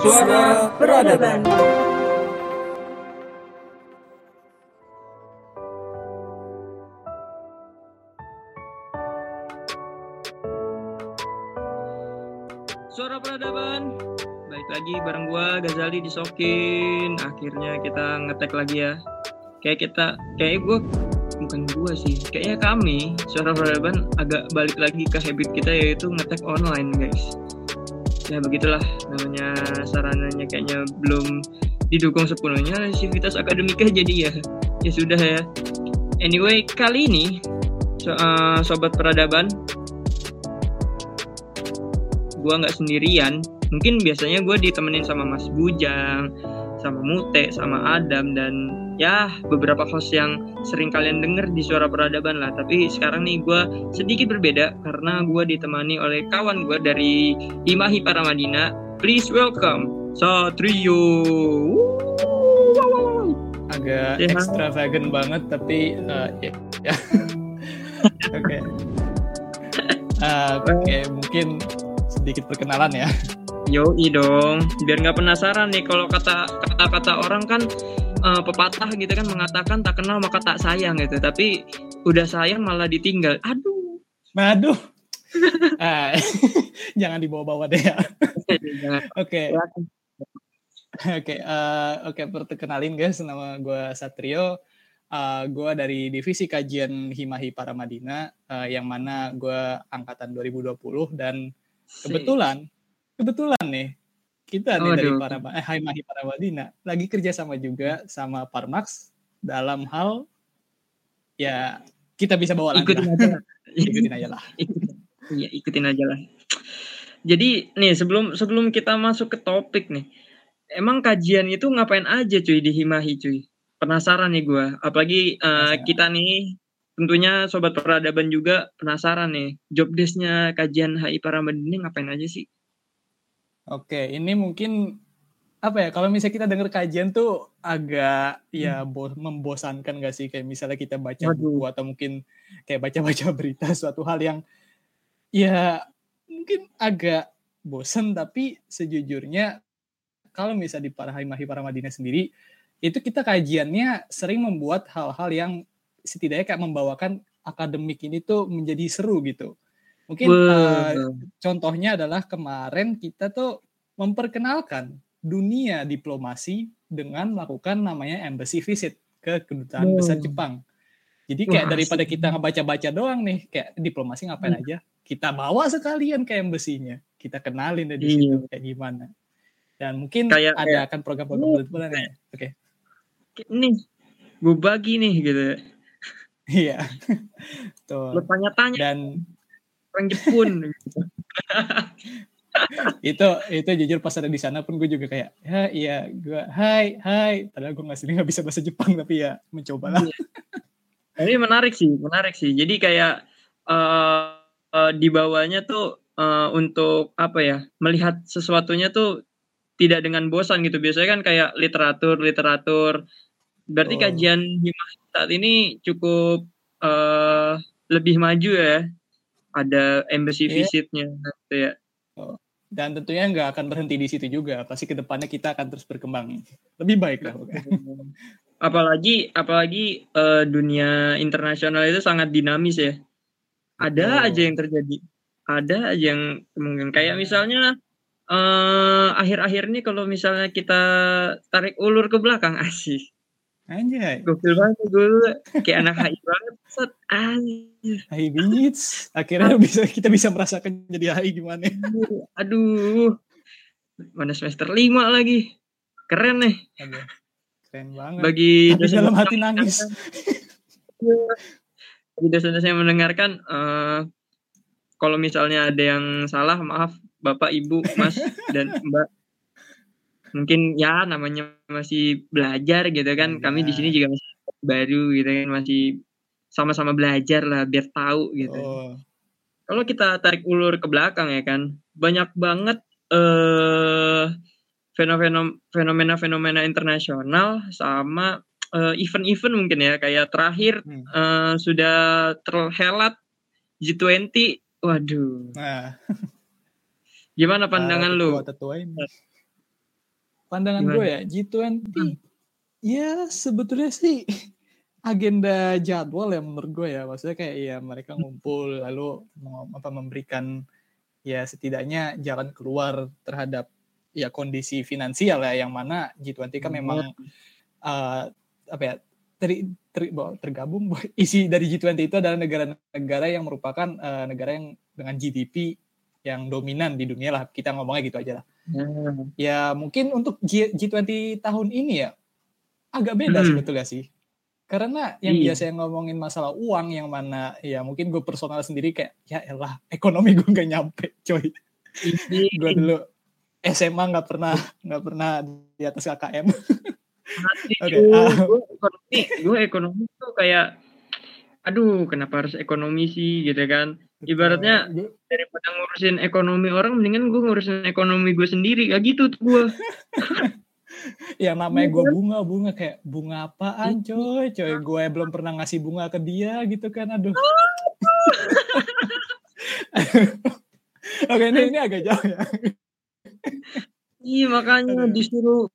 Suara Peradaban. Suara Peradaban. Baik lagi bareng gua Gazali disokin. Akhirnya kita ngetek lagi ya. Kayak kita kayak gua bukan gua sih. Kayaknya kami Suara Peradaban agak balik lagi ke habit kita yaitu ngetek online, guys. Ya begitulah. Namanya sarananya kayaknya belum didukung sepenuhnya. Aktivitas akademiknya jadi ya ya sudah ya. Anyway, kali ini so, uh, sobat peradaban gue nggak sendirian. Mungkin biasanya gue ditemenin sama Mas Bujang sama Mute sama Adam dan ya beberapa host yang sering kalian denger di suara peradaban lah. Tapi sekarang nih gue sedikit berbeda karena gue ditemani oleh kawan gue dari Himahi Paramadina. Please welcome Satrio. Agak Ya. extravagant banget tapi uh, ya, ya. oke. Uh, oke mungkin sedikit perkenalan ya Yoi dong, biar nggak penasaran nih kalau kata kata-kata orang kan eh, pepatah gitu kan mengatakan tak kenal maka tak sayang gitu, tapi udah sayang malah ditinggal. Aduh. Waduh. Ah, jangan dibawa-bawa deh ya. Oke, oke, eh, oke. Perkenalin guys, nama gue Satrio. Eh, gue dari divisi kajian Himahi Paramadina, eh, yang mana gue angkatan 2020 dan kebetulan, kebetulan nih kita nih dari Waduh. para eh, Himahi Paramadina lagi kerja sama juga sama Parmax dalam hal ya kita bisa bawa lagi ikutin aja lah. ikutin aja lah. Iya, ikutin aja lah. Jadi nih sebelum sebelum kita masuk ke topik nih, emang kajian itu ngapain aja cuy di Himahi cuy? Penasaran nih gue. Apalagi Penasaran. kita nih tentunya sobat peradaban juga penasaran nih job desk-nya kajian HI Paramadina ngapain aja sih? Oke, ini mungkin apa ya? Kalau misalnya kita dengar kajian tuh agak ya bo- membosankan gak sih? Kayak misalnya kita baca Waduh. buku atau mungkin kayak baca-baca berita suatu hal yang ya mungkin agak bosan tapi sejujurnya kalau misalnya di para Himahi Paramadina sendiri itu kita kajiannya sering membuat hal-hal yang setidaknya kayak membawakan akademik ini tuh menjadi seru gitu. Mungkin Wah. contohnya adalah kemarin kita tuh memperkenalkan dunia diplomasi dengan melakukan namanya embassy visit ke kedutaan Wow. besar Jepang. Jadi kayak Wah, daripada kita ngebaca-baca doang nih, kayak diplomasi ngapain Hmm. aja, kita bawa sekalian ke embassy-nya. Kita kenalin dari Iya. situ kayak gimana. Dan mungkin Kayak- ada kayak- akan program-program Oh, kebetulan ya. Oke. nih gue bagi nih gitu Iya. Tuh. lo tanya-tanya Dan orang Jepun itu itu jujur pas ada di sana pun gue juga kayak ya iya gue hai hai. Padahal gue nggak sendiri nggak bisa bahasa Jepang tapi ya mencoba lah ini menarik sih menarik sih. Jadi kayak eh eh, di bawahnya tuh eh, untuk apa ya melihat sesuatunya tuh tidak dengan bosan gitu. Biasanya kan kayak literatur literatur. Berarti Oh. kajian Himah saat ini cukup eh lebih maju ya ada embassy Iya. visitnya gitu ya. Dan tentunya nggak akan berhenti di situ juga. Pasti ke depannya kita akan terus berkembang. Lebih baik lah apalagi apalagi eh, dunia internasional itu sangat dinamis ya. Ada Betul. aja yang terjadi. Ada aja yang kemungkinan. Kayak misalnya eh akhir-akhir ini kalau misalnya kita tarik ulur ke belakang asih anjay. Gokil banget gue kayak anak HI banget set hai bingits. Akhirnya bisa kita bisa merasakan jadi hai gimana. Aduh. Mana semester 5 lagi. Keren nih. Aduh, keren banget. Bagi tapi dalam hati nangis. Bagi dosen-dosen yang mendengarkan eh, kalau misalnya ada yang salah maaf bapak ibu mas dan mbak mungkin ya namanya masih belajar gitu kan. Kami di sini juga masih baru gitu kan masih sama-sama belajar lah biar tahu gitu. Oh. Kalau kita tarik ulur ke belakang ya kan banyak banget eh fenomena fenomena-fenomena internasional sama eh, event-event mungkin ya. Kayak terakhir Hmm. eh, sudah terhelat G20 waduh. Nah. Gimana pandangan para lu? tetua-tetua ini pandangan gue ya G20 ya sebetulnya sih agenda jadwal ya menurut gue ya. Maksudnya kayak ya mereka ngumpul lalu apa memberikan ya setidaknya jalan keluar terhadap ya kondisi finansial ya yang mana G20 kan memang eh, apa ya ter, ter- bahwa tergabung isi dari G20 itu adalah negara-negara yang merupakan eh, negara yang dengan GDP yang dominan di dunia lah. Kita ngomongnya gitu aja lah Nah, ya mungkin untuk G- G20 tahun ini ya agak beda Hmm. sebetulnya sih karena yang Iya. biasa yang ngomongin masalah uang yang mana ya mungkin gue personal sendiri kayak ya elah ekonomi gue nggak nyampe coy ini gue dulu SMA nggak pernah nggak pernah di atas KKM Oke, Gue ah. ekonomi, gue ekonomi tuh kayak, aduh, kenapa harus ekonomi sih, gitu kan? Ibaratnya daripada ngurusin ekonomi orang, mendingan gue ngurusin ekonomi gue sendiri, kayak gitu tuh gue. yang namanya gue bunga bunga kayak bunga apaan coy? Coy gue belum pernah ngasih bunga ke dia gitu kan? Aduh. Oke ini ini agak jauh ya. Iya makanya disuruh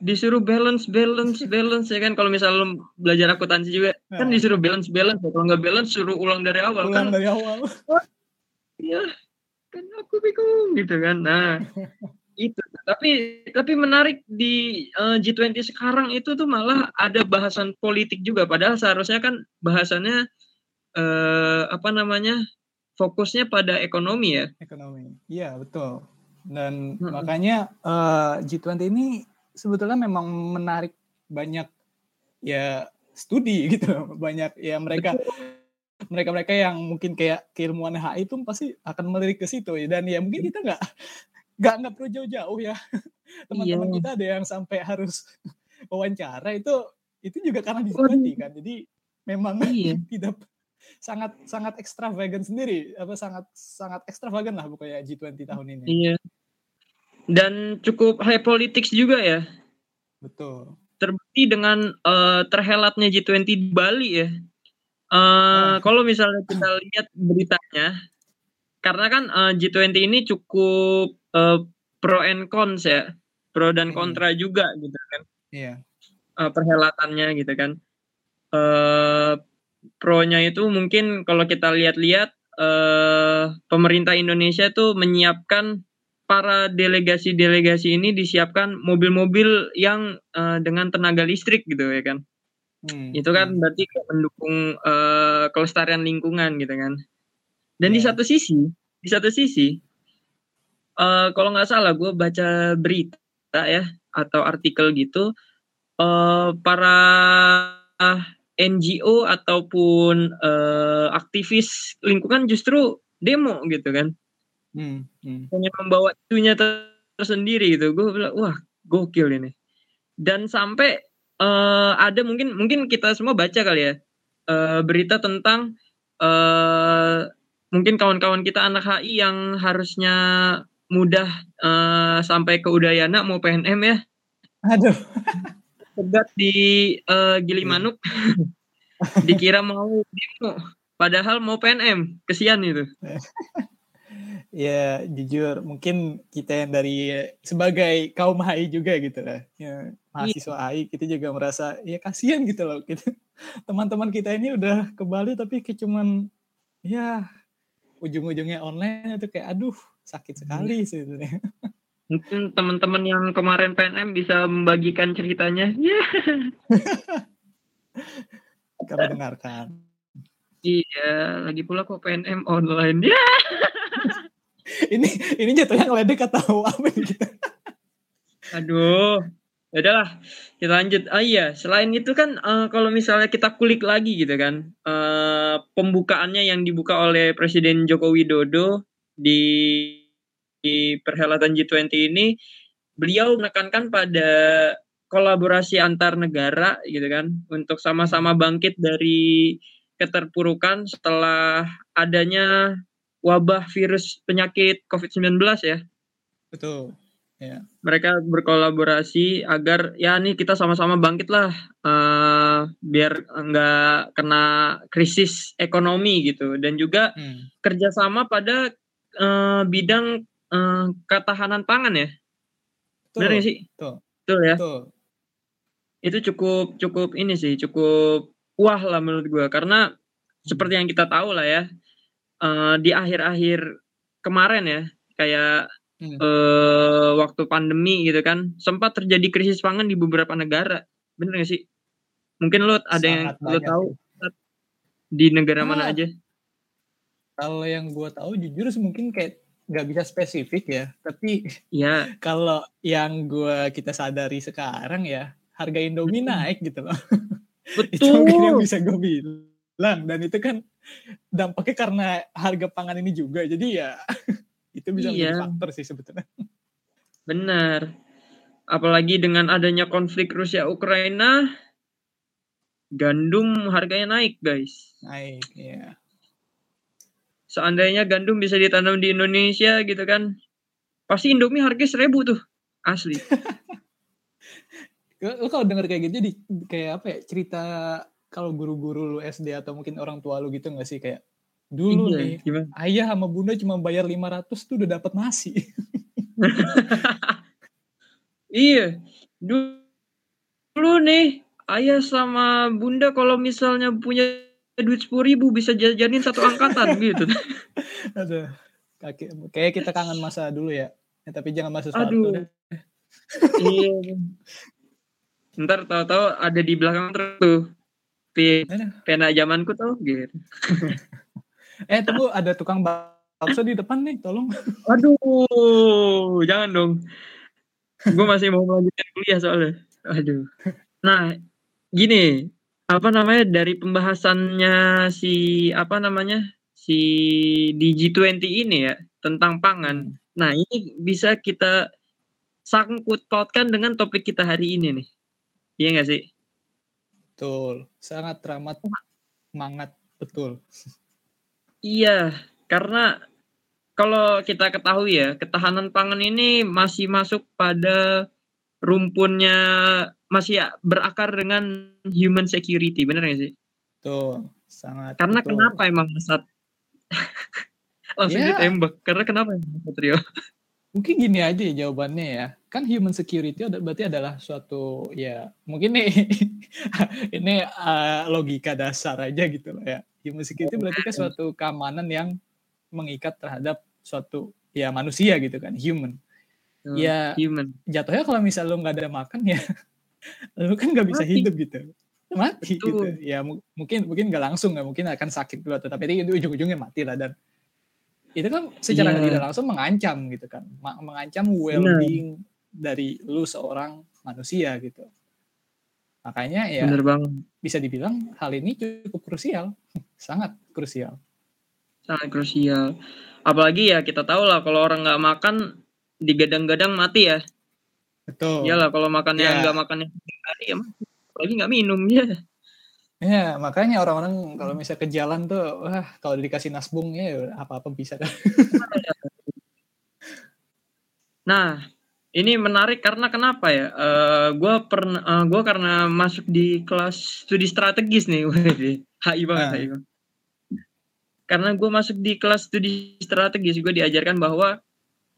disuruh balance balance balance ya kan kalau misalnya lu belajar akuntansi juga kan Nah. disuruh balance balance kalau nggak balance suruh ulang dari awal ulang kan dari awal Iya, kan aku bingung gitu kan. Nah, itu. Tapi tapi menarik di eh, G20 sekarang itu tuh malah ada bahasan politik juga. Padahal seharusnya kan bahasannya eh, apa namanya fokusnya pada ekonomi ya. ekonomi iya betul dan Mm-mm. makanya eh, G20 ini sebetulnya memang menarik banyak ya studi gitu. Banyak ya mereka mereka mereka yang mungkin kayak keilmuan HI itu pasti akan melirik ke situ ya. Dan ya mungkin kita nggak nggak nggak perlu jauh-jauh ya. Teman-teman Iya. kita ada yang sampai harus wawancara itu itu juga karena G20 kan. Jadi memang Iya. tidak sangat sangat ekstravagan sendiri. Apa sangat sangat ekstravagan lah pokoknya G20 tahun ini. Iya. Dan cukup high politics juga ya. betul Terbukti dengan eh, terhelatnya G20 di Bali ya. Eh, Kalau misalnya kita lihat beritanya, karena kan eh, G20 ini cukup eh, pro and cons ya, pro dan Hmm. kontra juga gitu kan, iya eh, perhelatannya gitu kan. Eh, pronya itu mungkin kalau kita lihat-lihat eh, pemerintah Indonesia itu menyiapkan para delegasi-delegasi ini disiapkan mobil-mobil yang eh, dengan tenaga listrik gitu ya kan Hmm, itu kan hmm. berarti mendukung eh, kelestarian lingkungan gitu kan dan di Iya. satu sisi di satu sisi eh, kalau nggak salah gue baca berita ya atau artikel gitu eh, para NGO ataupun eh, aktivis lingkungan justru demo gitu kan Hmm, hmm. hanya membawa ter- tersendiri gitu. Gue bilang wah gokil ini. Dan sampai eh, ada mungkin mungkin kita semua baca kali ya eh, berita tentang eh, mungkin kawan-kawan kita anak HI yang harusnya mudah eh, sampai ke Udayana mau PNM ya. Aduh. Pegat di eh, Gilimanuk dikira mau demo padahal mau PNM kesian itu ya jujur mungkin kita yang dari sebagai kaum HI juga gitu lah ya, mahasiswa HI kita juga merasa ya kasihan gitu loh kita teman-teman kita ini udah ke Bali tapi kayak cuman ya ujung-ujungnya online itu kayak aduh sakit sekali sebenarnya Mungkin teman-teman yang kemarin PNM bisa membagikan ceritanya. Ya. kami dengarkan Iya, lagi pula kok PNM online. Ya. Ini ini jatuhnya ngeledek atau apa kita Aduh. Ya kita lanjut. Ah iya, selain itu kan eh, kalau misalnya kita kulik lagi gitu kan, eh, pembukaannya yang dibuka oleh Presiden Joko Widodo di, di perhelatan G20 ini, beliau menekankan pada kolaborasi antar negara gitu kan, untuk sama-sama bangkit dari keterpurukan setelah adanya wabah virus penyakit COVID-19 ya betul mereka berkolaborasi agar ya nih kita sama-sama bangkit lah eh, biar nggak kena krisis ekonomi gitu dan juga Hmm, kerjasama pada eh, bidang eh, ketahanan pangan ya Bener nggak sih? tuh. Betul ya. tuh. Itu cukup cukup ini sih, cukup wah lah menurut gua karena seperti yang kita tahu lah ya. Eh, di akhir-akhir kemarin ya, kayak Hmm. eh, waktu pandemi gitu kan, sempat terjadi krisis pangan di beberapa negara. Bener gak sih? Mungkin lo ada yang Sangat lo banyak tahu di negara mana Ah. aja? Kalau yang gue tahu jujur sih mungkin kayak nggak bisa spesifik ya. Tapi Ya, kalau yang gue kita sadari sekarang ya harga Indomie Hmm. naik gitu loh. itu mungkin yang betul. bisa gue bilang dan itu kan dampaknya karena harga pangan ini juga. Jadi ya itu bisa menjadi Iya. faktor sih sebetulnya. Benar. Apalagi dengan adanya konflik Rusia Ukraina, gandum harganya naik, guys. Naik ya. Seandainya gandum bisa ditanam di Indonesia gitu kan, pasti Indomie harganya seribu tuh, asli. Lu kalau denger kayak gitu jadi kayak apa ya cerita kalau guru-guru lu SD atau mungkin orang tua lu gitu nggak sih kayak dulu Iya, nih gimana? ayah sama bunda cuma bayar 500 tuh udah dapat nasi. Iya, dulu, dulu nih ayah sama bunda kalau misalnya punya duit sepuluh ribu bisa jajanin satu angkatan gitu. Aduh. Kaki, kayak kita kangen masa dulu ya. Ya, tapi jangan masa Aduh. deh. iya. Ntar tahu-tahu ada di belakang terus tuh. Pi-. Pena zamanku tuh gitu. Eh tunggu ada tukang bakso di depan nih, tolong. Aduh, jangan dong. Gue masih mau melanjutkan kuliah soalnya. Aduh. Nah, gini, apa namanya dari pembahasannya si apa namanya si di G20 ini ya tentang pangan. Nah, ini bisa kita sangkut pautkan dengan topik kita hari ini nih. Iya nggak sih? Betul. Sangat teramat semangat betul. Iya, karena kalau kita ketahui ya, ketahanan pangan ini masih masuk pada rumpunnya masih ya berakar dengan human security, bener nggak sih? Betul. Sangat Karena betul. kenapa emang saat langsung Ya. ditembak? Karena kenapa emang Satrio? Mungkin gini aja ya jawabannya ya. Kan human security berarti adalah suatu ya mungkin nih ini uh, logika dasar aja gitu loh ya. Human security berarti kan suatu keamanan yang mengikat terhadap suatu ya manusia gitu kan, human. Ya. human. Jatuhnya kalau misal lu nggak ada makan ya lu kan nggak bisa Mati. hidup gitu. Mati Betul. gitu. Ya mu- mungkin mungkin nggak langsung ya, mungkin akan sakit dulu tapi itu ujung-ujungnya mati lah dan itu kan secara Iya. tidak langsung mengancam gitu kan mengancam well-being dari lu seorang manusia gitu makanya ya Bener banget. bisa dibilang hal ini cukup krusial sangat krusial Sangat krusial. Apalagi ya kita tahu lah kalau orang nggak makan digadang-gadang mati ya. betul Iyalah kalau makannya Ya. nggak makan yang hari ya mati. Apalagi nggak minum ya. Ya makanya orang-orang kalau misalnya ke jalan tuh wah kalau dikasih nasbung ya apa-apa bisa kan Nah, ini menarik karena kenapa ya? Eh gua pernah, eh, gua karena masuk di kelas studi strategis nih, HI banget, Ah. HI banget. Karena gue masuk di kelas studi strategis, gue diajarkan bahwa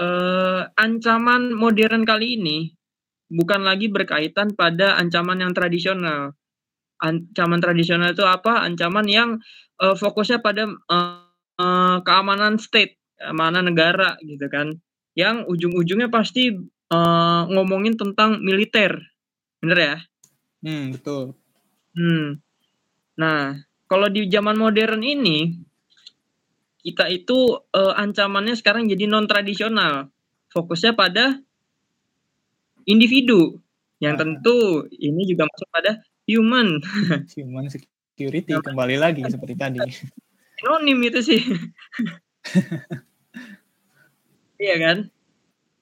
eh, ancaman modern kali ini bukan lagi berkaitan pada ancaman yang tradisional. Ancaman tradisional itu apa? Ancaman yang eh, fokusnya pada eh, keamanan state, keamanan negara gitu kan yang ujung-ujungnya pasti eh, ngomongin tentang militer, bener ya? hmm betul Hmm. Nah, kalau di zaman modern ini kita itu eh, ancamannya sekarang jadi non tradisional, fokusnya pada individu, yang Ah. tentu ini juga masuk pada human, human security kembali lagi seperti tadi sinonim itu sih. Iya kan?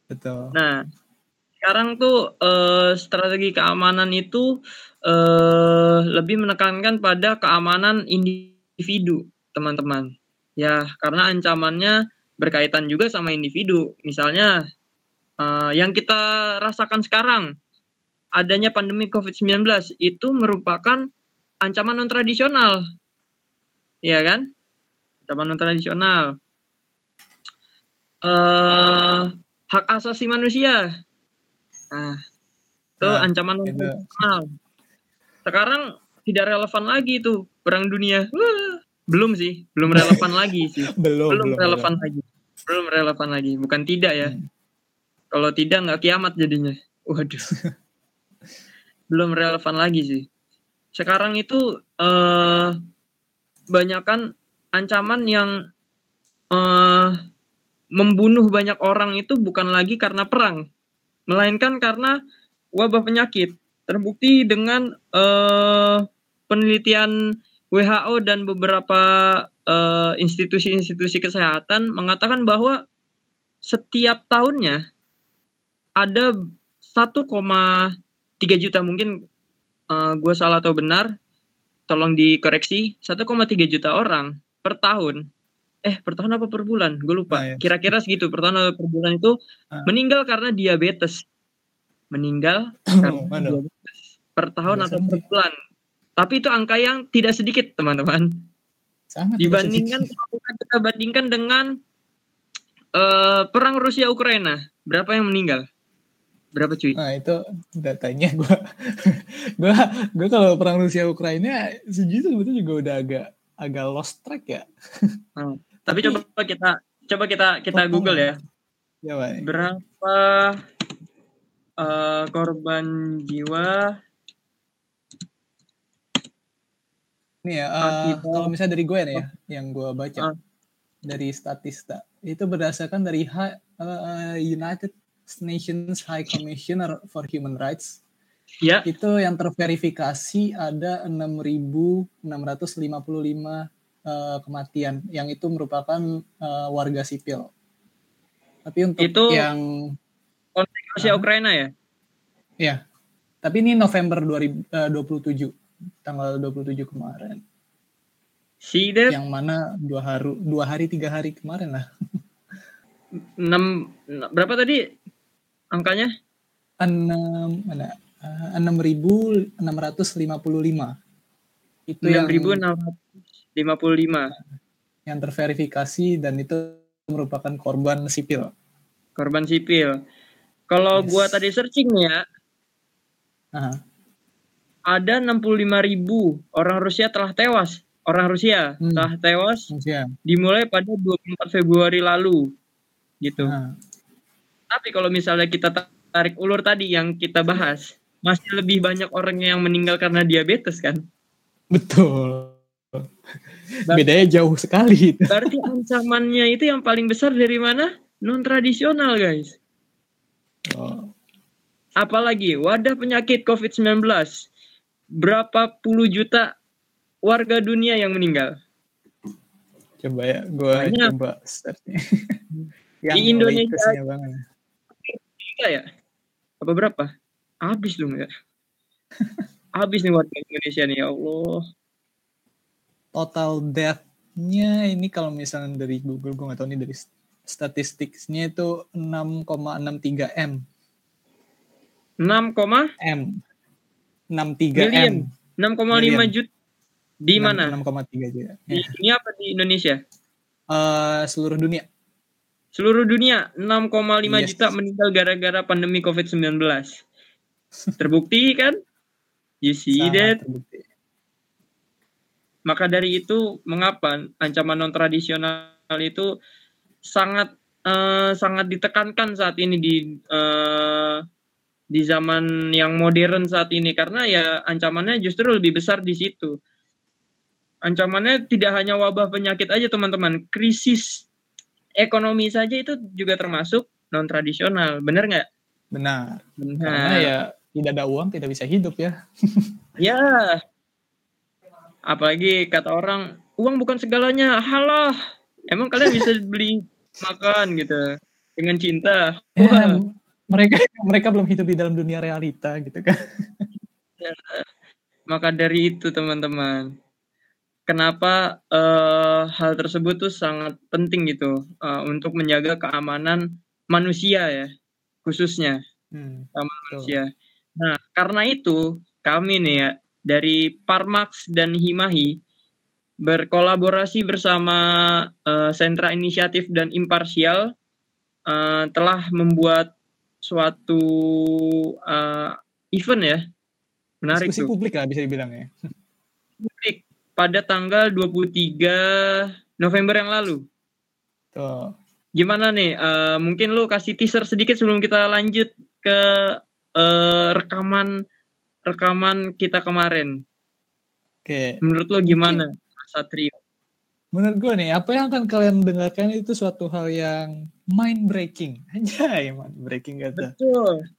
betul Nah, sekarang tuh eh, strategi keamanan itu eh, lebih menekankan pada keamanan individu, teman-teman. Ya, karena ancamannya berkaitan juga sama individu. Misalnya, eh, yang kita rasakan sekarang, adanya pandemi COVID-19 itu merupakan ancaman non tradisional. Iya kan? Ancaman non tradisional. Eh hak asasi manusia Nah, itu Nah, ancaman non itu. tradisional. Sekarang tidak relevan lagi tuh perang dunia. Wah, belum sih, belum relevan lagi sih. belum belum, relevan lagi belum relevan lagi bukan tidak ya Hmm. kalau tidak nggak kiamat jadinya waduh belum relevan lagi sih. Sekarang itu eh banyakkan ancaman yang eh membunuh banyak orang itu bukan lagi karena perang. Melainkan karena wabah penyakit. Terbukti dengan eh penelitian WHO dan beberapa eh, institusi-institusi kesehatan mengatakan bahwa setiap tahunnya ada 1,3 juta mungkin gue salah atau benar tolong dikoreksi 1,3 juta orang per tahun. Eh per tahun apa per bulan? Gue lupa. Nah, ya. kira-kira segitu per tahun atau per bulan itu Ah. meninggal karena diabetes. Meninggal karena Waduh. diabetes per tahun atau per bulan. Tapi itu angka yang tidak sedikit teman-teman. Sangat dibandingkan kalau kita bandingkan dengan eh, perang Rusia Ukraina berapa yang meninggal berapa cuy Nah itu datanya gue, gue, gue kalau perang Rusia Ukraina sejujurnya sebetulnya juga udah agak agak lost track ya. tapi, tapi- coba kita coba kita kita Total. Google ya Ya baik. berapa eh, korban jiwa Nih ya, eh, Akibat- kalau misalnya dari gue nih ya, yang gue baca Ah. dari Statista itu berdasarkan dari Hi- eh, United Nations High Commissioner for Human Rights. Ya. Itu yang terverifikasi ada 6.655 eh, kematian. Yang itu merupakan eh, warga sipil. Tapi untuk Itu- yang konflik Rusia Ah. Ukraina ya? Ya, tapi ini November 2027 tanggal 27 kemarin. see that yang mana dua hari dua hari tiga hari kemarin lah. Enam berapa tadi angkanya enam mana Eh, enam ribu enam ratus lima puluh lima itu yang 6.655 yang terverifikasi dan itu merupakan korban sipil korban sipil kalau Yes. gua tadi searching ya Aha. ada 65.000 orang Rusia telah tewas. Orang Rusia Hmm. telah tewas Ya. dimulai pada 24 Februari lalu. Gitu. Nah, Tapi kalau misalnya kita tarik ulur tadi yang kita bahas, masih lebih banyak orang yang meninggal karena diabetes kan? betul bedanya jauh sekali Berarti ancamannya itu yang paling besar dari mana? Non tradisional, guys. oh, Apalagi wadah penyakit COVID-19. Berapa puluh juta warga dunia yang meninggal? coba ya gue coba search Di Indonesia- banget. Tiga ya? Apa berapa? Habis dong ya. Habis nih warga Indonesia nih ya Allah. total death-nya ini kalau misalnya dari Google gue nggak tahu nih dari statistiknya itu 6,63 m 6, m 63 Million. m 6,5 Million. juta di mana? 6,3 juga Di ya. dunia apa di Indonesia? Eh, seluruh dunia Seluruh dunia 6,5 Yes. juta meninggal gara-gara pandemi COVID-19. Terbukti kan? You see sangat that? terbukti. Maka dari itu mengapa ancaman non tradisional itu sangat eh, sangat ditekankan saat ini di eh, di zaman yang modern saat ini karena ya ancamannya justru lebih besar di situ. Ancamannya tidak hanya wabah penyakit aja teman-teman, krisis ekonomi saja itu juga termasuk non tradisional, bener nggak? benar karena Benar. ya tidak ada uang tidak bisa hidup ya Ya. Apalagi kata orang, uang bukan segalanya. Halah. Emang kalian bisa beli makan gitu dengan cinta. Ya, Wah, mereka mereka belum hidup di dalam dunia realita gitu kan maka dari itu teman-teman. Kenapa eh, hal tersebut tuh sangat penting gitu eh, untuk menjaga keamanan manusia ya, khususnya. Hmm, betul. manusia. Nah, karena itu kami nih ya dari Parmax dan Himahi berkolaborasi bersama eh, Sentra Inisiatif dan Imparsial eh, telah membuat suatu uh, event ya. Menarik Diskusi tuh. publik lah bisa dibilang ya. Publik pada tanggal 23 November yang lalu. Tuh. Gimana nih? Uh, mungkin lu kasih teaser sedikit sebelum kita lanjut ke uh, rekaman rekaman kita kemarin. Oke. Menurut lo gimana, Satrio? Menurut gue nih, apa yang akan kalian dengarkan itu suatu hal yang mind breaking. Aja ya, mind breaking kata. Betul.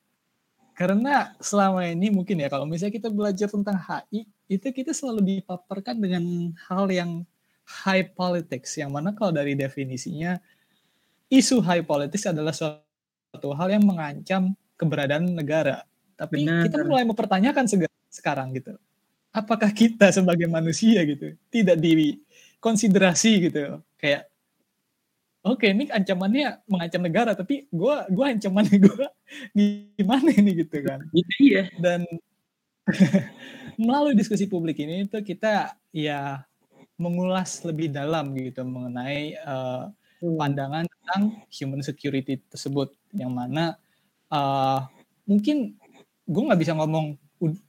Karena selama ini mungkin ya kalau misalnya kita belajar tentang HI, itu kita selalu dipaparkan dengan hal yang high politics, yang mana kalau dari definisinya isu high politics adalah suatu hal yang mengancam keberadaan negara. Tapi Benar. kita mulai mempertanyakan sekarang gitu. Apakah kita sebagai manusia gitu tidak dikonsiderasi gitu kayak oke ini ancamannya mengancam negara tapi gua gua ancamannya gua di mana ini gitu kan Gitu ya. dan melalui diskusi publik ini itu kita ya mengulas lebih dalam gitu mengenai uh, pandangan tentang human security tersebut. Yang mana uh, mungkin gue nggak bisa ngomong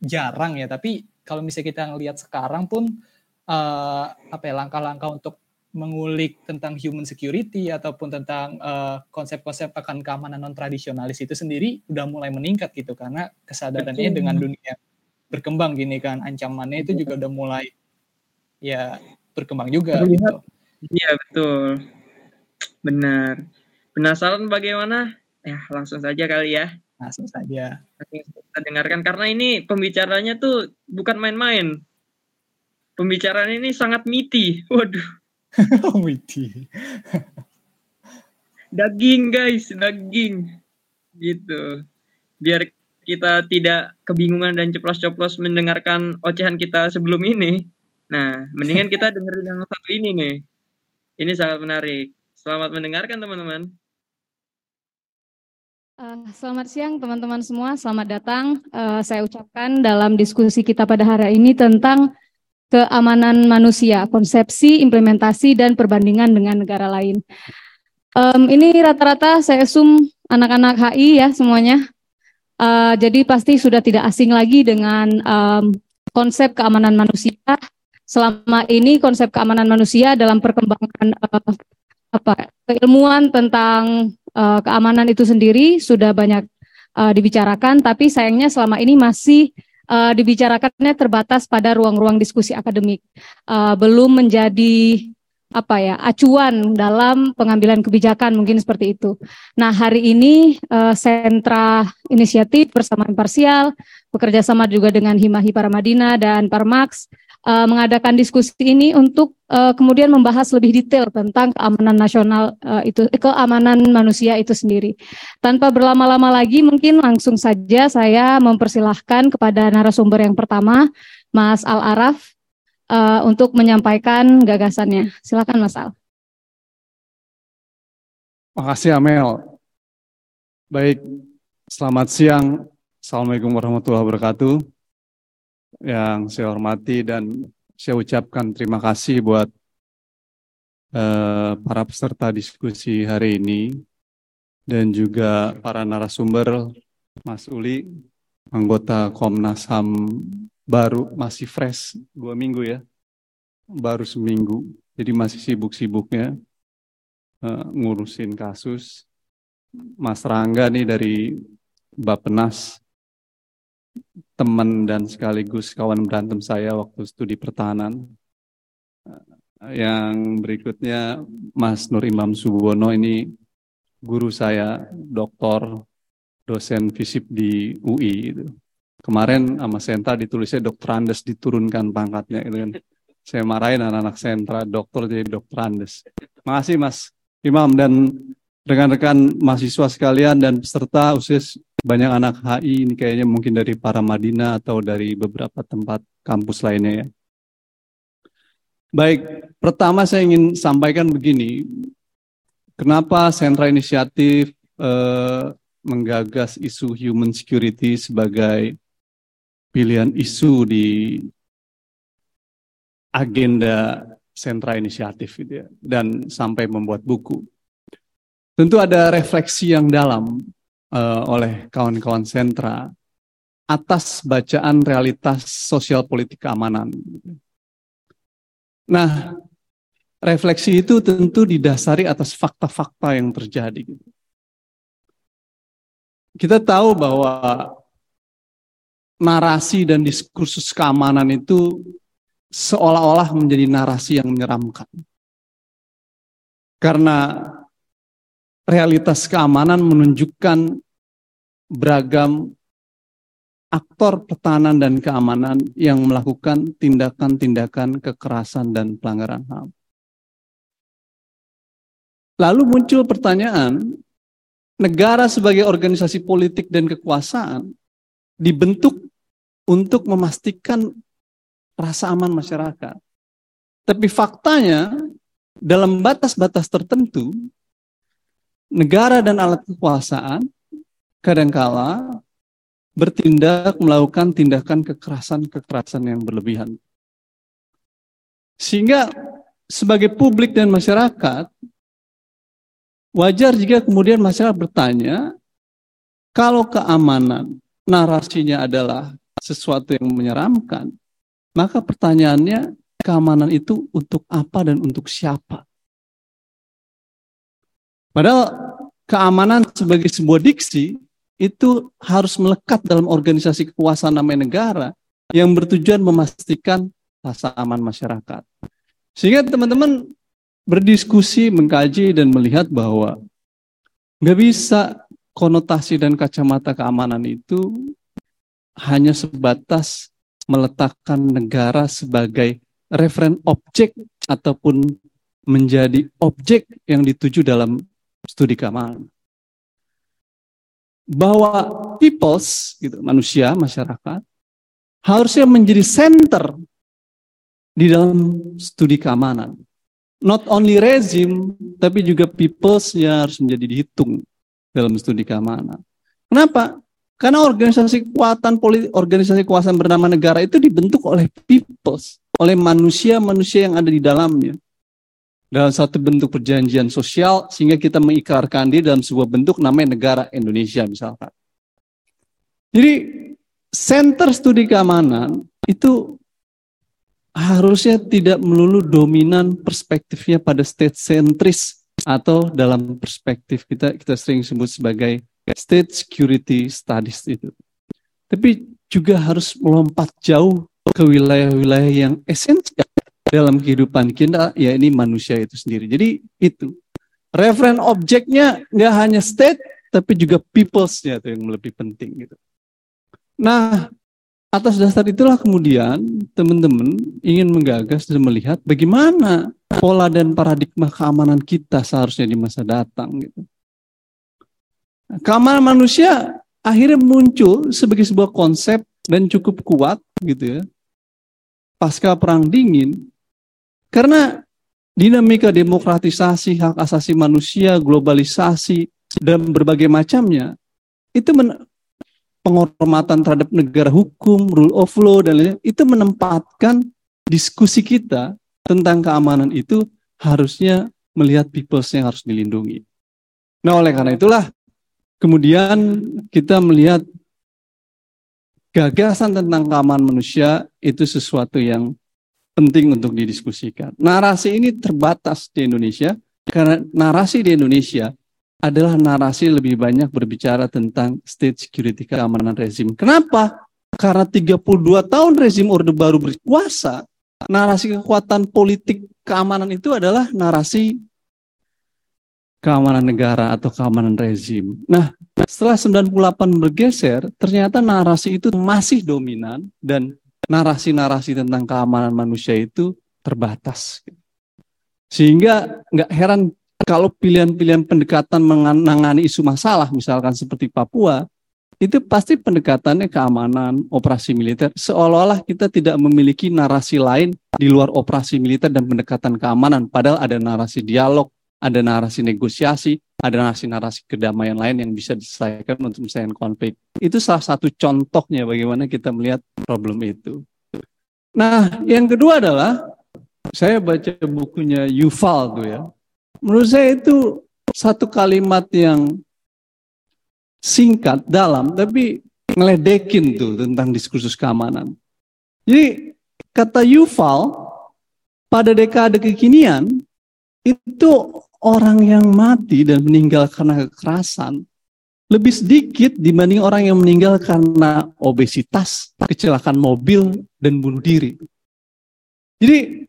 jarang ya tapi kalau misalnya kita ngelihat sekarang pun uh, apa ya langkah-langkah untuk mengulik tentang human security ataupun tentang uh, konsep-konsep akan keamanan non tradisionalis itu sendiri udah mulai meningkat gitu karena kesadarannya dengan dunia berkembang gini kan ancamannya itu juga udah mulai ya berkembang juga Terlihat. gitu. Iya betul. Benar. Penasaran bagaimana? Ya langsung saja kali ya. Langsung saja. Kita dengarkan karena ini pembicaranya tuh bukan main-main. Pembicaraan ini sangat meaty. Waduh, Widi. daging guys, daging. Gitu. Biar kita tidak kebingungan dan ceplos-ceplos mendengarkan ocehan kita sebelum ini. Nah, mendingan kita dengerin yang satu ini nih. Ini sangat menarik. Selamat mendengarkan teman-teman. Uh, selamat siang teman-teman semua, selamat datang. Uh, saya ucapkan dalam diskusi kita pada hari ini tentang keamanan manusia, konsepsi, implementasi, dan perbandingan dengan negara lain. Um, ini rata-rata saya asum anak-anak HI ya semuanya. Uh, jadi pasti sudah tidak asing lagi dengan um, konsep keamanan manusia. Selama ini konsep keamanan manusia dalam perkembangan uh, apa keilmuan tentang uh, keamanan itu sendiri sudah banyak uh, dibicarakan, tapi sayangnya selama ini masih uh, dibicarakannya terbatas pada ruang-ruang diskusi akademik, uh, belum menjadi apa ya acuan dalam pengambilan kebijakan mungkin seperti itu. Nah hari ini uh, sentra inisiatif bersama imparsial bekerja sama juga dengan Himahi Paramadina dan Parmax uh, mengadakan diskusi ini untuk uh, kemudian membahas lebih detail tentang keamanan nasional uh, itu keamanan manusia itu sendiri. Tanpa berlama-lama lagi mungkin langsung saja saya mempersilahkan kepada narasumber yang pertama Mas Al Araf uh, untuk menyampaikan gagasannya. Silakan Mas Al. Makasih Amel. Baik, selamat siang. Assalamualaikum warahmatullahi wabarakatuh. Yang saya hormati dan saya ucapkan terima kasih buat eh, para peserta diskusi hari ini dan juga para narasumber Mas Uli, anggota Komnas HAM baru, masih fresh dua minggu ya, baru seminggu, jadi masih sibuk-sibuknya eh, ngurusin kasus. Mas Rangga nih dari Bapenas, teman dan sekaligus kawan berantem saya waktu studi pertahanan. Yang berikutnya Mas Nur Imam Subono ini guru saya, doktor, dosen FISIP di UI. Gitu. Kemarin sama Sentra ditulisnya dokter Andes diturunkan pangkatnya gitu kan. Saya marahin anak-anak Sentra, dokter jadi dokter Andes. Makasih Mas Imam dan rekan-rekan mahasiswa sekalian dan peserta usia banyak anak HI ini kayaknya mungkin dari para Madinah atau dari beberapa tempat kampus lainnya ya. Baik, pertama saya ingin sampaikan begini, kenapa sentra inisiatif eh, menggagas isu human security sebagai pilihan isu di agenda sentra inisiatif gitu ya, dan sampai membuat buku. Tentu ada refleksi yang dalam uh, oleh kawan-kawan sentra atas bacaan realitas sosial politik keamanan. Nah, refleksi itu tentu didasari atas fakta-fakta yang terjadi. Kita tahu bahwa narasi dan diskursus keamanan itu seolah-olah menjadi narasi yang menyeramkan. Karena realitas keamanan menunjukkan beragam aktor pertahanan dan keamanan yang melakukan tindakan-tindakan kekerasan dan pelanggaran HAM. Lalu muncul pertanyaan, negara sebagai organisasi politik dan kekuasaan dibentuk untuk memastikan rasa aman masyarakat. Tapi faktanya dalam batas-batas tertentu negara dan alat kekuasaan kadangkala bertindak melakukan tindakan kekerasan-kekerasan yang berlebihan. Sehingga sebagai publik dan masyarakat wajar jika kemudian masyarakat bertanya kalau keamanan narasinya adalah sesuatu yang menyeramkan, maka pertanyaannya keamanan itu untuk apa dan untuk siapa? Padahal keamanan sebagai sebuah diksi itu harus melekat dalam organisasi kekuasaan namanya negara yang bertujuan memastikan rasa aman masyarakat. Sehingga teman-teman berdiskusi, mengkaji, dan melihat bahwa nggak bisa konotasi dan kacamata keamanan itu hanya sebatas meletakkan negara sebagai referen objek ataupun menjadi objek yang dituju dalam studi keamanan. Bahwa peoples, gitu, manusia, masyarakat, harusnya menjadi center di dalam studi keamanan. Not only rezim, tapi juga peoples-nya harus menjadi dihitung dalam studi keamanan. Kenapa? Karena organisasi kekuatan politik, organisasi kekuasaan bernama negara itu dibentuk oleh peoples, oleh manusia-manusia yang ada di dalamnya. Dalam satu bentuk perjanjian sosial sehingga kita mengikrarkan dia dalam sebuah bentuk namanya negara Indonesia misalkan. Jadi center studi keamanan itu harusnya tidak melulu dominan perspektifnya pada state centris atau dalam perspektif kita kita sering sebut sebagai state security studies itu. Tapi juga harus melompat jauh ke wilayah-wilayah yang esensial dalam kehidupan kita, ya ini manusia itu sendiri. Jadi itu referen objeknya nggak hanya state, tapi juga peoples-nya itu yang lebih penting gitu. Nah, atas dasar itulah kemudian teman-teman ingin menggagas dan melihat bagaimana pola dan paradigma keamanan kita seharusnya di masa datang gitu. Keamanan manusia akhirnya muncul sebagai sebuah konsep dan cukup kuat gitu ya. Pasca perang dingin karena dinamika demokratisasi hak asasi manusia, globalisasi dan berbagai macamnya itu penghormatan terhadap negara hukum, rule of law dan lain-lain itu menempatkan diskusi kita tentang keamanan itu harusnya melihat peoples yang harus dilindungi. Nah, oleh karena itulah kemudian kita melihat gagasan tentang keamanan manusia itu sesuatu yang penting untuk didiskusikan. Narasi ini terbatas di Indonesia karena narasi di Indonesia adalah narasi lebih banyak berbicara tentang state security keamanan rezim. Kenapa? Karena 32 tahun rezim Orde Baru berkuasa, narasi kekuatan politik keamanan itu adalah narasi keamanan negara atau keamanan rezim. Nah, setelah 98 bergeser, ternyata narasi itu masih dominan dan narasi-narasi tentang keamanan manusia itu terbatas. Sehingga nggak heran kalau pilihan-pilihan pendekatan menangani isu masalah, misalkan seperti Papua, itu pasti pendekatannya keamanan, operasi militer. Seolah-olah kita tidak memiliki narasi lain di luar operasi militer dan pendekatan keamanan. Padahal ada narasi dialog, ada narasi negosiasi, ada narasi-narasi kedamaian lain yang bisa diselesaikan untuk menyelesaikan konflik. Itu salah satu contohnya bagaimana kita melihat problem itu. Nah, yang kedua adalah saya baca bukunya Yuval tuh ya menurut saya itu satu kalimat yang singkat, dalam, tapi ngeledekin tuh tentang diskursus keamanan. Jadi kata Yuval, pada dekade kekinian, itu orang yang mati dan meninggal karena kekerasan lebih sedikit dibanding orang yang meninggal karena obesitas, kecelakaan mobil, dan bunuh diri. Jadi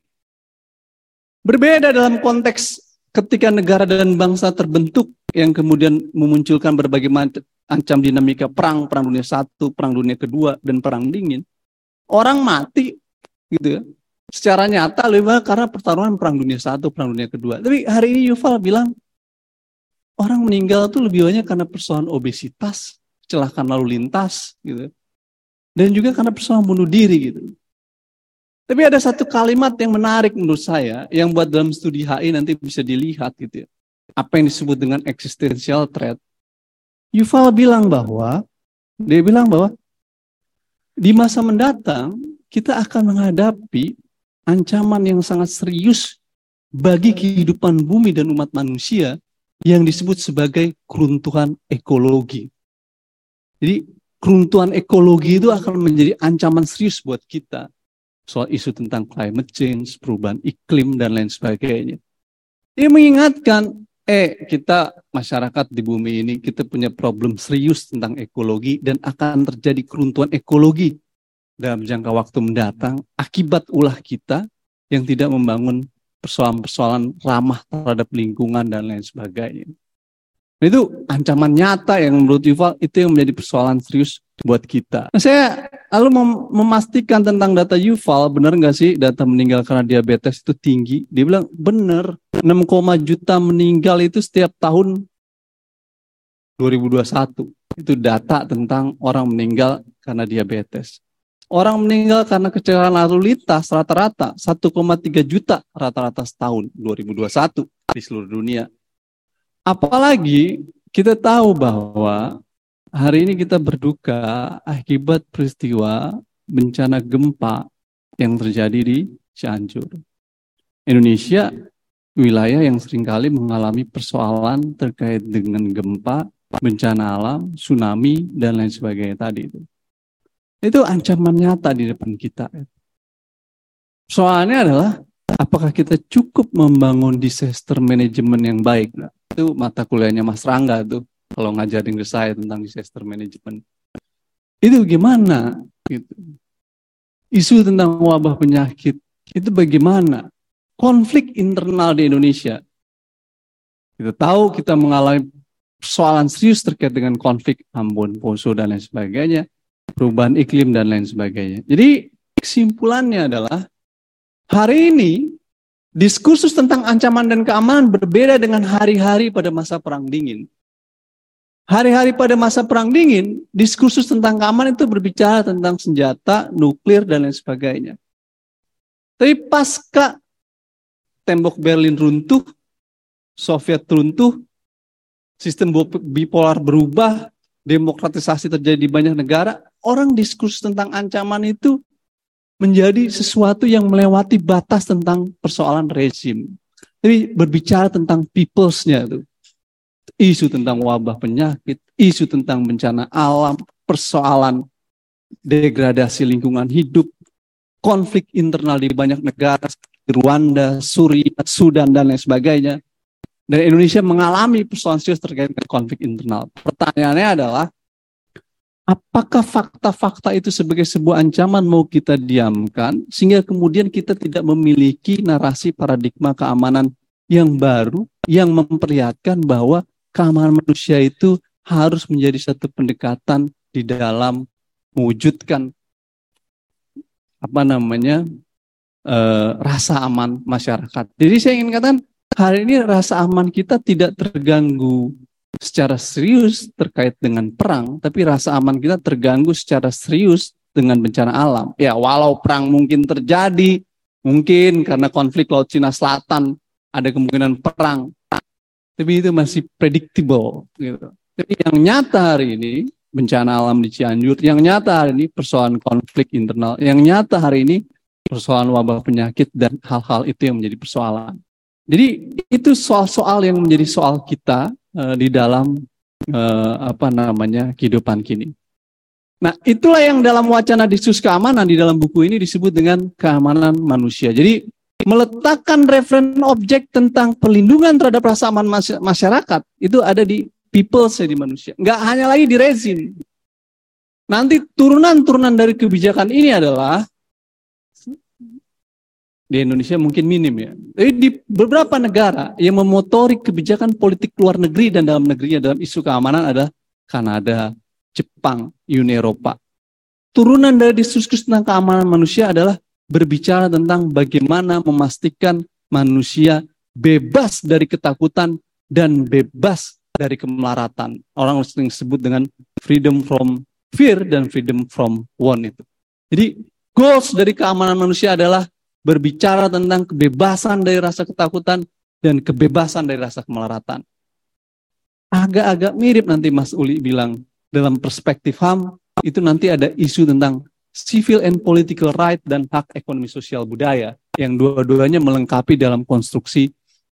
berbeda dalam konteks ketika negara dan bangsa terbentuk yang kemudian memunculkan berbagai macam ancam dinamika perang, perang dunia satu, perang dunia kedua, dan perang dingin. Orang mati gitu ya. Secara nyata lebih banyak karena pertarungan perang dunia satu, perang dunia kedua. Tapi hari ini Yuval bilang orang meninggal tuh lebih banyak karena persoalan obesitas, kecelakaan lalu lintas gitu. Dan juga karena persoalan bunuh diri gitu. Tapi ada satu kalimat yang menarik menurut saya yang buat dalam studi HI nanti bisa dilihat gitu ya. Apa yang disebut dengan existential threat. Yuval bilang bahwa dia bilang bahwa di masa mendatang kita akan menghadapi ancaman yang sangat serius bagi kehidupan bumi dan umat manusia yang disebut sebagai keruntuhan ekologi. Jadi keruntuhan ekologi itu akan menjadi ancaman serius buat kita. Soal isu tentang climate change, perubahan iklim, dan lain sebagainya. Dia mengingatkan, eh kita masyarakat di bumi ini, kita punya problem serius tentang ekologi dan akan terjadi keruntuhan ekologi dalam jangka waktu mendatang akibat ulah kita yang tidak membangun persoalan-persoalan ramah terhadap lingkungan dan lain sebagainya. Nah, itu ancaman nyata yang menurut Yuval itu yang menjadi persoalan serius buat kita. Nah, saya lalu mem memastikan tentang data Yuval, benar nggak sih data meninggal karena diabetes itu tinggi? Dia bilang benar, 6, juta meninggal itu setiap tahun 2021. Itu data tentang orang meninggal karena diabetes. Orang meninggal karena kecelakaan lalu lintas rata-rata 1,3 juta rata-rata setahun 2021 di seluruh dunia. Apalagi kita tahu bahwa hari ini kita berduka akibat peristiwa bencana gempa yang terjadi di Cianjur. Indonesia wilayah yang sering kali mengalami persoalan terkait dengan gempa, bencana alam, tsunami, dan lain sebagainya tadi itu. Itu ancaman nyata di depan kita. Soalnya adalah apakah kita cukup membangun disaster management yang baik? Itu mata kuliahnya Mas Rangga tuh kalau ngajarin ke saya tentang disaster management. Itu gimana? Gitu. Isu tentang wabah penyakit itu bagaimana? Konflik internal di Indonesia. Kita tahu kita mengalami persoalan serius terkait dengan konflik Ambon, Poso, dan lain sebagainya perubahan iklim dan lain sebagainya. Jadi kesimpulannya adalah hari ini diskursus tentang ancaman dan keamanan berbeda dengan hari-hari pada masa perang dingin. Hari-hari pada masa perang dingin, diskursus tentang keamanan itu berbicara tentang senjata, nuklir, dan lain sebagainya. Tapi pasca tembok Berlin runtuh, Soviet runtuh, sistem bipolar berubah, demokratisasi terjadi di banyak negara, orang diskus tentang ancaman itu menjadi sesuatu yang melewati batas tentang persoalan rezim. Jadi berbicara tentang peoples-nya itu. Isu tentang wabah penyakit, isu tentang bencana alam, persoalan degradasi lingkungan hidup, konflik internal di banyak negara, Rwanda, Suriah, Sudan, dan lain sebagainya. Dan Indonesia mengalami persoalan serius terkait dengan konflik internal. Pertanyaannya adalah, apakah fakta-fakta itu sebagai sebuah ancaman mau kita diamkan, sehingga kemudian kita tidak memiliki narasi paradigma keamanan yang baru, yang memperlihatkan bahwa keamanan manusia itu harus menjadi satu pendekatan di dalam mewujudkan apa namanya eh, rasa aman masyarakat. Jadi saya ingin katakan hari ini rasa aman kita tidak terganggu secara serius terkait dengan perang, tapi rasa aman kita terganggu secara serius dengan bencana alam. Ya, walau perang mungkin terjadi, mungkin karena konflik Laut Cina Selatan ada kemungkinan perang, tapi itu masih predictable. Gitu. Jadi yang nyata hari ini bencana alam di Cianjur, yang nyata hari ini persoalan konflik internal, yang nyata hari ini persoalan wabah penyakit dan hal-hal itu yang menjadi persoalan. Jadi itu soal-soal yang menjadi soal kita uh, di dalam eh, apa namanya kehidupan kini. Nah, itulah yang dalam wacana diskusi keamanan di dalam buku ini disebut dengan keamanan manusia. Jadi meletakkan referen objek tentang perlindungan terhadap rasa aman masyarakat itu ada di people di manusia. Nggak hanya lagi di rezim. Nanti turunan-turunan dari kebijakan ini adalah di Indonesia mungkin minim ya. Tapi di beberapa negara yang memotori kebijakan politik luar negeri dan dalam negerinya dalam isu keamanan ada Kanada, Jepang, Uni Eropa. Turunan dari diskursus tentang keamanan manusia adalah berbicara tentang bagaimana memastikan manusia bebas dari ketakutan dan bebas dari kemelaratan. Orang sering sebut dengan freedom from fear dan freedom from want itu. Jadi goals dari keamanan manusia adalah berbicara tentang kebebasan dari rasa ketakutan dan kebebasan dari rasa kemelaratan. Agak-agak mirip nanti Mas Uli bilang dalam perspektif HAM itu nanti ada isu tentang civil and political right dan hak ekonomi sosial budaya yang dua-duanya melengkapi dalam konstruksi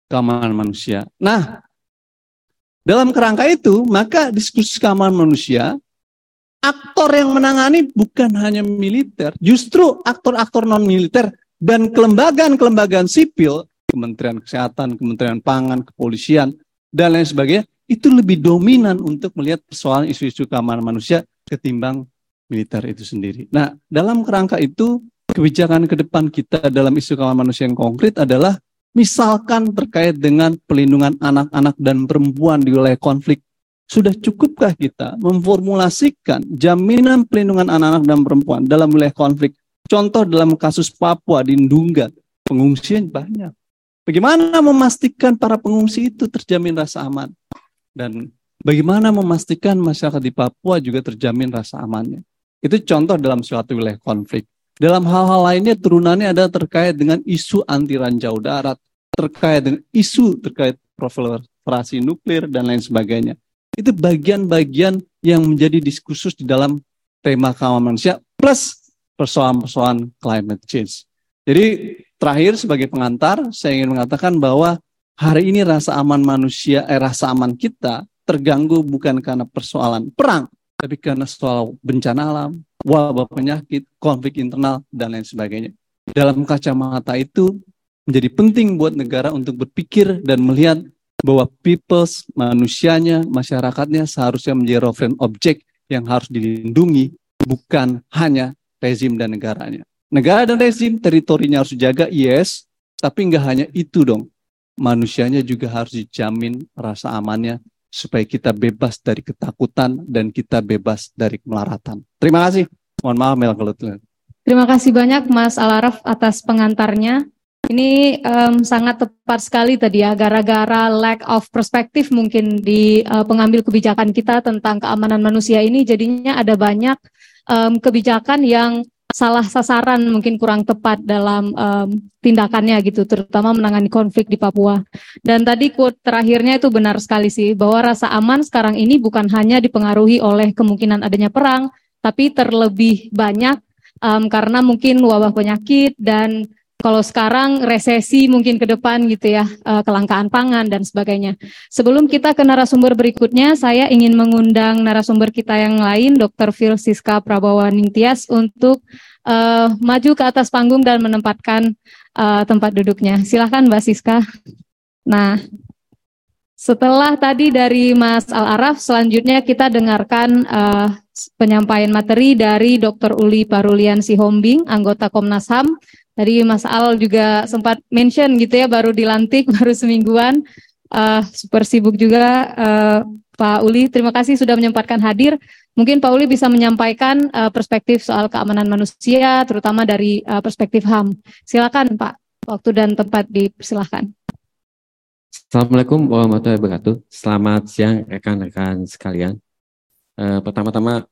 keamanan manusia. Nah, dalam kerangka itu, maka diskusi keamanan manusia aktor yang menangani bukan hanya militer, justru aktor-aktor non militer dan kelembagaan-kelembagaan sipil, Kementerian Kesehatan, Kementerian Pangan, Kepolisian, dan lain sebagainya, itu lebih dominan untuk melihat persoalan isu-isu keamanan manusia ketimbang militer itu sendiri. Nah, dalam kerangka itu, kebijakan ke depan kita dalam isu keamanan manusia yang konkret adalah misalkan terkait dengan pelindungan anak-anak dan perempuan di wilayah konflik. Sudah cukupkah kita memformulasikan jaminan pelindungan anak-anak dan perempuan dalam wilayah konflik Contoh dalam kasus Papua di Ndungga, pengungsian banyak. Bagaimana memastikan para pengungsi itu terjamin rasa aman? Dan bagaimana memastikan masyarakat di Papua juga terjamin rasa amannya? Itu contoh dalam suatu wilayah konflik. Dalam hal-hal lainnya turunannya ada terkait dengan isu anti ranjau darat, terkait dengan isu terkait proliferasi nuklir dan lain sebagainya. Itu bagian-bagian yang menjadi diskursus di dalam tema keamanan manusia plus persoalan-persoalan climate change. Jadi terakhir sebagai pengantar, saya ingin mengatakan bahwa hari ini rasa aman manusia, eh, rasa aman kita terganggu bukan karena persoalan perang, tapi karena soal bencana alam, wabah penyakit, konflik internal, dan lain sebagainya. Dalam kacamata itu menjadi penting buat negara untuk berpikir dan melihat bahwa peoples, manusianya, masyarakatnya seharusnya menjadi reference objek yang harus dilindungi, bukan hanya rezim dan negaranya. Negara dan rezim teritorinya harus dijaga, yes, tapi nggak hanya itu dong. Manusianya juga harus dijamin rasa amannya supaya kita bebas dari ketakutan dan kita bebas dari kemelaratan. Terima kasih. Mohon maaf Mel Terima kasih banyak Mas Alaraf atas pengantarnya. Ini um, sangat tepat sekali tadi ya, gara-gara lack of perspektif mungkin di uh, pengambil kebijakan kita tentang keamanan manusia ini, jadinya ada banyak um, kebijakan yang salah sasaran mungkin kurang tepat dalam um, tindakannya gitu, terutama menangani konflik di Papua. Dan tadi quote terakhirnya itu benar sekali sih, bahwa rasa aman sekarang ini bukan hanya dipengaruhi oleh kemungkinan adanya perang, tapi terlebih banyak um, karena mungkin wabah penyakit dan kalau sekarang resesi mungkin ke depan gitu ya, uh, kelangkaan pangan dan sebagainya. Sebelum kita ke narasumber berikutnya, saya ingin mengundang narasumber kita yang lain, Dr. Phil Siska Prabowo Ningtyas, untuk uh, maju ke atas panggung dan menempatkan uh, tempat duduknya. Silahkan Mbak Siska. Nah, setelah tadi dari Mas Al-Araf, selanjutnya kita dengarkan uh, penyampaian materi dari Dr. Uli Parulian Sihombing, anggota Komnas HAM, Tadi Mas Al juga sempat mention gitu ya baru dilantik baru semingguan uh, super sibuk juga uh, Pak Uli. Terima kasih sudah menyempatkan hadir. Mungkin Pak Uli bisa menyampaikan uh, perspektif soal keamanan manusia, terutama dari uh, perspektif HAM. Silakan Pak, waktu dan tempat dipersilahkan. Assalamualaikum warahmatullahi wabarakatuh. Selamat siang rekan-rekan sekalian. Uh, pertama-tama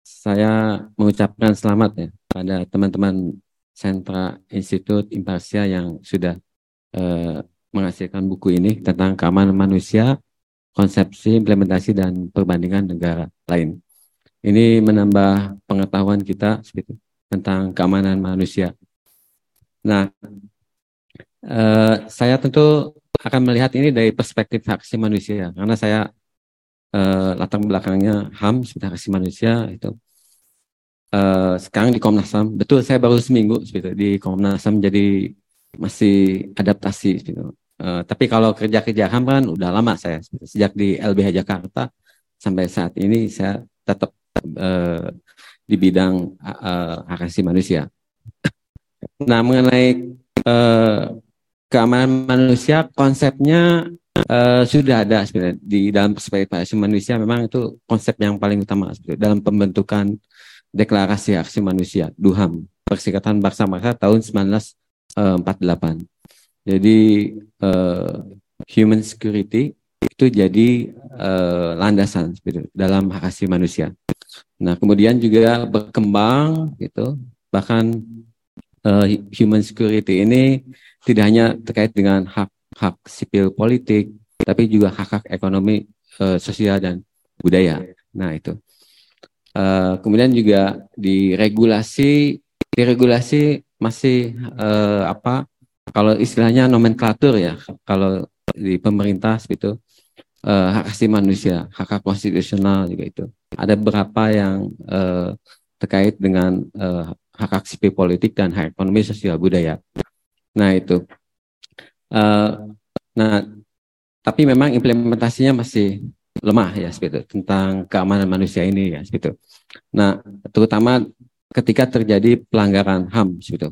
saya mengucapkan selamat ya pada teman-teman Sentra Institut Imparsia yang sudah uh, menghasilkan buku ini tentang keamanan manusia, konsepsi, implementasi, dan perbandingan negara lain. Ini menambah pengetahuan kita seperti tentang keamanan manusia. Nah, uh, saya tentu akan melihat ini dari perspektif hak asasi manusia, karena saya uh, latar belakangnya HAM, sebenarnya kasih manusia itu. Uh, sekarang di Komnas HAM, betul saya baru seminggu gitu, di Komnas HAM jadi masih adaptasi gitu. Uh, tapi kalau kerja-kerja HAM kan udah lama saya sejak di LBH Jakarta sampai saat ini saya tetap uh, di bidang uh, hak asasi manusia. Nah mengenai uh, keamanan manusia konsepnya uh, sudah ada sebenarnya di dalam perspektif manusia memang itu konsep yang paling utama sebenarnya, dalam pembentukan deklarasi hak asasi manusia DUHAM Perserikatan Bangsa-Bangsa tahun 1948. Jadi uh, human security itu jadi uh, landasan sebenarnya dalam hak asasi manusia. Nah kemudian juga berkembang gitu bahkan uh, human security ini tidak hanya terkait dengan hak-hak sipil politik, tapi juga hak-hak ekonomi, uh, sosial dan budaya. Nah itu. Uh, kemudian juga di regulasi masih uh, apa? Kalau istilahnya nomenklatur ya, kalau di pemerintah itu uh, hak asasi manusia, hak hak konstitusional juga itu. Ada beberapa yang uh, terkait dengan uh, hak hak sipil politik dan hak ekonomi sosial budaya. Nah itu. Uh, nah tapi memang implementasinya masih lemah ya seperti itu tentang keamanan manusia ini ya seperti itu. Nah terutama ketika terjadi pelanggaran HAM seperti itu.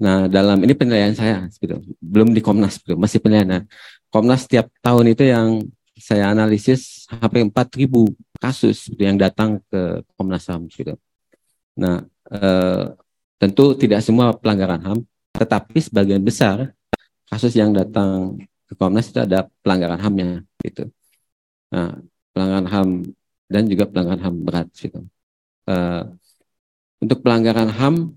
Nah dalam ini penilaian saya seperti itu. belum di Komnas seperti itu, masih penilaian. Nah, Komnas setiap tahun itu yang saya analisis hampir 4.000 kasus yang datang ke Komnas HAM gitu. Nah, eh, tentu tidak semua pelanggaran HAM, tetapi sebagian besar kasus yang datang ke Komnas itu ada pelanggaran HAM-nya gitu. Nah, pelanggaran HAM dan juga pelanggaran HAM berat gitu. Uh, untuk pelanggaran HAM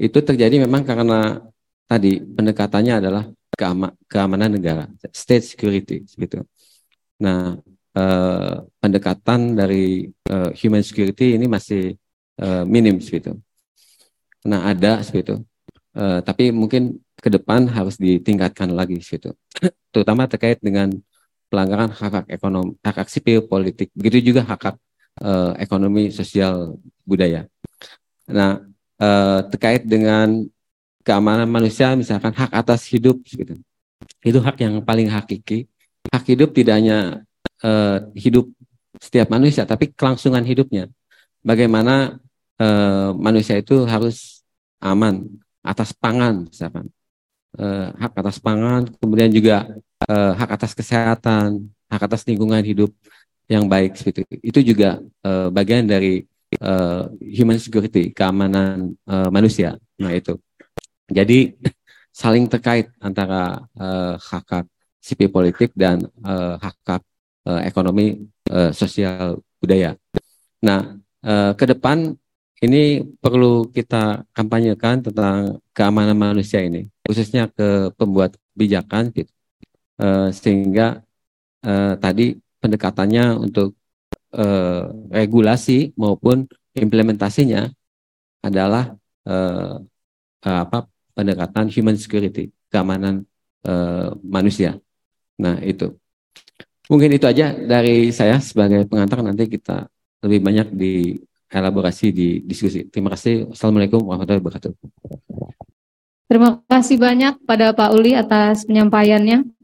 itu terjadi memang karena tadi pendekatannya adalah keama keamanan negara, state security gitu. Nah, uh, pendekatan dari uh, human security ini masih uh, minim gitu. Nah ada seperti itu. Uh, tapi mungkin ke depan harus ditingkatkan lagi gitu. Terutama terkait dengan pelanggaran hak hak ekonomi, hak hak sipil politik, begitu juga hak hak uh, ekonomi sosial budaya. Nah uh, terkait dengan keamanan manusia, misalkan hak atas hidup, gitu. itu hak yang paling hakiki. Hak hidup tidak hanya uh, hidup setiap manusia, tapi kelangsungan hidupnya. Bagaimana uh, manusia itu harus aman atas pangan misalkan uh, hak atas pangan kemudian juga uh, hak atas kesehatan hak atas lingkungan hidup yang baik seperti itu. Itu juga uh, bagian dari uh, human security keamanan uh, manusia. Nah itu. Jadi saling terkait antara uh, hak hak sipil politik dan uh, hak hak uh, ekonomi uh, sosial budaya. Nah uh, ke depan ini perlu kita kampanyekan tentang keamanan manusia ini, khususnya ke pembuat kebijakan, gitu. Uh, sehingga uh, tadi pendekatannya untuk uh, regulasi maupun implementasinya adalah uh, apa pendekatan human security, keamanan uh, manusia. Nah itu mungkin itu aja dari saya sebagai pengantar nanti kita lebih banyak di elaborasi di diskusi. Terima kasih. Assalamualaikum warahmatullahi wabarakatuh. Terima kasih banyak pada Pak Uli atas penyampaiannya.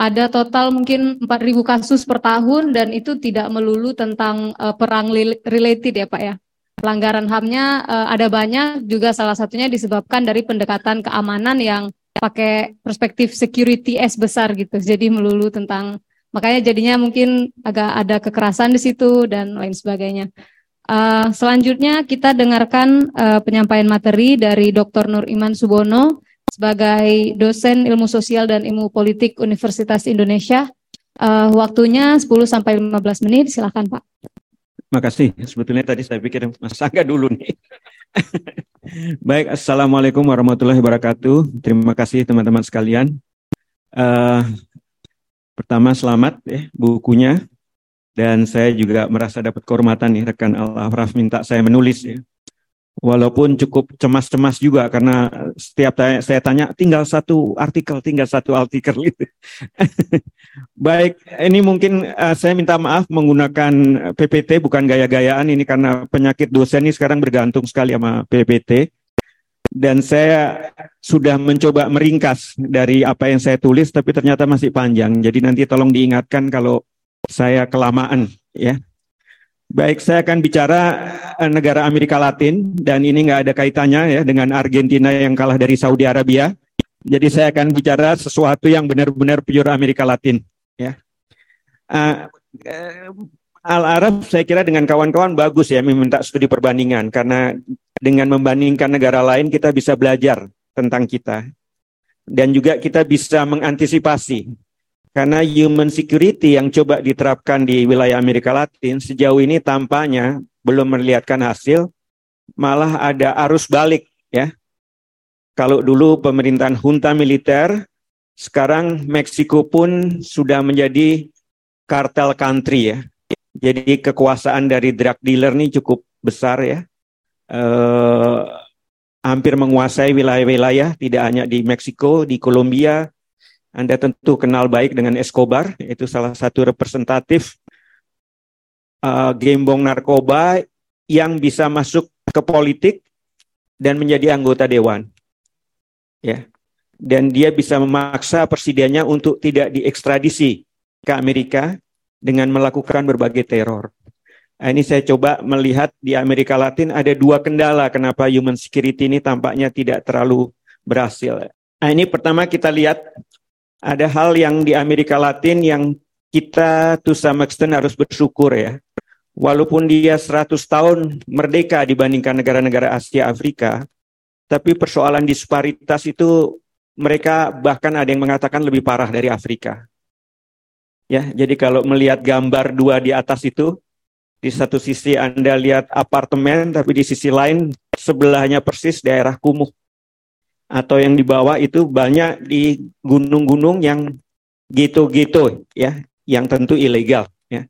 Ada total mungkin 4.000 kasus per tahun dan itu tidak melulu tentang uh, perang related ya Pak ya. Pelanggaran HAM-nya uh, ada banyak juga salah satunya disebabkan dari pendekatan keamanan yang pakai perspektif security S besar gitu. Jadi melulu tentang makanya jadinya mungkin agak ada kekerasan di situ dan lain sebagainya. Uh, selanjutnya kita dengarkan uh, penyampaian materi dari Dr. Nur Iman Subono sebagai dosen ilmu sosial dan ilmu politik Universitas Indonesia. Uh, waktunya 10 sampai 15 menit, silakan Pak. Terima kasih. Sebetulnya tadi saya pikir Mas Angga dulu nih. Baik, Assalamualaikum warahmatullahi wabarakatuh. Terima kasih teman-teman sekalian. Uh, pertama selamat ya bukunya dan saya juga merasa dapat kehormatan nih rekan Al-Afraf minta saya menulis ya. Walaupun cukup cemas-cemas juga karena setiap tanya, saya tanya tinggal satu artikel, tinggal satu artikel gitu. Baik, ini mungkin uh, saya minta maaf menggunakan PPT bukan gaya-gayaan ini karena penyakit dosen ini sekarang bergantung sekali sama PPT. Dan saya sudah mencoba meringkas dari apa yang saya tulis tapi ternyata masih panjang. Jadi nanti tolong diingatkan kalau saya kelamaan ya. Baik, saya akan bicara eh, negara Amerika Latin dan ini nggak ada kaitannya ya dengan Argentina yang kalah dari Saudi Arabia. Jadi saya akan bicara sesuatu yang benar-benar pure Amerika Latin. Ya, uh, Al Arab saya kira dengan kawan-kawan bagus ya meminta studi perbandingan karena dengan membandingkan negara lain kita bisa belajar tentang kita dan juga kita bisa mengantisipasi karena human security yang coba diterapkan di wilayah Amerika Latin sejauh ini tampaknya belum melihatkan hasil, malah ada arus balik ya. Kalau dulu pemerintahan junta militer, sekarang Meksiko pun sudah menjadi kartel country ya. Jadi kekuasaan dari drug dealer ini cukup besar ya. Eh, hampir menguasai wilayah-wilayah tidak hanya di Meksiko, di Kolombia, anda tentu kenal baik dengan Escobar, itu salah satu representatif uh, gembong narkoba yang bisa masuk ke politik dan menjadi anggota dewan. Ya. Dan dia bisa memaksa presidennya untuk tidak diekstradisi ke Amerika dengan melakukan berbagai teror. Nah, ini saya coba melihat di Amerika Latin ada dua kendala kenapa human security ini tampaknya tidak terlalu berhasil. Nah, ini pertama kita lihat ada hal yang di Amerika Latin yang kita to some extent harus bersyukur ya. Walaupun dia 100 tahun merdeka dibandingkan negara-negara Asia Afrika, tapi persoalan disparitas itu mereka bahkan ada yang mengatakan lebih parah dari Afrika. Ya, jadi kalau melihat gambar dua di atas itu, di satu sisi Anda lihat apartemen, tapi di sisi lain sebelahnya persis daerah kumuh atau yang di bawah itu banyak di gunung-gunung yang gitu-gitu ya, yang tentu ilegal ya.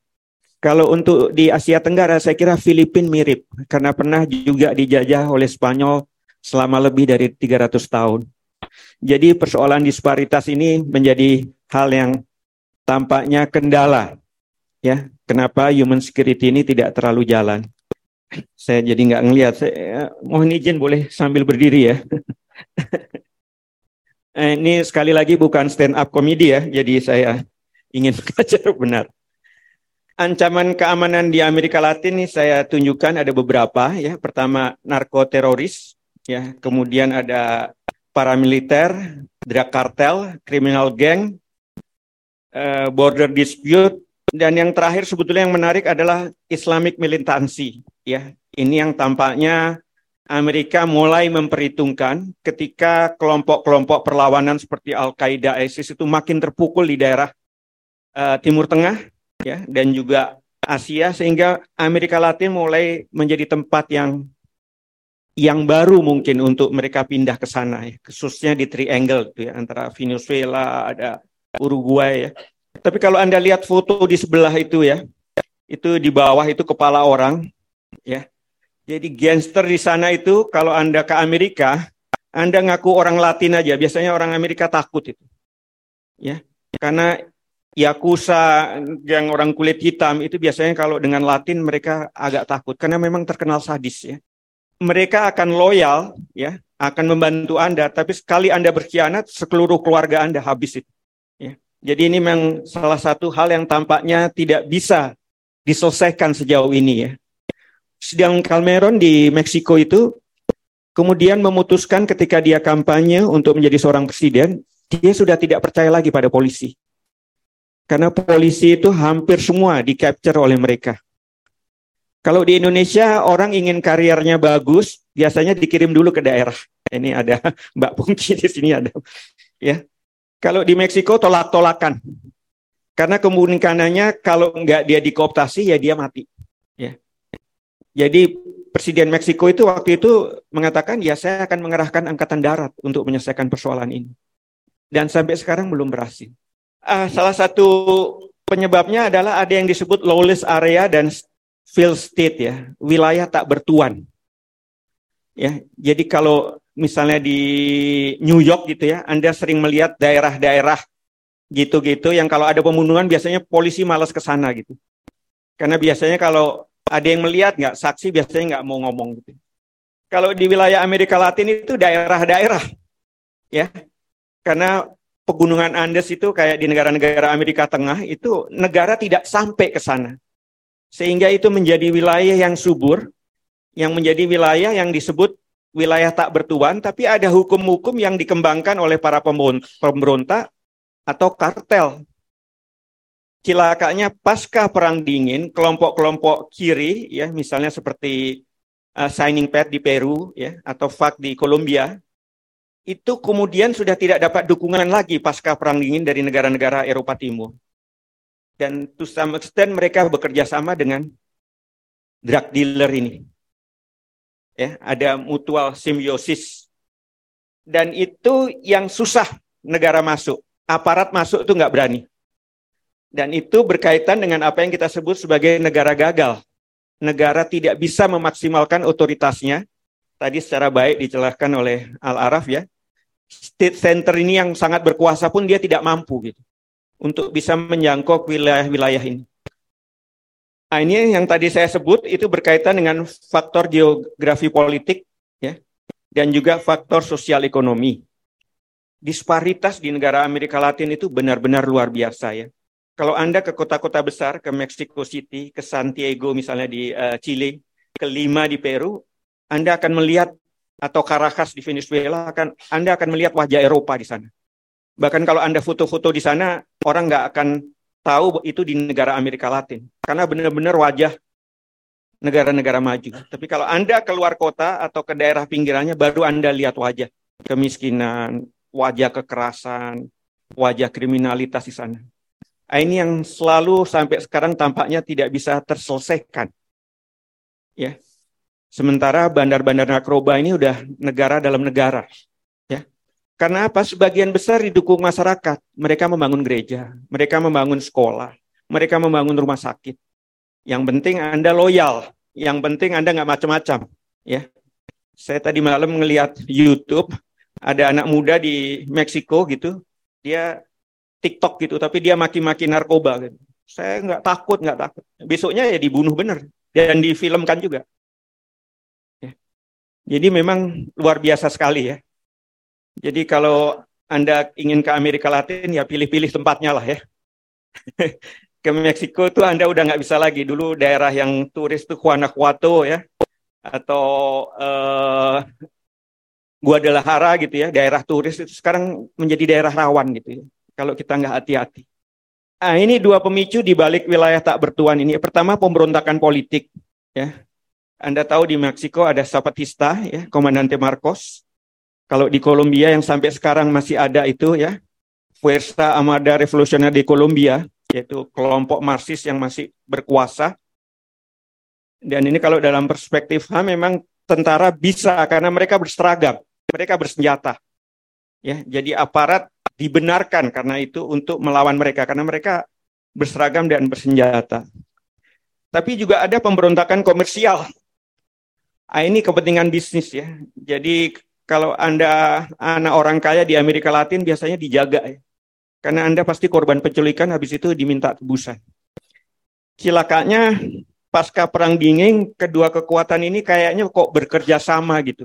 Kalau untuk di Asia Tenggara saya kira Filipina mirip karena pernah juga dijajah oleh Spanyol selama lebih dari 300 tahun. Jadi persoalan disparitas ini menjadi hal yang tampaknya kendala ya. Kenapa human security ini tidak terlalu jalan? Saya jadi nggak ngelihat. Saya mohon izin boleh sambil berdiri ya. eh, ini sekali lagi bukan stand up komedi ya, jadi saya ingin belajar benar. Ancaman keamanan di Amerika Latin ini saya tunjukkan ada beberapa ya. Pertama narkoteroris, ya. Kemudian ada paramiliter, drug cartel, criminal gang, uh, border dispute, dan yang terakhir sebetulnya yang menarik adalah Islamic militansi, ya. Ini yang tampaknya Amerika mulai memperhitungkan ketika kelompok-kelompok perlawanan seperti Al-Qaeda, ISIS itu makin terpukul di daerah uh, Timur Tengah ya dan juga Asia sehingga Amerika Latin mulai menjadi tempat yang yang baru mungkin untuk mereka pindah ke sana ya, khususnya di triangle itu ya antara Venezuela ada Uruguay ya. Tapi kalau Anda lihat foto di sebelah itu ya, itu di bawah itu kepala orang ya jadi gangster di sana itu kalau Anda ke Amerika, Anda ngaku orang Latin aja, biasanya orang Amerika takut itu. Ya, karena Yakuza yang orang kulit hitam itu biasanya kalau dengan Latin mereka agak takut karena memang terkenal sadis ya. Mereka akan loyal ya, akan membantu Anda, tapi sekali Anda berkhianat, seluruh keluarga Anda habis itu. Ya. Jadi ini memang salah satu hal yang tampaknya tidak bisa diselesaikan sejauh ini ya sidang Calmeron di Meksiko itu kemudian memutuskan ketika dia kampanye untuk menjadi seorang presiden, dia sudah tidak percaya lagi pada polisi. Karena polisi itu hampir semua di capture oleh mereka. Kalau di Indonesia orang ingin karirnya bagus, biasanya dikirim dulu ke daerah. Ini ada Mbak Pungki di sini ada. Ya. Kalau di Meksiko tolak-tolakan. Karena kemungkinannya kalau nggak dia dikooptasi ya dia mati. Jadi Presiden Meksiko itu waktu itu mengatakan ya saya akan mengerahkan angkatan darat untuk menyelesaikan persoalan ini. Dan sampai sekarang belum berhasil. Uh, salah satu penyebabnya adalah ada yang disebut lawless area dan field state ya, wilayah tak bertuan. Ya, jadi kalau misalnya di New York gitu ya, Anda sering melihat daerah-daerah gitu-gitu yang kalau ada pembunuhan biasanya polisi malas ke sana gitu. Karena biasanya kalau ada yang melihat nggak saksi biasanya nggak mau ngomong gitu. Kalau di wilayah Amerika Latin itu daerah-daerah ya. Karena pegunungan Andes itu kayak di negara-negara Amerika Tengah itu negara tidak sampai ke sana. Sehingga itu menjadi wilayah yang subur, yang menjadi wilayah yang disebut wilayah tak bertuan, tapi ada hukum-hukum yang dikembangkan oleh para pemberontak atau kartel. Cilakanya pasca perang dingin, kelompok-kelompok kiri, ya misalnya seperti uh, Signing Pad di Peru, ya atau FARC di Kolombia, itu kemudian sudah tidak dapat dukungan lagi pasca perang dingin dari negara-negara Eropa Timur dan to some extent mereka bekerja sama dengan drug dealer ini. Ya, ada mutual simbiosis. Dan itu yang susah negara masuk. Aparat masuk itu nggak berani. Dan itu berkaitan dengan apa yang kita sebut sebagai negara gagal. Negara tidak bisa memaksimalkan otoritasnya. Tadi secara baik dijelaskan oleh Al-Araf ya. State center ini yang sangat berkuasa pun dia tidak mampu gitu untuk bisa menjangkau wilayah-wilayah ini. Nah, ini yang tadi saya sebut itu berkaitan dengan faktor geografi politik ya dan juga faktor sosial ekonomi. Disparitas di negara Amerika Latin itu benar-benar luar biasa ya. Kalau Anda ke kota-kota besar, ke Mexico City, ke Santiago misalnya di uh, Chile, ke Lima di Peru, Anda akan melihat atau Caracas di Venezuela akan Anda akan melihat wajah Eropa di sana. Bahkan kalau Anda foto-foto di sana, orang nggak akan tahu itu di negara Amerika Latin. Karena benar-benar wajah negara-negara maju. Tapi kalau Anda keluar kota atau ke daerah pinggirannya, baru Anda lihat wajah kemiskinan, wajah kekerasan, wajah kriminalitas di sana. Nah, ini yang selalu sampai sekarang tampaknya tidak bisa terselesaikan. Ya. Sementara bandar-bandar narkoba ini udah negara dalam negara. Karena apa? Sebagian besar didukung masyarakat. Mereka membangun gereja, mereka membangun sekolah, mereka membangun rumah sakit. Yang penting Anda loyal, yang penting Anda nggak macam-macam. Ya, saya tadi malam melihat YouTube ada anak muda di Meksiko gitu, dia TikTok gitu, tapi dia maki-maki narkoba. Gitu. Saya nggak takut, nggak takut. Besoknya ya dibunuh bener dan difilmkan juga. Ya. Jadi memang luar biasa sekali ya jadi kalau Anda ingin ke Amerika Latin, ya pilih-pilih tempatnya lah ya. ke Meksiko tuh Anda udah nggak bisa lagi. Dulu daerah yang turis tuh Guanajuato ya, atau uh, Guadalajara gitu ya, daerah turis itu sekarang menjadi daerah rawan gitu ya, kalau kita nggak hati-hati. Nah, ini dua pemicu di balik wilayah tak bertuan ini. Pertama, pemberontakan politik. Ya, Anda tahu di Meksiko ada Zapatista, ya, Komandante Marcos. Kalau di Kolombia yang sampai sekarang masih ada itu ya, Fuerza Armada Revolusioner di Kolombia, yaitu kelompok Marxis yang masih berkuasa. Dan ini kalau dalam perspektif HAM memang tentara bisa karena mereka berseragam, mereka bersenjata. Ya, jadi aparat dibenarkan karena itu untuk melawan mereka karena mereka berseragam dan bersenjata. Tapi juga ada pemberontakan komersial. Ah, ini kepentingan bisnis ya. Jadi kalau Anda anak orang kaya di Amerika Latin biasanya dijaga ya. Karena Anda pasti korban penculikan habis itu diminta tebusan. Cilakanya pasca perang dingin kedua kekuatan ini kayaknya kok bekerja sama gitu.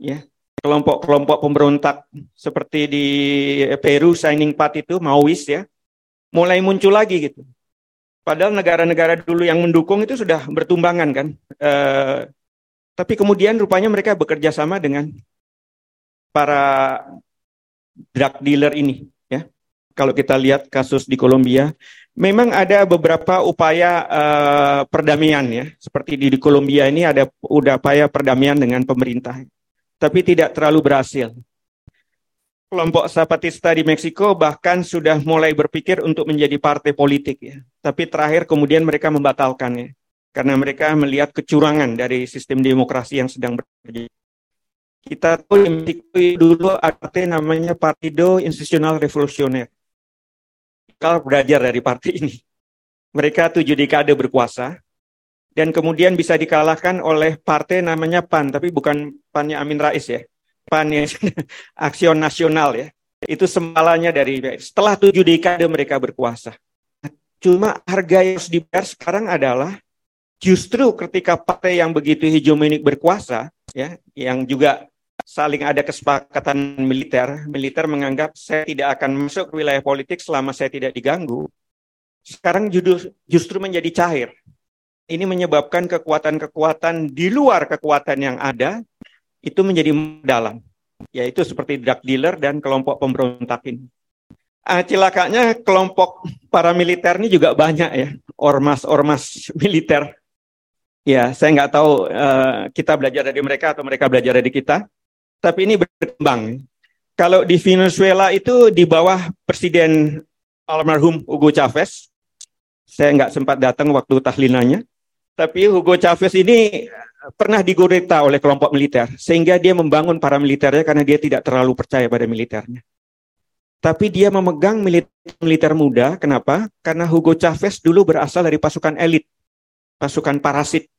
Ya, kelompok-kelompok pemberontak seperti di Peru signing part itu Maois ya mulai muncul lagi gitu. Padahal negara-negara dulu yang mendukung itu sudah bertumbangan kan. Eh, tapi kemudian rupanya mereka bekerja sama dengan para drug dealer ini. Ya, kalau kita lihat kasus di Kolombia, memang ada beberapa upaya uh, perdamaian ya. Seperti di, di Kolombia ini ada upaya perdamaian dengan pemerintah, tapi tidak terlalu berhasil. Kelompok Zapatista di Meksiko bahkan sudah mulai berpikir untuk menjadi partai politik ya. Tapi terakhir kemudian mereka membatalkannya karena mereka melihat kecurangan dari sistem demokrasi yang sedang berjalan. Kita tahu di dulu partai namanya Partido Institusional Revolusioner. Kalau belajar dari partai ini. Mereka tujuh dekade berkuasa, dan kemudian bisa dikalahkan oleh partai namanya PAN, tapi bukan PAN-nya Amin Rais ya. PAN yang Aksion Nasional ya. Itu sembalanya dari setelah tujuh dekade mereka berkuasa. Cuma harga yang harus dibayar sekarang adalah justru ketika partai yang begitu hegemonik berkuasa, ya, yang juga saling ada kesepakatan militer, militer menganggap saya tidak akan masuk ke wilayah politik selama saya tidak diganggu. Sekarang justru menjadi cair ini menyebabkan kekuatan-kekuatan di luar kekuatan yang ada itu menjadi dalam, yaitu seperti drug dealer dan kelompok pemberontak ini. Ah, cilakanya kelompok paramiliter ini juga banyak ya, ormas-ormas militer. Ya, saya nggak tahu uh, kita belajar dari mereka atau mereka belajar dari kita, tapi ini berkembang. Kalau di Venezuela itu di bawah Presiden almarhum Hugo Chavez, saya nggak sempat datang waktu tahlilannya. Tapi Hugo Chavez ini pernah digurita oleh kelompok militer, sehingga dia membangun para militernya karena dia tidak terlalu percaya pada militernya. Tapi dia memegang militer, militer muda, kenapa? Karena Hugo Chavez dulu berasal dari pasukan elit, pasukan parasit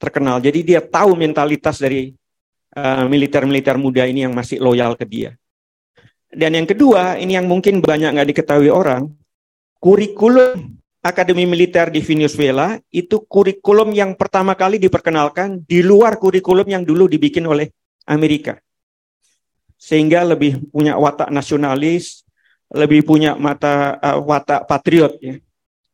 terkenal. Jadi dia tahu mentalitas dari eh, militer-militer uh, muda ini yang masih loyal ke dia. Dan yang kedua, ini yang mungkin banyak nggak diketahui orang, kurikulum Akademi Militer di Venezuela itu kurikulum yang pertama kali diperkenalkan di luar kurikulum yang dulu dibikin oleh Amerika. Sehingga lebih punya watak nasionalis, lebih punya mata uh, watak patriot ya.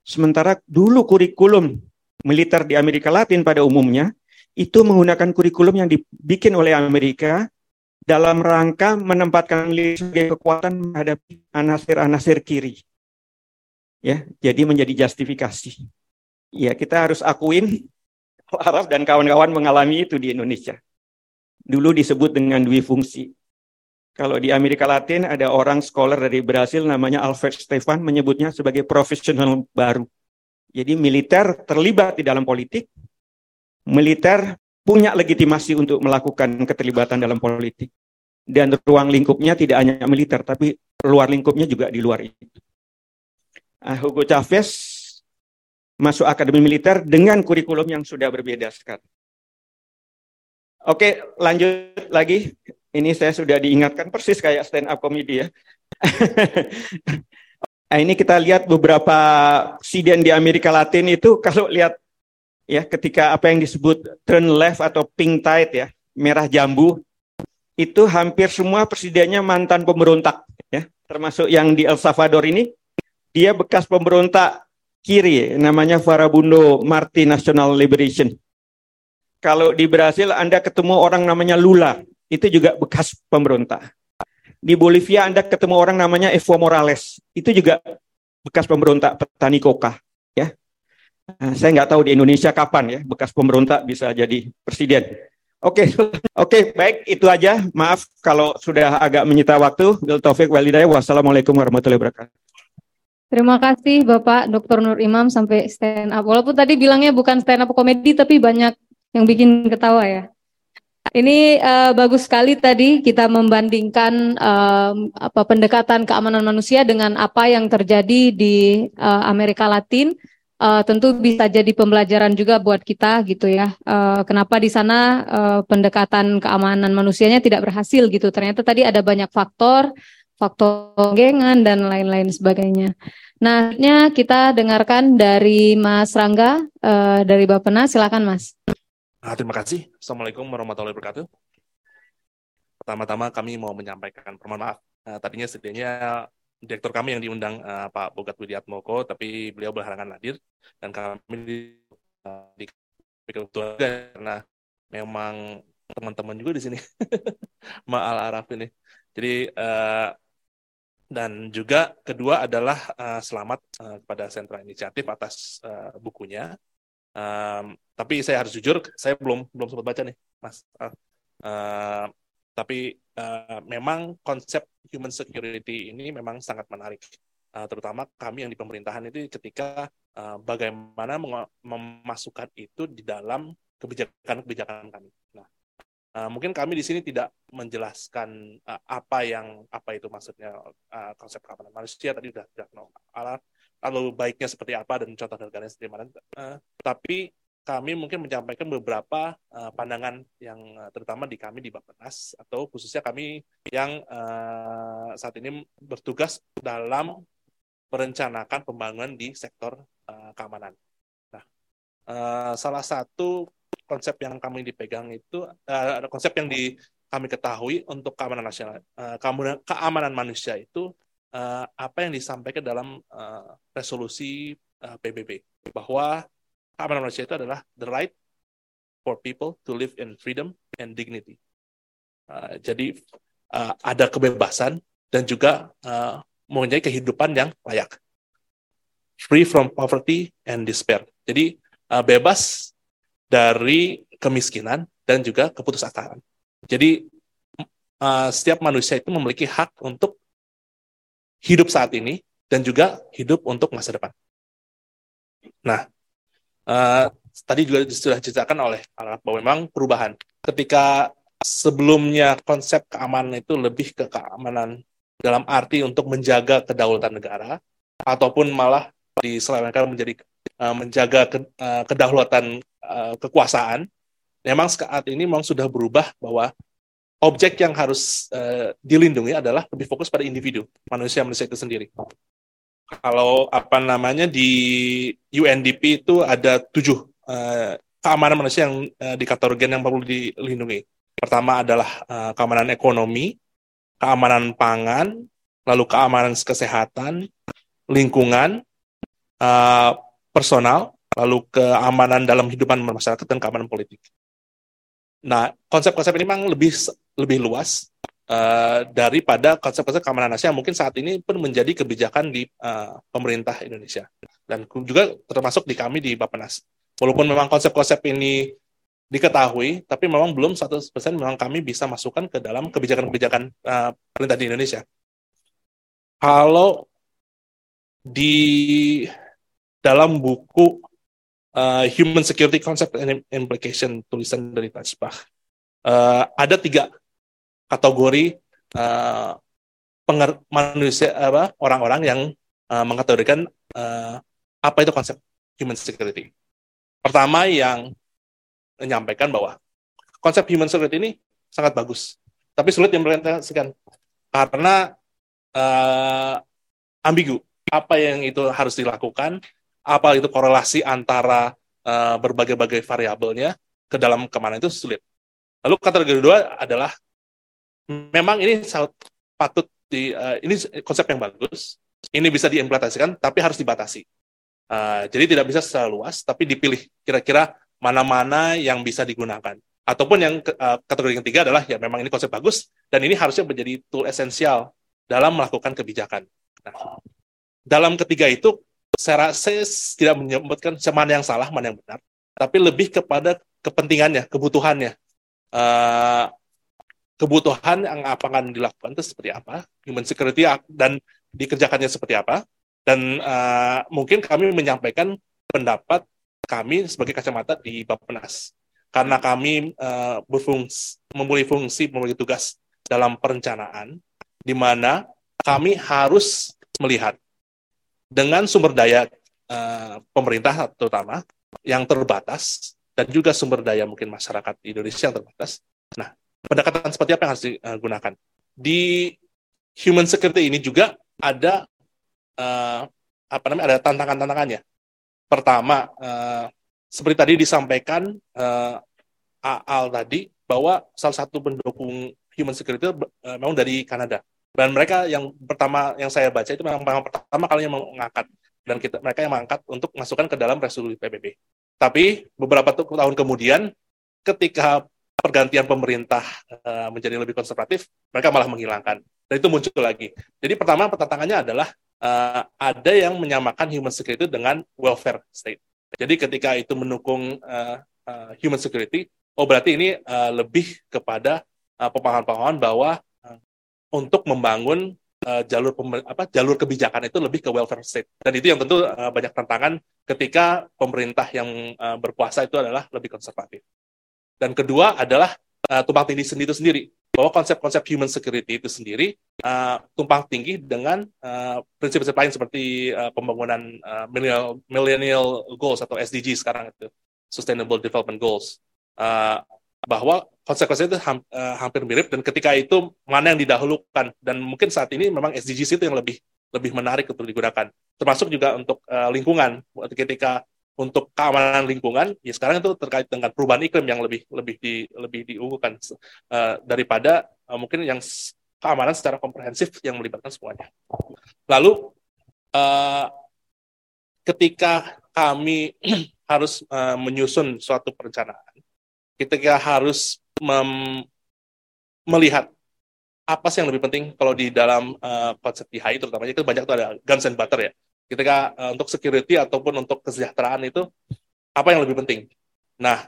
Sementara dulu kurikulum militer di Amerika Latin pada umumnya itu menggunakan kurikulum yang dibikin oleh Amerika dalam rangka menempatkan sebagai kekuatan menghadapi anasir-anasir kiri ya jadi menjadi justifikasi. Ya kita harus akuin Arab dan kawan-kawan mengalami itu di Indonesia. Dulu disebut dengan dwi fungsi. Kalau di Amerika Latin ada orang scholar dari Brasil namanya Alfred Stefan menyebutnya sebagai profesional baru. Jadi militer terlibat di dalam politik militer punya legitimasi untuk melakukan keterlibatan dalam politik. Dan ruang lingkupnya tidak hanya militer tapi luar lingkupnya juga di luar itu Hugo Chavez masuk akademi militer dengan kurikulum yang sudah berbeda sekarang. Oke, lanjut lagi. Ini saya sudah diingatkan persis kayak stand up comedy ya. nah, ini kita lihat beberapa presiden di Amerika Latin itu kalau lihat ya ketika apa yang disebut turn left atau pink tide ya, merah jambu itu hampir semua presidennya mantan pemberontak ya, termasuk yang di El Salvador ini dia bekas pemberontak kiri, namanya Farabundo Marti National Liberation. Kalau di Brasil Anda ketemu orang namanya Lula, itu juga bekas pemberontak. Di Bolivia Anda ketemu orang namanya Evo Morales, itu juga bekas pemberontak petani koka. Ya, nah, saya nggak tahu di Indonesia kapan ya bekas pemberontak bisa jadi presiden. Oke, okay. oke, okay, baik itu aja. Maaf kalau sudah agak menyita waktu. Bil Taufik Walidaya. Wassalamualaikum warahmatullahi wabarakatuh. Terima kasih Bapak Dr. Nur Imam sampai stand up. Walaupun tadi bilangnya bukan stand up komedi tapi banyak yang bikin ketawa ya. Ini uh, bagus sekali tadi kita membandingkan uh, apa pendekatan keamanan manusia dengan apa yang terjadi di uh, Amerika Latin. Uh, tentu bisa jadi pembelajaran juga buat kita gitu ya. Uh, kenapa di sana uh, pendekatan keamanan manusianya tidak berhasil gitu? Ternyata tadi ada banyak faktor faktor gengan dan lain-lain sebagainya. Nah, kita dengarkan dari Mas Rangga uh, dari Bapena. Silakan, Mas. Nah, terima kasih. Assalamualaikum warahmatullahi wabarakatuh. Pertama-tama kami mau menyampaikan permohonan maaf. Uh, tadinya sedianya direktur kami yang diundang uh, Pak Bogat Widiatmoko, tapi beliau berhalangan hadir dan kami di, uh, karena memang teman-teman juga di sini, Ma'al Araf ini. Jadi uh, dan juga kedua adalah uh, selamat uh, kepada Sentra Inisiatif atas uh, bukunya. Um, tapi saya harus jujur, saya belum belum sempat baca nih, Mas. Uh, tapi uh, memang konsep human security ini memang sangat menarik, uh, terutama kami yang di pemerintahan itu ketika uh, bagaimana memasukkan itu di dalam kebijakan-kebijakan kami. Nah, Uh, mungkin kami di sini tidak menjelaskan uh, apa yang apa itu maksudnya uh, konsep keamanan manusia tadi sudah sudah no, lalu baiknya seperti apa dan contoh negaranya seperti mana. Uh, tapi kami mungkin menyampaikan beberapa uh, pandangan yang uh, terutama di kami di Bappenas atau khususnya kami yang uh, saat ini bertugas dalam merencanakan pembangunan di sektor uh, keamanan. Nah, uh, salah satu konsep yang kami dipegang itu uh, konsep yang di kami ketahui untuk keamanan nasional, uh, keamanan, keamanan manusia itu uh, apa yang disampaikan dalam uh, resolusi uh, PBB bahwa keamanan manusia itu adalah the right for people to live in freedom and dignity. Uh, jadi uh, ada kebebasan dan juga uh, mempunyai kehidupan yang layak. Free from poverty and despair. Jadi uh, bebas dari kemiskinan dan juga keputusasaan. Jadi uh, setiap manusia itu memiliki hak untuk hidup saat ini dan juga hidup untuk masa depan. Nah, uh, tadi juga sudah diceritakan oleh anak bahwa memang perubahan. Ketika sebelumnya konsep keamanan itu lebih ke keamanan dalam arti untuk menjaga kedaulatan negara, ataupun malah diselewengkan menjadi uh, menjaga ke, uh, kedaulatan uh, kekuasaan, memang saat ini memang sudah berubah bahwa objek yang harus uh, dilindungi adalah lebih fokus pada individu manusia-manusia itu sendiri. Kalau apa namanya di UNDP itu ada tujuh uh, keamanan manusia yang uh, dikategorikan yang perlu dilindungi. Pertama adalah uh, keamanan ekonomi, keamanan pangan, lalu keamanan kesehatan, lingkungan, uh, personal, lalu keamanan dalam kehidupan masyarakat dan keamanan politik. Nah, konsep-konsep ini memang lebih lebih luas uh, daripada konsep-konsep keamanan nasional mungkin saat ini pun menjadi kebijakan di uh, pemerintah Indonesia dan juga termasuk di kami di Bappenas. Walaupun memang konsep-konsep ini diketahui, tapi memang belum 100% memang kami bisa masukkan ke dalam kebijakan-kebijakan uh, pemerintah di Indonesia. Kalau di dalam buku uh, Human Security Concept and Implication tulisan dari Tajbah. Uh, ada tiga kategori uh, penger manusia apa orang-orang yang uh, mengkategorikan uh, apa itu konsep human security. Pertama yang menyampaikan bahwa konsep human security ini sangat bagus, tapi sulit diimplementasikan karena uh, ambigu. Apa yang itu harus dilakukan, apa itu korelasi antara uh, berbagai-bagai variabelnya ke dalam ke mana itu sulit. Lalu kategori kedua adalah memang ini patut di uh, ini konsep yang bagus, ini bisa diimplementasikan tapi harus dibatasi. Uh, jadi tidak bisa secara luas tapi dipilih kira-kira mana-mana yang bisa digunakan. Ataupun yang uh, kategori yang ketiga adalah ya memang ini konsep bagus dan ini harusnya menjadi tool esensial dalam melakukan kebijakan. Nah, dalam ketiga itu saya, saya tidak menyebutkan mana yang salah, mana yang benar, tapi lebih kepada kepentingannya, kebutuhannya. Uh, kebutuhan yang akan dilakukan itu seperti apa, human security dan dikerjakannya seperti apa, dan uh, mungkin kami menyampaikan pendapat kami sebagai kacamata di Bappenas. Karena kami uh, berfungsi memiliki fungsi memiliki tugas dalam perencanaan di mana kami harus melihat dengan sumber daya uh, pemerintah terutama yang terbatas dan juga sumber daya mungkin masyarakat Indonesia yang terbatas. Nah, pendekatan seperti apa yang harus digunakan? Di human security ini juga ada uh, apa namanya ada tantangan-tantangannya. Pertama, uh, seperti tadi disampaikan uh, Al tadi bahwa salah satu pendukung human security uh, memang dari Kanada dan mereka yang pertama yang saya baca itu memang pertama kalinya mengangkat dan kita mereka yang mengangkat untuk masukkan ke dalam resolusi PBB. Tapi beberapa tahun kemudian ketika pergantian pemerintah uh, menjadi lebih konservatif, mereka malah menghilangkan. Dan itu muncul lagi. Jadi pertama pertanyaannya adalah uh, ada yang menyamakan human security dengan welfare state. Jadi ketika itu mendukung uh, uh, human security, oh berarti ini uh, lebih kepada uh, pemahaman-pemahaman bahwa untuk membangun uh, jalur apa jalur kebijakan itu lebih ke welfare state. Dan itu yang tentu uh, banyak tantangan ketika pemerintah yang uh, berkuasa itu adalah lebih konservatif. Dan kedua adalah uh, tumpang tindih sendiri itu sendiri. Bahwa konsep-konsep human security itu sendiri uh, tumpang tinggi dengan prinsip-prinsip uh, lain seperti uh, pembangunan uh, millennial, millennial goals atau SDG sekarang itu. Sustainable Development Goals. Uh, bahwa konsekuensinya itu uh, hampir mirip dan ketika itu mana yang didahulukan. Dan mungkin saat ini memang SDGs itu yang lebih lebih menarik untuk digunakan. Termasuk juga untuk uh, lingkungan. Ketika untuk keamanan lingkungan ya sekarang itu terkait dengan perubahan iklim yang lebih lebih di lebih diunggulkan. Uh, daripada uh, mungkin yang keamanan secara komprehensif yang melibatkan semuanya. Lalu uh, ketika kami harus uh, menyusun suatu perencanaan ketika harus melihat apa sih yang lebih penting kalau di dalam uh, konsep DHI terutama itu banyak tuh ada guns and butter ya. Ketika uh, untuk security ataupun untuk kesejahteraan itu apa yang lebih penting. Nah,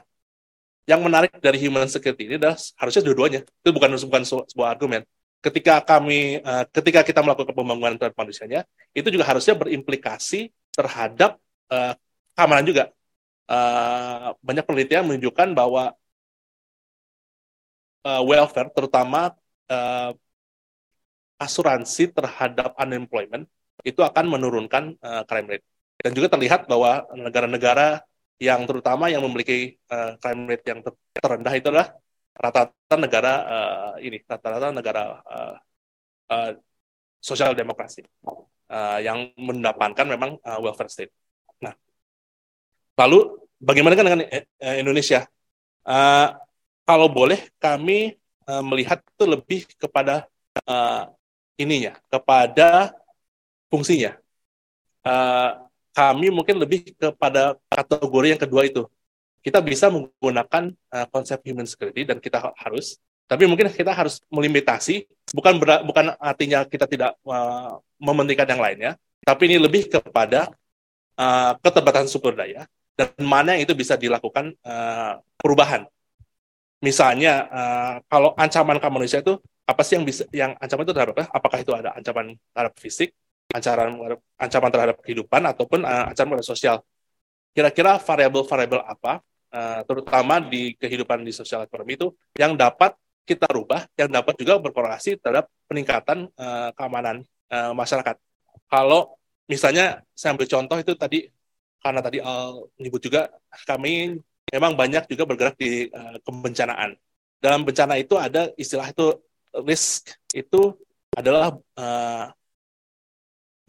yang menarik dari human security ini adalah harusnya dua-duanya. Itu bukan bukan sebuah argumen. Ketika kami uh, ketika kita melakukan pembangunan terhadap manusianya, itu juga harusnya berimplikasi terhadap uh, keamanan juga. Uh, banyak penelitian menunjukkan bahwa uh, welfare, terutama uh, asuransi terhadap unemployment, itu akan menurunkan uh, crime rate. Dan juga terlihat bahwa negara-negara yang terutama yang memiliki uh, crime rate yang ter terendah itu adalah rata-rata negara uh, ini, rata-rata negara uh, uh, sosial demokrasi uh, yang mendapatkan memang uh, welfare state. Nah, lalu bagaimana dengan Indonesia? Uh, kalau boleh kami uh, melihat itu lebih kepada uh, ininya, kepada fungsinya. Uh, kami mungkin lebih kepada kategori yang kedua itu. Kita bisa menggunakan uh, konsep human security dan kita harus, tapi mungkin kita harus melimitasi, bukan ber, bukan artinya kita tidak uh, mementingkan yang lainnya, tapi ini lebih kepada uh, keterbatasan sumber daya dan mana yang itu bisa dilakukan uh, perubahan misalnya uh, kalau ancaman ke manusia itu apa sih yang bisa yang ancaman itu terhadap apa? Apakah itu ada ancaman terhadap fisik, ancaman ancaman terhadap kehidupan ataupun uh, ancaman terhadap sosial? Kira-kira variabel-variabel apa uh, terutama di kehidupan di sosial ekonomi itu yang dapat kita rubah, yang dapat juga berkorelasi terhadap peningkatan uh, keamanan uh, masyarakat. Kalau misalnya saya ambil contoh itu tadi karena tadi Al menyebut juga kami memang banyak juga bergerak di uh, kebencanaan. Dalam bencana itu ada istilah itu risk itu adalah uh,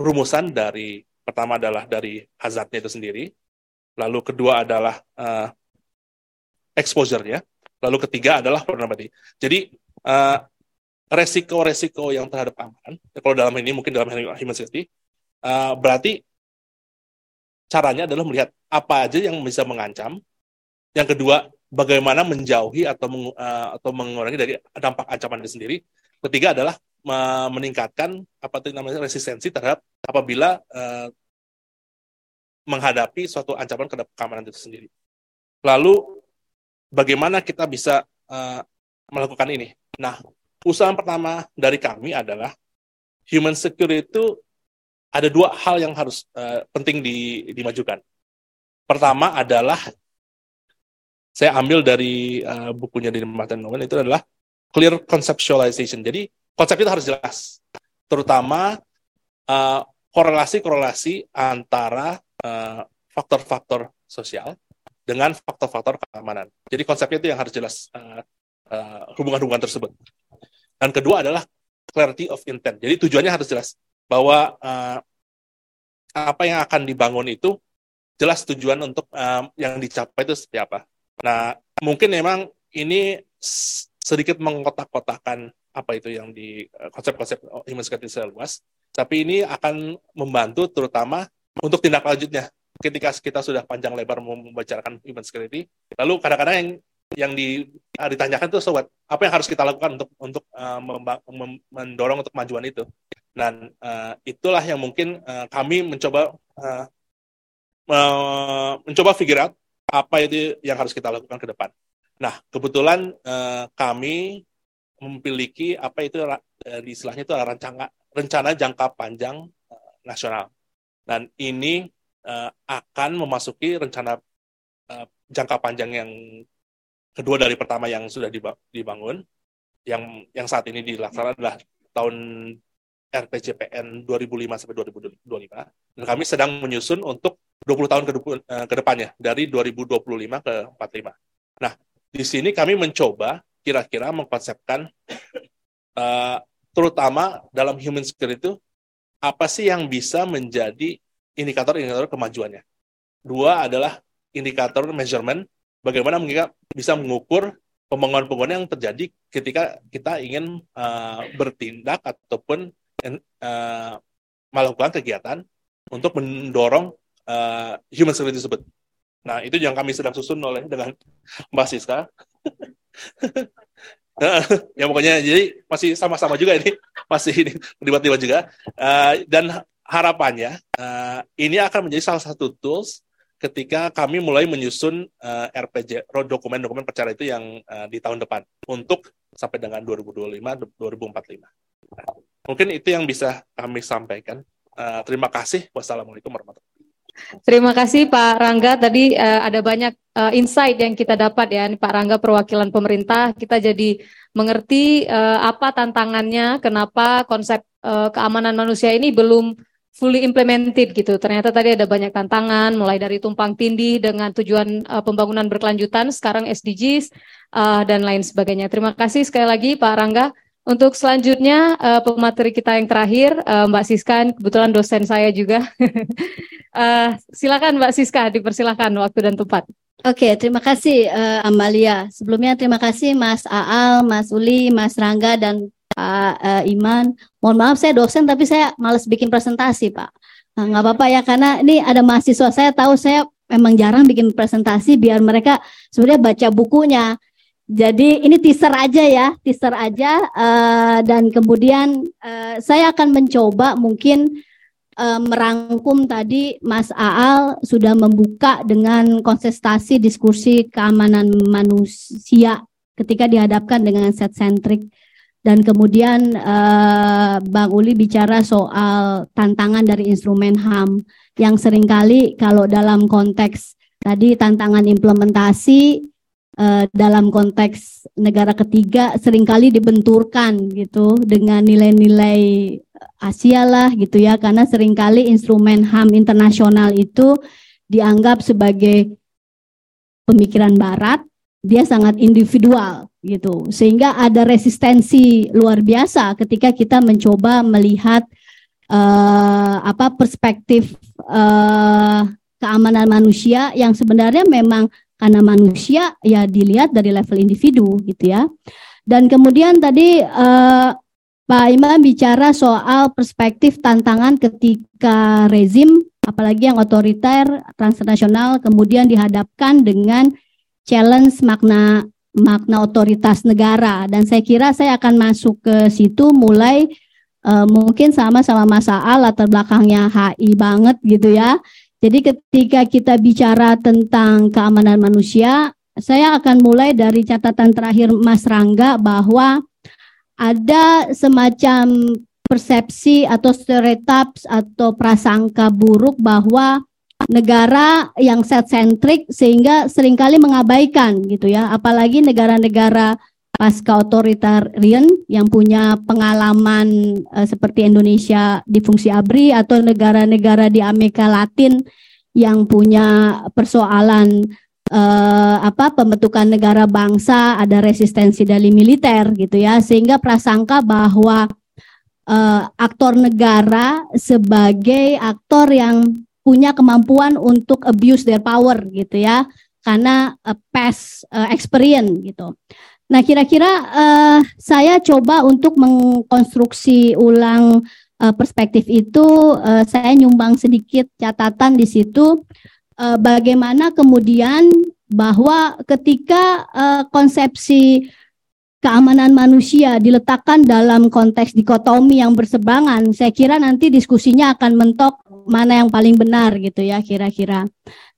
rumusan dari pertama adalah dari hazardnya itu sendiri, lalu kedua adalah uh, exposure-nya, lalu ketiga adalah vulnerability. Jadi uh, resiko-resiko yang terhadap keamanan, kalau dalam ini mungkin dalam human safety, uh, berarti caranya adalah melihat apa aja yang bisa mengancam yang kedua, bagaimana menjauhi atau meng, uh, atau mengurangi dari dampak ancaman itu sendiri. Ketiga adalah meningkatkan apa itu namanya resistensi terhadap apabila uh, menghadapi suatu ancaman terhadap keamanan itu sendiri. Lalu bagaimana kita bisa uh, melakukan ini? Nah, usaha pertama dari kami adalah human security itu ada dua hal yang harus uh, penting di, dimajukan. Pertama adalah saya ambil dari uh, bukunya di Martin Nolan itu adalah clear conceptualization. Jadi konsep itu harus jelas, terutama uh, korelasi-korelasi antara uh, faktor-faktor sosial dengan faktor-faktor keamanan. Jadi konsepnya itu yang harus jelas uh, uh, hubungan-hubungan tersebut. Dan kedua adalah clarity of intent. Jadi tujuannya harus jelas bahwa uh, apa yang akan dibangun itu jelas tujuan untuk uh, yang dicapai itu seperti apa. Nah, mungkin memang ini sedikit mengkotak-kotakan apa itu yang di eh, konsep-konsep human security secara luas, tapi ini akan membantu terutama untuk tindak lanjutnya. Ketika kita sudah panjang lebar membicarakan human security, lalu kadang-kadang yang yang di, ah, ditanyakan itu sobat apa yang harus kita lakukan untuk untuk uh, mendorong untuk kemajuan itu? Dan uh, itulah yang mungkin uh, kami mencoba uh, mencoba figure out apa itu yang harus kita lakukan ke depan. Nah, kebetulan eh, kami memiliki apa itu eh, di istilahnya itu rencana rencana jangka panjang eh, nasional. Dan ini eh, akan memasuki rencana eh, jangka panjang yang kedua dari pertama yang sudah dibangun yang yang saat ini dilaksanakan adalah tahun RPJPN 2005 sampai 2025 dan kami sedang menyusun untuk 20 tahun ke, uh, ke depannya dari 2025 ke 45. Nah, di sini kami mencoba kira-kira mengkonsepkan uh, terutama dalam human skill itu apa sih yang bisa menjadi indikator-indikator kemajuannya. Dua adalah indikator measurement, bagaimana bisa mengukur pembangunan-pembangunan yang terjadi ketika kita ingin uh, bertindak ataupun uh, melakukan kegiatan untuk mendorong uh, human security tersebut. Nah, itu yang kami sedang susun oleh dengan Mbak Siska. ya pokoknya jadi masih sama-sama juga ini masih ini tiba-tiba juga uh, dan harapannya uh, ini akan menjadi salah satu tools ketika kami mulai menyusun uh, RPG dokumen-dokumen percara itu yang uh, di tahun depan untuk sampai dengan 2025 2045. Nah, mungkin itu yang bisa kami sampaikan. Uh, terima kasih. Wassalamualaikum warahmatullahi Terima kasih Pak Rangga. Tadi uh, ada banyak uh, insight yang kita dapat ya, Pak Rangga perwakilan pemerintah. Kita jadi mengerti uh, apa tantangannya, kenapa konsep uh, keamanan manusia ini belum fully implemented gitu. Ternyata tadi ada banyak tantangan, mulai dari tumpang tindih dengan tujuan uh, pembangunan berkelanjutan, sekarang SDGs uh, dan lain sebagainya. Terima kasih sekali lagi Pak Rangga. Untuk selanjutnya uh, pemateri kita yang terakhir uh, Mbak Siska, kebetulan dosen saya juga. uh, silakan Mbak Siska, dipersilakan waktu dan tempat. Oke, terima kasih uh, Amalia. Sebelumnya terima kasih Mas Aal, Mas Uli, Mas Rangga dan Pak uh, Iman. Mohon maaf saya dosen tapi saya males bikin presentasi Pak. Nah, nggak apa-apa ya karena ini ada mahasiswa saya tahu saya memang jarang bikin presentasi biar mereka sebenarnya baca bukunya. Jadi ini teaser aja ya, teaser aja uh, dan kemudian uh, saya akan mencoba mungkin uh, merangkum tadi Mas Aal sudah membuka dengan konsentrasi diskusi keamanan manusia ketika dihadapkan dengan set centric dan kemudian uh, Bang Uli bicara soal tantangan dari instrumen HAM yang sering kali kalau dalam konteks tadi tantangan implementasi uh, dalam konteks negara ketiga sering kali dibenturkan gitu dengan nilai-nilai Asia lah gitu ya. Karena sering kali instrumen HAM internasional itu dianggap sebagai pemikiran barat dia sangat individual gitu. Sehingga ada resistensi luar biasa ketika kita mencoba melihat uh, apa perspektif uh, keamanan manusia yang sebenarnya memang karena manusia ya dilihat dari level individu gitu ya. Dan kemudian tadi uh, Pak Imam bicara soal perspektif tantangan ketika rezim apalagi yang otoriter transnasional kemudian dihadapkan dengan challenge makna makna otoritas negara dan saya kira saya akan masuk ke situ mulai uh, mungkin sama sama Mas Aal latar belakangnya HI banget gitu ya jadi ketika kita bicara tentang keamanan manusia, saya akan mulai dari catatan terakhir Mas Rangga bahwa ada semacam persepsi atau stereotip atau prasangka buruk bahwa negara yang set centric sehingga sering kali mengabaikan gitu ya. Apalagi negara-negara pasca otoritarian yang punya pengalaman uh, seperti Indonesia di fungsi ABRI atau negara-negara di Amerika Latin yang punya persoalan uh, apa pembentukan negara bangsa ada resistensi dari militer gitu ya sehingga prasangka bahwa uh, aktor negara sebagai aktor yang punya kemampuan untuk abuse their power gitu ya karena uh, past uh, experience gitu. Nah, kira-kira uh, saya coba untuk mengkonstruksi ulang uh, perspektif itu, uh, saya nyumbang sedikit catatan di situ uh, bagaimana kemudian bahwa ketika uh, konsepsi keamanan manusia diletakkan dalam konteks dikotomi yang bersebangan, saya kira nanti diskusinya akan mentok mana yang paling benar gitu ya kira-kira.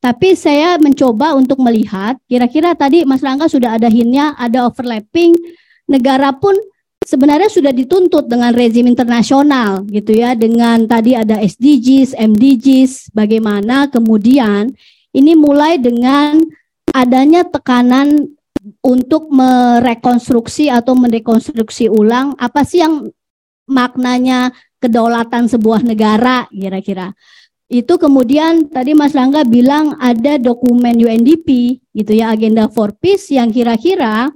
Tapi saya mencoba untuk melihat, kira-kira tadi Mas Rangga sudah ada hintnya, ada overlapping, negara pun sebenarnya sudah dituntut dengan rezim internasional gitu ya, dengan tadi ada SDGs, MDGs, bagaimana kemudian ini mulai dengan adanya tekanan untuk merekonstruksi atau merekonstruksi ulang apa sih yang maknanya kedaulatan sebuah negara kira-kira. itu kemudian tadi Mas Rangga bilang ada dokumen UNDP gitu ya agenda for peace yang kira-kira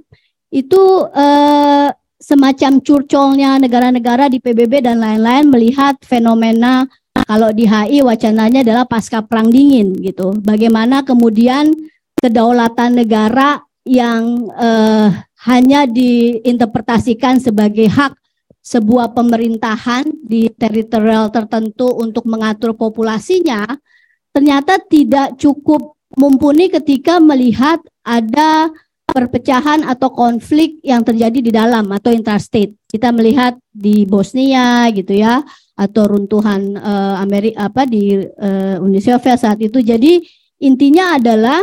itu eh, semacam curcolnya negara-negara di PBB dan lain-lain melihat fenomena kalau di HI wacananya adalah pasca perang dingin gitu. Bagaimana kemudian kedaulatan negara yang eh, hanya diinterpretasikan sebagai hak sebuah pemerintahan di teritorial tertentu untuk mengatur populasinya ternyata tidak cukup mumpuni ketika melihat ada perpecahan atau konflik yang terjadi di dalam atau interstate. Kita melihat di Bosnia gitu ya atau runtuhan uh, Amerika apa di uh, Uni Soviet saat itu. Jadi intinya adalah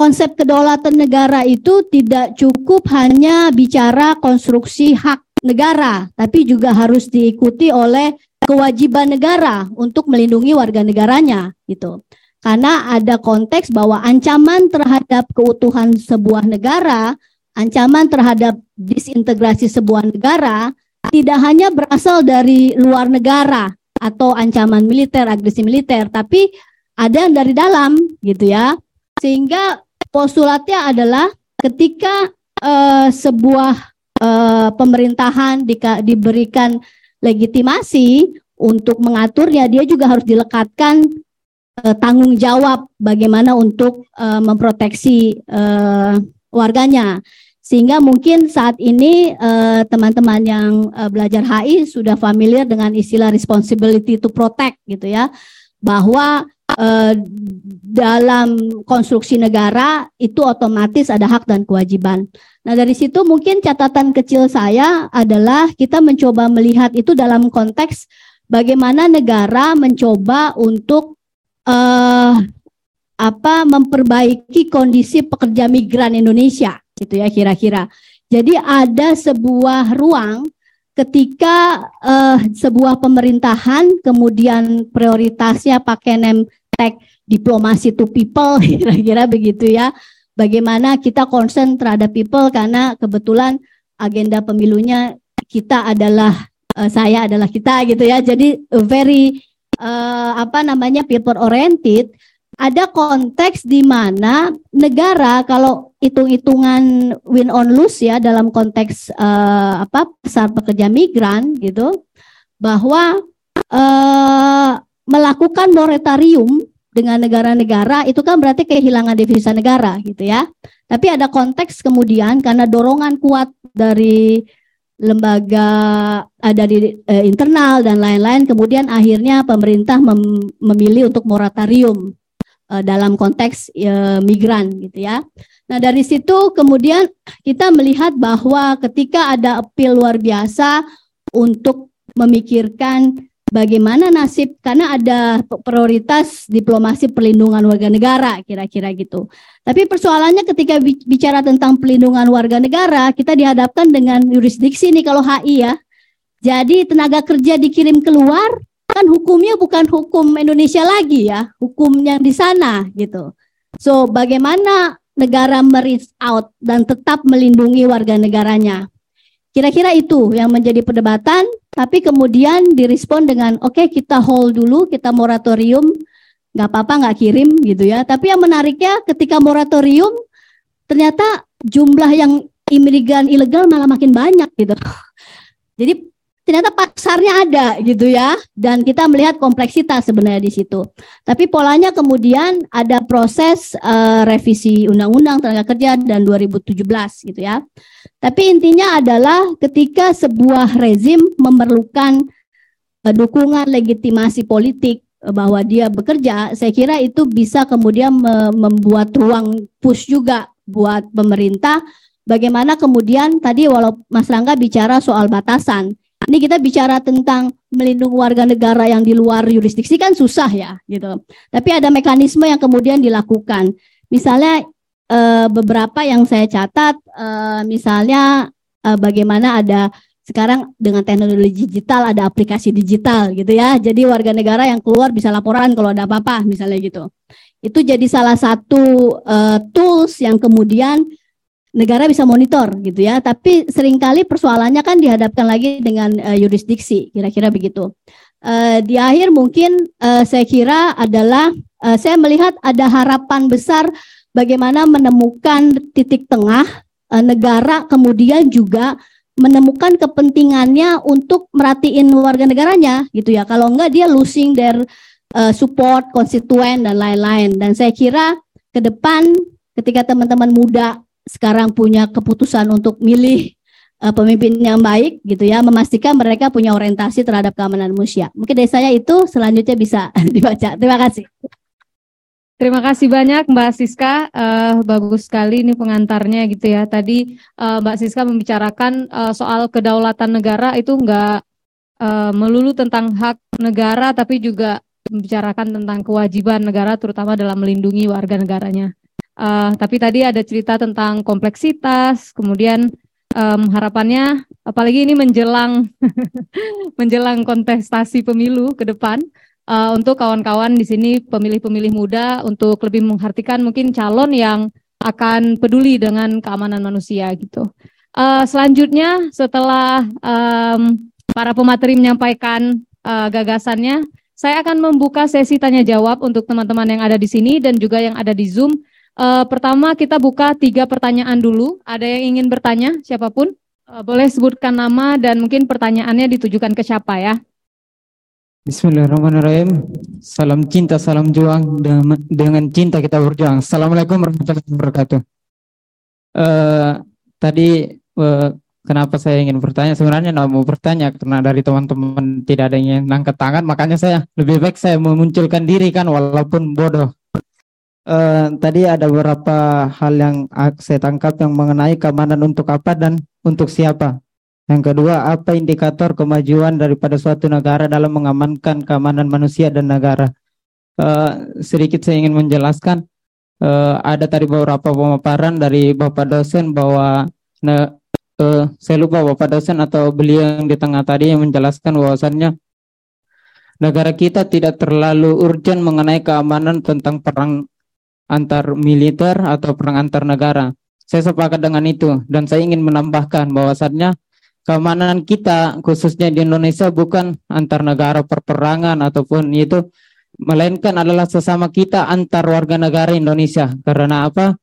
konsep kedaulatan negara itu tidak cukup hanya bicara konstruksi hak negara, tapi juga harus diikuti oleh kewajiban negara untuk melindungi warga negaranya gitu. Karena ada konteks bahwa ancaman terhadap keutuhan sebuah negara, ancaman terhadap disintegrasi sebuah negara tidak hanya berasal dari luar negara atau ancaman militer, agresi militer, tapi ada yang dari dalam gitu ya. Sehingga postulatnya adalah ketika uh, sebuah uh, pemerintahan di, diberikan legitimasi untuk mengaturnya, dia juga harus dilekatkan uh, tanggung jawab bagaimana untuk uh, memproteksi uh, warganya. Sehingga mungkin saat ini teman-teman uh, yang uh, belajar HI sudah familiar dengan istilah responsibility to protect gitu ya. Bahwa uh, dalam konstruksi negara itu otomatis ada hak dan kewajiban. Nah, dari situ mungkin catatan kecil saya adalah kita mencoba melihat itu dalam konteks bagaimana negara mencoba untuk uh, apa memperbaiki kondisi pekerja migran Indonesia gitu ya kira-kira. Jadi ada sebuah ruang ketika uh, sebuah pemerintahan kemudian prioritasnya pakai name tag diplomasi to people kira-kira begitu ya bagaimana kita concern terhadap people karena kebetulan agenda pemilunya kita adalah uh, saya adalah kita gitu ya. Jadi very uh, apa namanya people oriented ada konteks di mana negara kalau hitung-hitungan win on lose ya dalam konteks uh, apa besar pekerja migran gitu bahwa uh, melakukan moratorium dengan negara-negara itu kan berarti kehilangan devisa negara gitu ya. Tapi ada konteks kemudian karena dorongan kuat dari lembaga ada di eh, internal dan lain-lain kemudian akhirnya pemerintah mem memilih untuk moratorium eh, dalam konteks eh, migran gitu ya. Nah, dari situ kemudian kita melihat bahwa ketika ada appeal luar biasa untuk memikirkan bagaimana nasib karena ada prioritas diplomasi perlindungan warga negara kira-kira gitu. Tapi persoalannya ketika bicara tentang perlindungan warga negara, kita dihadapkan dengan yurisdiksi nih kalau HI ya. Jadi tenaga kerja dikirim keluar kan hukumnya bukan hukum Indonesia lagi ya, hukum yang di sana gitu. So bagaimana negara mereach out dan tetap melindungi warga negaranya? Kira-kira itu yang menjadi perdebatan, tapi kemudian direspon dengan oke okay, kita hold dulu, kita moratorium, nggak apa-apa nggak kirim gitu ya. Tapi yang menariknya ketika moratorium ternyata jumlah yang imigran ilegal malah makin banyak gitu. Jadi ternyata pasarnya ada gitu ya dan kita melihat kompleksitas sebenarnya di situ. Tapi polanya kemudian ada proses uh, revisi undang-undang tenaga kerja dan 2017 gitu ya. Tapi intinya adalah ketika sebuah rezim memerlukan uh, dukungan legitimasi politik uh, bahwa dia bekerja, saya kira itu bisa kemudian me membuat ruang push juga buat pemerintah bagaimana kemudian tadi walau Mas Rangga bicara soal batasan ini kita bicara tentang melindungi warga negara yang di luar yurisdiksi kan susah ya gitu. Tapi ada mekanisme yang kemudian dilakukan. Misalnya e, beberapa yang saya catat e, misalnya e, bagaimana ada sekarang dengan teknologi digital ada aplikasi digital gitu ya. Jadi warga negara yang keluar bisa laporan kalau ada apa-apa misalnya gitu. Itu jadi salah satu tools yang kemudian negara bisa monitor gitu ya. Tapi sering kali persoalannya kan dihadapkan lagi dengan uh, yurisdiksi, kira-kira begitu. uh, di akhir mungkin uh, saya kira adalah uh, saya melihat ada harapan besar bagaimana menemukan titik tengah uh, negara kemudian juga menemukan kepentingannya untuk merhatiin warga negaranya gitu ya. Kalau enggak dia losing their uh, support konstituen dan lain-lain. Dan saya kira ke depan ketika teman-teman muda sekarang punya keputusan untuk milih uh, pemimpin yang baik gitu ya, memastikan mereka punya orientasi terhadap keamanan manusia. Mungkin dari saya itu selanjutnya bisa dibaca. Terima kasih. Terima kasih banyak Mbak Siska, uh, bagus sekali ini pengantarnya gitu ya. Tadi uh, Mbak Siska membicarakan uh, soal kedaulatan negara itu enggak uh, melulu tentang hak negara, tapi juga membicarakan tentang kewajiban negara, terutama dalam melindungi warga negaranya. Uh, tapi tadi ada cerita tentang kompleksitas, kemudian um, harapannya, apalagi ini menjelang menjelang kontestasi pemilu ke depan uh, untuk kawan-kawan di sini pemilih-pemilih muda untuk lebih menghartikan mungkin calon yang akan peduli dengan keamanan manusia gitu. Uh, selanjutnya setelah um, para pemateri menyampaikan uh, gagasannya, saya akan membuka sesi tanya jawab untuk teman-teman yang ada di sini dan juga yang ada di Zoom. Uh, pertama kita buka tiga pertanyaan dulu. Ada yang ingin bertanya siapa pun? Uh, boleh sebutkan nama dan mungkin pertanyaannya ditujukan ke siapa ya? Bismillahirrahmanirrahim. Salam cinta, salam juang dengan cinta kita berjuang. Assalamualaikum warahmatullahi wabarakatuh. Uh, tadi uh, kenapa saya ingin bertanya? Sebenarnya tidak mau bertanya karena dari teman-teman tidak ada yang angkat tangan, makanya saya lebih baik saya memunculkan diri kan walaupun bodoh. Uh, tadi ada beberapa hal yang saya tangkap yang mengenai keamanan untuk apa dan untuk siapa. Yang kedua, apa indikator kemajuan daripada suatu negara dalam mengamankan keamanan manusia dan negara? Uh, sedikit saya ingin menjelaskan, uh, ada tadi beberapa pemaparan dari Bapak dosen bahwa ne, uh, saya lupa Bapak dosen atau beliau yang di tengah tadi yang menjelaskan bahwasannya negara kita tidak terlalu urgent mengenai keamanan tentang perang antar militer atau perang antar negara. Saya sepakat dengan itu dan saya ingin menambahkan bahwasannya keamanan kita khususnya di Indonesia bukan antar negara perperangan ataupun itu melainkan adalah sesama kita antar warga negara Indonesia. Karena apa?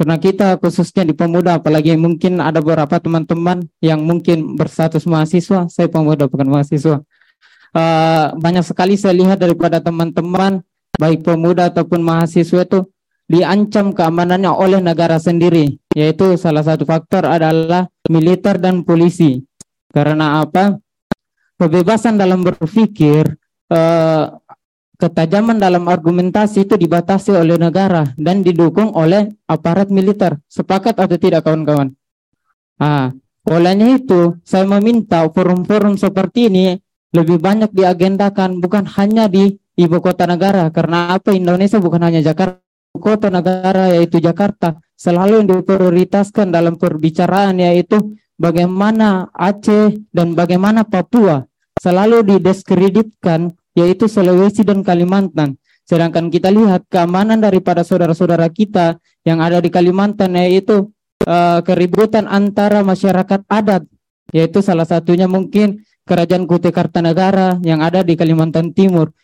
Karena kita khususnya di pemuda, apalagi mungkin ada beberapa teman-teman yang mungkin berstatus mahasiswa, saya pemuda bukan mahasiswa. Uh, banyak sekali saya lihat daripada teman-teman, baik pemuda ataupun mahasiswa itu diancam keamanannya oleh negara sendiri, yaitu salah satu faktor adalah militer dan polisi. Karena apa? Kebebasan dalam berpikir, eh, ketajaman dalam argumentasi itu dibatasi oleh negara dan didukung oleh aparat militer. Sepakat atau tidak kawan-kawan? Ah, olehnya itu saya meminta forum-forum seperti ini lebih banyak diagendakan bukan hanya di ibu kota negara. Karena apa? Indonesia bukan hanya Jakarta kota negara yaitu Jakarta. Selalu yang diprioritaskan dalam perbicaraan yaitu bagaimana Aceh dan bagaimana Papua selalu didiskreditkan yaitu Sulawesi dan Kalimantan. Sedangkan kita lihat keamanan daripada saudara-saudara kita yang ada di Kalimantan yaitu uh, keributan antara masyarakat adat yaitu salah satunya mungkin Kerajaan Kutai Kartanegara yang ada di Kalimantan Timur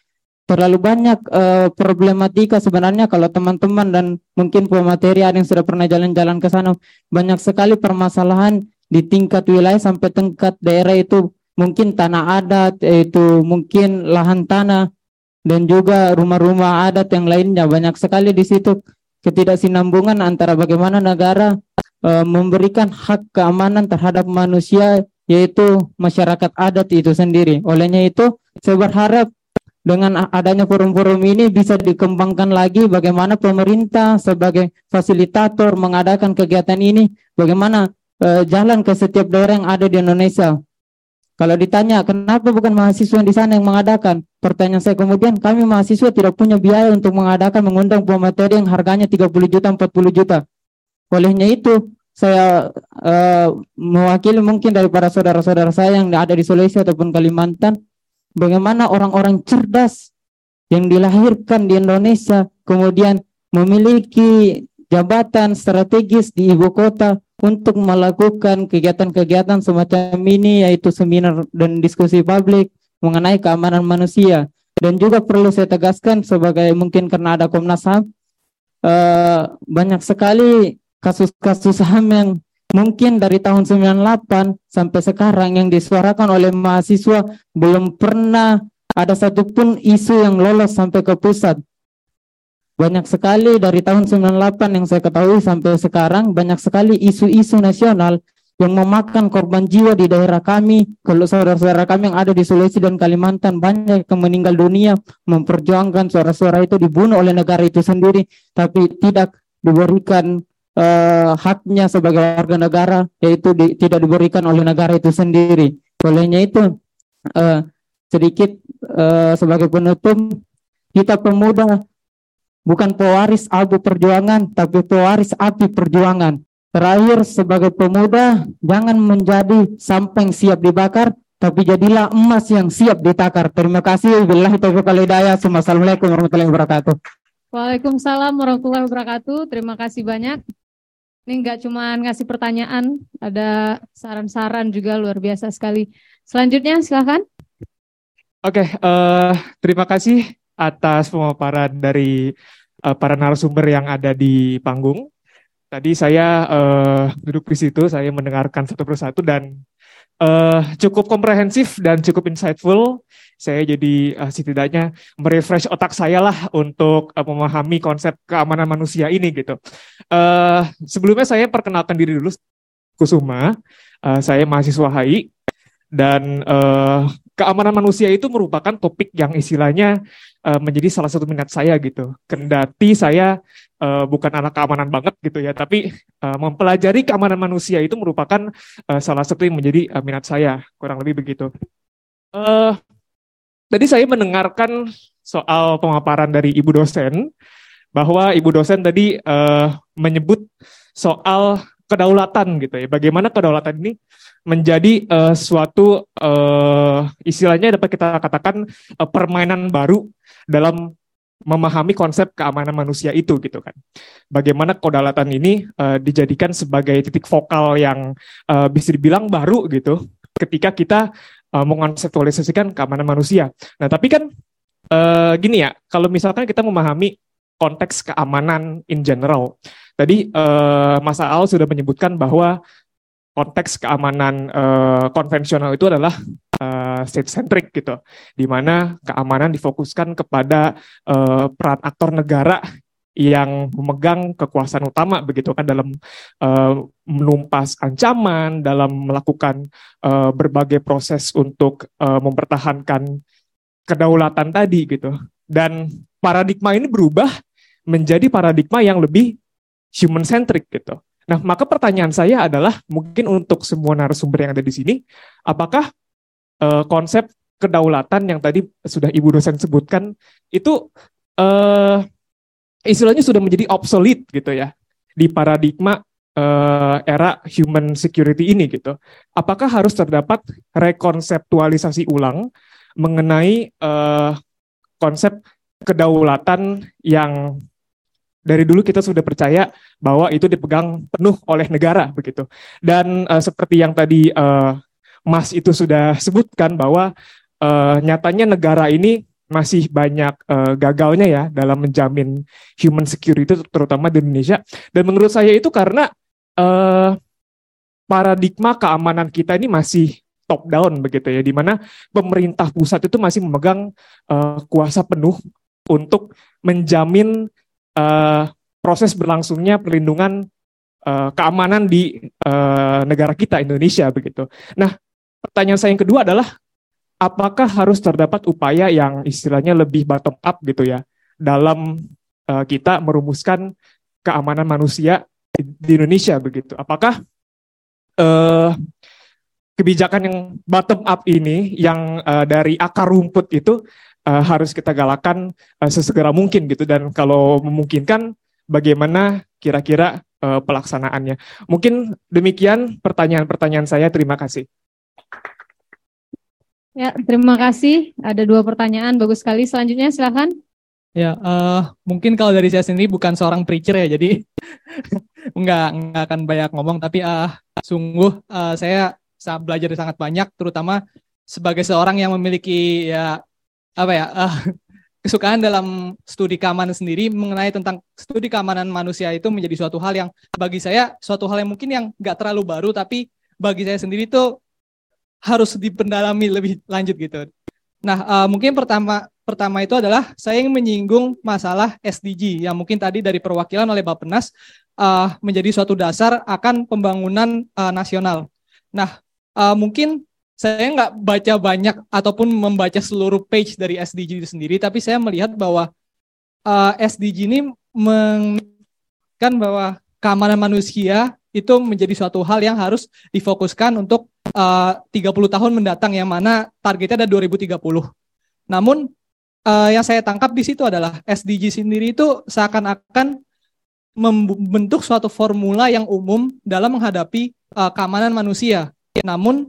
terlalu banyak uh, problematika sebenarnya kalau teman-teman dan mungkin pemateri ada yang sudah pernah jalan-jalan ke sana. Banyak sekali permasalahan di tingkat wilayah sampai tingkat daerah itu. Mungkin tanah adat itu mungkin lahan tanah dan juga rumah-rumah adat yang lainnya. Banyak sekali di situ. Ketidaksinambungan antara bagaimana negara uh, memberikan hak keamanan terhadap manusia yaitu masyarakat adat itu sendiri. Olehnya itu saya berharap dengan adanya forum-forum ini bisa dikembangkan lagi bagaimana pemerintah sebagai fasilitator mengadakan kegiatan ini, bagaimana uh, jalan ke setiap daerah yang ada di Indonesia. Kalau ditanya kenapa bukan mahasiswa di sana yang mengadakan, pertanyaan saya kemudian kami mahasiswa tidak punya biaya untuk mengadakan mengundang pemateri yang harganya 30 juta 40 juta. Olehnya itu saya uh, mewakili mungkin daripada saudara-saudara saya yang ada di Sulawesi ataupun Kalimantan bagaimana orang-orang cerdas yang dilahirkan di Indonesia kemudian memiliki jabatan strategis di ibu kota untuk melakukan kegiatan-kegiatan semacam ini yaitu seminar dan diskusi publik mengenai keamanan manusia. Dan juga perlu saya tegaskan sebagai mungkin karena ada Komnas HAM, eh, banyak sekali kasus-kasus HAM yang mungkin dari tahun 98 sampai sekarang yang disuarakan oleh mahasiswa belum pernah ada satupun isu yang lolos sampai ke pusat. Banyak sekali dari tahun 98 yang saya ketahui sampai sekarang banyak sekali isu-isu nasional yang memakan korban jiwa di daerah kami, kalau saudara-saudara kami yang ada di Sulawesi dan Kalimantan banyak yang meninggal dunia memperjuangkan suara-suara itu dibunuh oleh negara itu sendiri, tapi tidak diberikan uh, haknya sebagai warga negara, yaitu di, tidak diberikan oleh negara itu sendiri. Olehnya itu uh, sedikit uh, sebagai penutup, kita pemuda bukan pewaris abu perjuangan, tapi pewaris api perjuangan. Terakhir sebagai pemuda jangan menjadi sampeng siap dibakar tapi jadilah emas yang siap ditakar. Terima kasih. Billahi taufiq wal hidayah. Assalamualaikum warahmatullahi wabarakatuh. Waalaikumsalam warahmatullahi wabarakatuh. Terima kasih banyak. Ini nggak cuma ngasih pertanyaan, ada saran-saran juga luar biasa sekali. Selanjutnya silakan. Oke, okay, uh, eh, terima kasih atas pemaparan dari uh, para narasumber yang ada di panggung. Tadi saya uh, duduk di situ, saya mendengarkan satu persatu dan uh, cukup komprehensif dan cukup insightful. Saya jadi uh, setidaknya merefresh otak saya lah untuk uh, memahami konsep keamanan manusia ini gitu. Uh, sebelumnya saya perkenalkan diri dulu, Kusuma. Uh, saya mahasiswa HI dan uh, keamanan manusia itu merupakan topik yang istilahnya uh, menjadi salah satu minat saya gitu. Kendati saya uh, bukan anak keamanan banget gitu ya, tapi uh, mempelajari keamanan manusia itu merupakan uh, salah satu yang menjadi uh, minat saya, kurang lebih begitu. Uh, tadi saya mendengarkan soal pemaparan dari ibu dosen bahwa ibu dosen tadi uh, menyebut soal kedaulatan gitu ya. Bagaimana kedaulatan ini menjadi uh, suatu uh, istilahnya dapat kita katakan uh, permainan baru dalam memahami konsep keamanan manusia itu gitu kan. Bagaimana kedaulatan ini uh, dijadikan sebagai titik vokal yang uh, bisa dibilang baru gitu ketika kita uh, mengkonseptualisasikan keamanan manusia. Nah, tapi kan uh, gini ya, kalau misalkan kita memahami konteks keamanan in general. Tadi uh, Mas Al sudah menyebutkan bahwa konteks keamanan uh, konvensional itu adalah uh, state centric gitu, di mana keamanan difokuskan kepada uh, peran aktor negara yang memegang kekuasaan utama begitu kan dalam uh, menumpas ancaman, dalam melakukan uh, berbagai proses untuk uh, mempertahankan kedaulatan tadi gitu. Dan paradigma ini berubah menjadi paradigma yang lebih human centric gitu. Nah, maka pertanyaan saya adalah mungkin untuk semua narasumber yang ada di sini, apakah uh, konsep kedaulatan yang tadi sudah Ibu dosen sebutkan itu uh, istilahnya sudah menjadi obsolete gitu ya di paradigma uh, era human security ini gitu. Apakah harus terdapat rekonseptualisasi ulang mengenai uh, konsep kedaulatan yang dari dulu kita sudah percaya bahwa itu dipegang penuh oleh negara begitu. Dan uh, seperti yang tadi uh, Mas itu sudah sebutkan bahwa uh, nyatanya negara ini masih banyak uh, gagalnya ya dalam menjamin human security terutama di Indonesia. Dan menurut saya itu karena uh, paradigma keamanan kita ini masih top down begitu ya, di mana pemerintah pusat itu masih memegang uh, kuasa penuh untuk menjamin uh, proses berlangsungnya perlindungan keamanan di uh, negara kita Indonesia begitu. Nah, pertanyaan saya yang kedua adalah apakah harus terdapat upaya yang istilahnya lebih bottom up gitu ya dalam uh, kita merumuskan keamanan manusia di, di Indonesia begitu. Apakah uh, kebijakan yang bottom up ini yang uh, dari akar rumput itu uh, harus kita galakan uh, sesegera mungkin gitu dan kalau memungkinkan bagaimana kira-kira uh, pelaksanaannya. Mungkin demikian pertanyaan-pertanyaan saya. Terima kasih. Ya, terima kasih. Ada dua pertanyaan, bagus sekali. Selanjutnya silakan. Ya, uh, mungkin kalau dari saya sendiri bukan seorang preacher ya, jadi nggak nggak akan banyak ngomong. Tapi uh, sungguh uh, saya belajar sangat banyak, terutama sebagai seorang yang memiliki ya apa ya uh, kesukaan dalam studi keamanan sendiri mengenai tentang studi keamanan manusia itu menjadi suatu hal yang bagi saya suatu hal yang mungkin yang nggak terlalu baru tapi bagi saya sendiri itu harus dipendalami lebih lanjut gitu. Nah uh, mungkin pertama pertama itu adalah saya ingin menyinggung masalah SDG yang mungkin tadi dari perwakilan oleh Bappenas uh, menjadi suatu dasar akan pembangunan uh, nasional. Nah uh, mungkin saya nggak baca banyak ataupun membaca seluruh page dari SDG itu sendiri, tapi saya melihat bahwa uh, SDG ini kan bahwa keamanan manusia itu menjadi suatu hal yang harus difokuskan untuk uh, 30 tahun mendatang yang mana targetnya ada 2030. Namun uh, yang saya tangkap di situ adalah SDG sendiri itu seakan-akan membentuk suatu formula yang umum dalam menghadapi uh, keamanan manusia. Namun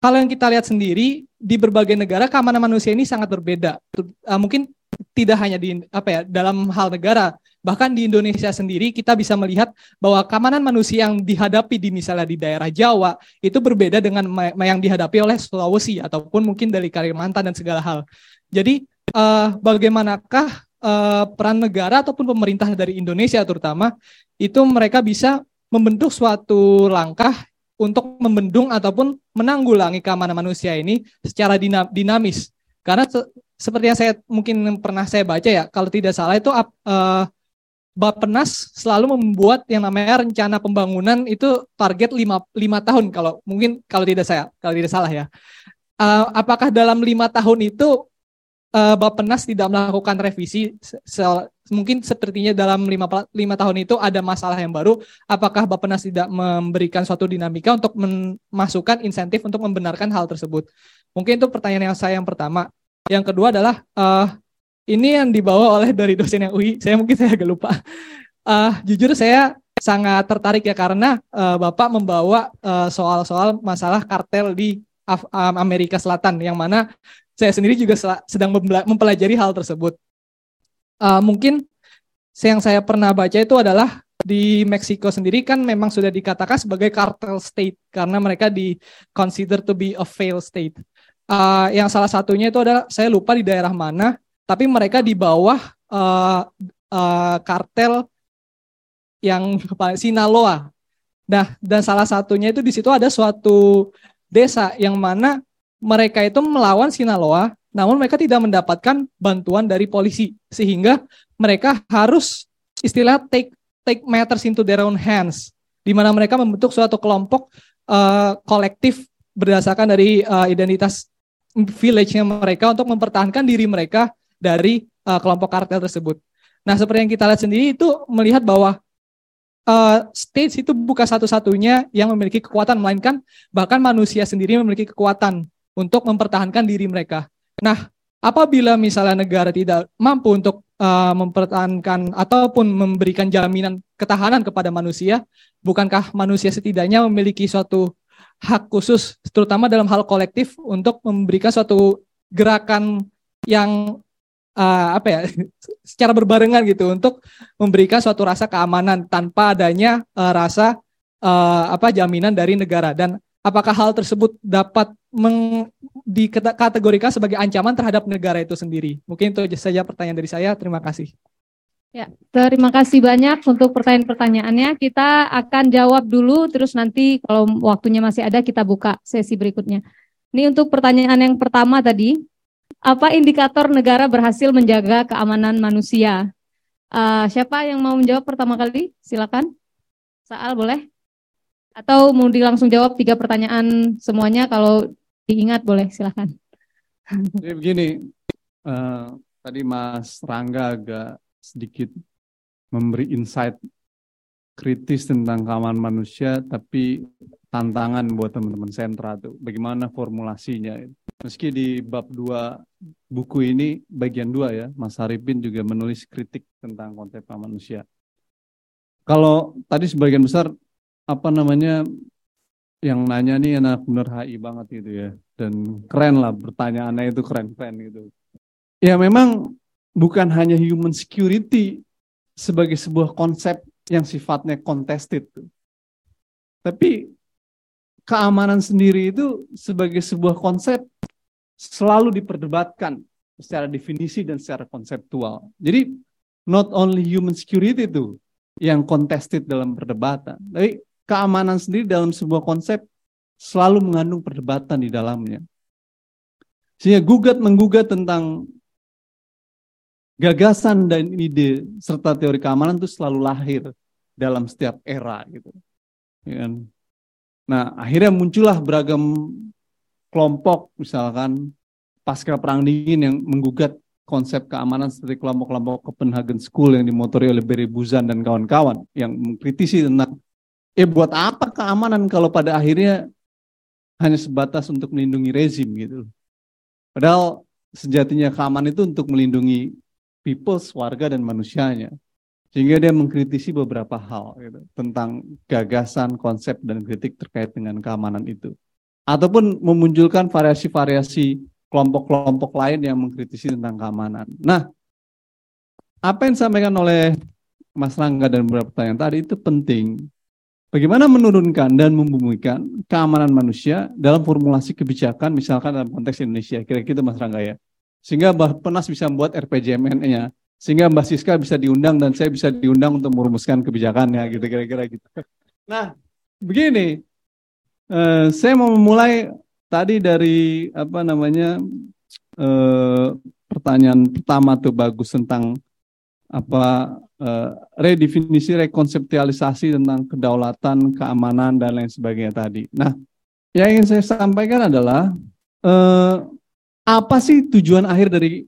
kalau yang kita lihat sendiri di berbagai negara keamanan manusia ini sangat berbeda. Uh, mungkin tidak hanya di apa ya dalam hal negara, bahkan di Indonesia sendiri kita bisa melihat bahwa keamanan manusia yang dihadapi di misalnya di daerah Jawa itu berbeda dengan yang dihadapi oleh Sulawesi ataupun mungkin dari Kalimantan dan segala hal. Jadi uh, bagaimanakah uh, peran negara ataupun pemerintah dari Indonesia terutama itu mereka bisa membentuk suatu langkah untuk membendung ataupun menanggulangi keamanan manusia ini secara dinamis. Karena se seperti yang saya mungkin pernah saya baca ya, kalau tidak salah itu uh, Bappenas selalu membuat yang namanya rencana pembangunan itu target lima, lima tahun kalau mungkin kalau tidak saya kalau tidak salah ya. Uh, apakah dalam lima tahun itu uh, Bappenas tidak melakukan revisi mungkin sepertinya dalam lima, lima tahun itu ada masalah yang baru, apakah Bappenas tidak memberikan suatu dinamika untuk memasukkan insentif untuk membenarkan hal tersebut? Mungkin itu pertanyaan yang saya yang pertama. Yang kedua adalah uh, ini yang dibawa oleh dari dosen yang UI, saya mungkin saya agak lupa. Uh, jujur saya sangat tertarik ya karena uh, Bapak membawa soal-soal uh, masalah kartel di Af Amerika Selatan yang mana saya sendiri juga sedang mempelajari hal tersebut uh, mungkin yang saya pernah baca itu adalah di Meksiko sendiri kan memang sudah dikatakan sebagai cartel state karena mereka di consider to be a failed state. Uh, yang salah satunya itu adalah saya lupa di daerah mana, tapi mereka di bawah uh, uh, kartel yang Sinaloa. Nah, dan salah satunya itu di situ ada suatu desa yang mana mereka itu melawan Sinaloa namun mereka tidak mendapatkan bantuan dari polisi sehingga mereka harus istilah take take matters into their own hands di mana mereka membentuk suatu kelompok uh, kolektif berdasarkan dari uh, identitas village-nya mereka untuk mempertahankan diri mereka dari uh, kelompok kartel tersebut. Nah, seperti yang kita lihat sendiri itu melihat bahwa uh, states itu bukan satu-satunya yang memiliki kekuatan, melainkan bahkan manusia sendiri memiliki kekuatan untuk mempertahankan diri mereka. Nah, apabila misalnya negara tidak mampu untuk uh, mempertahankan ataupun memberikan jaminan ketahanan kepada manusia, bukankah manusia setidaknya memiliki suatu hak khusus, terutama dalam hal kolektif, untuk memberikan suatu gerakan yang uh, apa ya, secara berbarengan gitu, untuk memberikan suatu rasa keamanan tanpa adanya uh, rasa uh, apa jaminan dari negara dan apakah hal tersebut dapat meng, dikategorikan sebagai ancaman terhadap negara itu sendiri? Mungkin itu saja pertanyaan dari saya. Terima kasih. Ya, terima kasih banyak untuk pertanyaan-pertanyaannya. Kita akan jawab dulu, terus nanti kalau waktunya masih ada kita buka sesi berikutnya. Ini untuk pertanyaan yang pertama tadi, apa indikator negara berhasil menjaga keamanan manusia? Uh, siapa yang mau menjawab pertama kali? Silakan. Saal boleh? Atau mau langsung jawab tiga pertanyaan semuanya kalau diingat boleh silahkan. Jadi begini, uh, tadi Mas Rangga agak sedikit memberi insight kritis tentang keamanan manusia, tapi tantangan buat teman-teman sentra tuh, bagaimana formulasinya. Meski di bab dua buku ini, bagian dua ya, Mas Haripin juga menulis kritik tentang konsep manusia. Kalau tadi sebagian besar apa namanya yang nanya nih anak bener HI banget gitu ya dan keren lah pertanyaannya itu keren-keren gitu. Ya memang bukan hanya human security sebagai sebuah konsep yang sifatnya contested. Tapi keamanan sendiri itu sebagai sebuah konsep selalu diperdebatkan secara definisi dan secara konseptual. Jadi not only human security itu yang contested dalam perdebatan, tapi keamanan sendiri dalam sebuah konsep selalu mengandung perdebatan di dalamnya. Sehingga gugat menggugat tentang gagasan dan ide serta teori keamanan itu selalu lahir dalam setiap era gitu. Ya kan? Nah, akhirnya muncullah beragam kelompok misalkan pasca perang dingin yang menggugat konsep keamanan seperti kelompok-kelompok Copenhagen School yang dimotori oleh Barry Buzan dan kawan-kawan yang mengkritisi tentang eh buat apa keamanan kalau pada akhirnya hanya sebatas untuk melindungi rezim gitu. Padahal sejatinya keamanan itu untuk melindungi people, warga dan manusianya. Sehingga dia mengkritisi beberapa hal gitu, tentang gagasan, konsep, dan kritik terkait dengan keamanan itu. Ataupun memunculkan variasi-variasi kelompok-kelompok lain yang mengkritisi tentang keamanan. Nah, apa yang disampaikan oleh Mas Rangga dan beberapa pertanyaan tadi itu penting. Bagaimana menurunkan dan membumikan keamanan manusia dalam formulasi kebijakan, misalkan dalam konteks Indonesia, kira-kira gitu Mas Rangga ya. Sehingga Mbak Penas bisa membuat RPJMN-nya, sehingga Mbak Siska bisa diundang dan saya bisa diundang untuk merumuskan kebijakannya gitu kira-kira gitu. Nah, begini, uh, saya mau memulai tadi dari apa namanya uh, pertanyaan pertama tuh bagus tentang apa uh, redefinisi rekonseptualisasi tentang kedaulatan, keamanan dan lain sebagainya tadi. Nah, yang ingin saya sampaikan adalah uh, apa sih tujuan akhir dari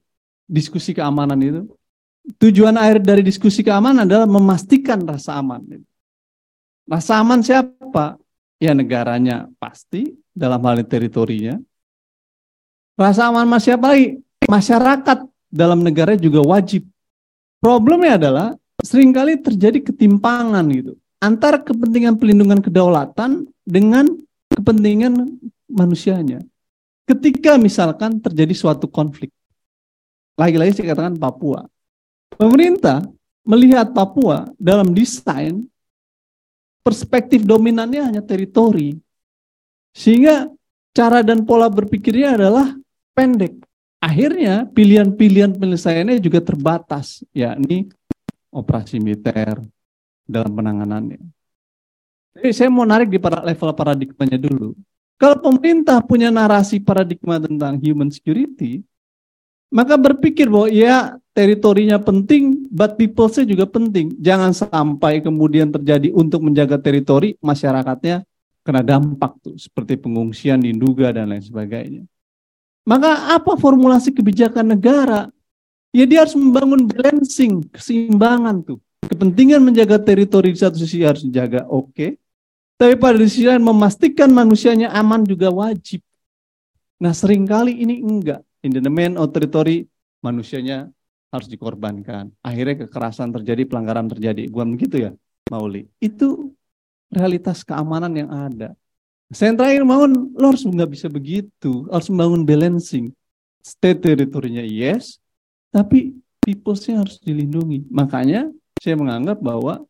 diskusi keamanan itu? tujuan akhir dari diskusi keamanan adalah memastikan rasa aman. Rasa aman siapa? Ya negaranya pasti dalam hal teritorinya. Rasa aman mas? Masyarakat dalam negara juga wajib. Problemnya adalah sering kali terjadi ketimpangan gitu antara kepentingan pelindungan kedaulatan dengan kepentingan manusianya. Ketika misalkan terjadi suatu konflik, lagi-lagi saya katakan Papua, Pemerintah melihat Papua dalam desain perspektif dominannya hanya teritori. Sehingga cara dan pola berpikirnya adalah pendek. Akhirnya pilihan-pilihan penyelesaiannya juga terbatas, yakni operasi militer dalam penanganannya. Jadi saya mau narik di level paradigmanya dulu. Kalau pemerintah punya narasi paradigma tentang human security, maka berpikir bahwa ya teritorinya penting, but people-nya juga penting. Jangan sampai kemudian terjadi untuk menjaga teritori, masyarakatnya kena dampak tuh, seperti pengungsian di Nduga dan lain sebagainya. Maka apa formulasi kebijakan negara? Ya dia harus membangun balancing, keseimbangan tuh. Kepentingan menjaga teritori di satu sisi harus dijaga, oke. Okay. Tapi pada sisi lain memastikan manusianya aman juga wajib. Nah sering kali ini enggak. In the domain of territory, manusianya harus dikorbankan. Akhirnya kekerasan terjadi, pelanggaran terjadi. Bukan begitu ya, Mauli? Itu realitas keamanan yang ada. Saya yang terakhir bangun, lo harus nggak bisa begitu. Harus membangun balancing. State teritorinya yes, tapi peoples-nya harus dilindungi. Makanya saya menganggap bahwa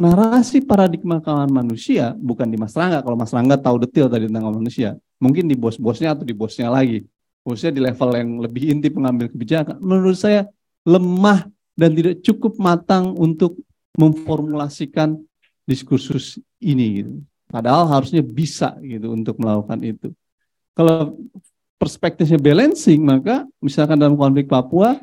narasi paradigma keamanan manusia bukan di Mas Rangga. Kalau Mas Rangga tahu detail tadi tentang manusia, mungkin di bos-bosnya atau di bosnya lagi. Khususnya di level yang lebih inti pengambil kebijakan. Menurut saya lemah dan tidak cukup matang untuk memformulasikan diskursus ini gitu. Padahal harusnya bisa gitu untuk melakukan itu. Kalau perspektifnya balancing maka misalkan dalam konflik Papua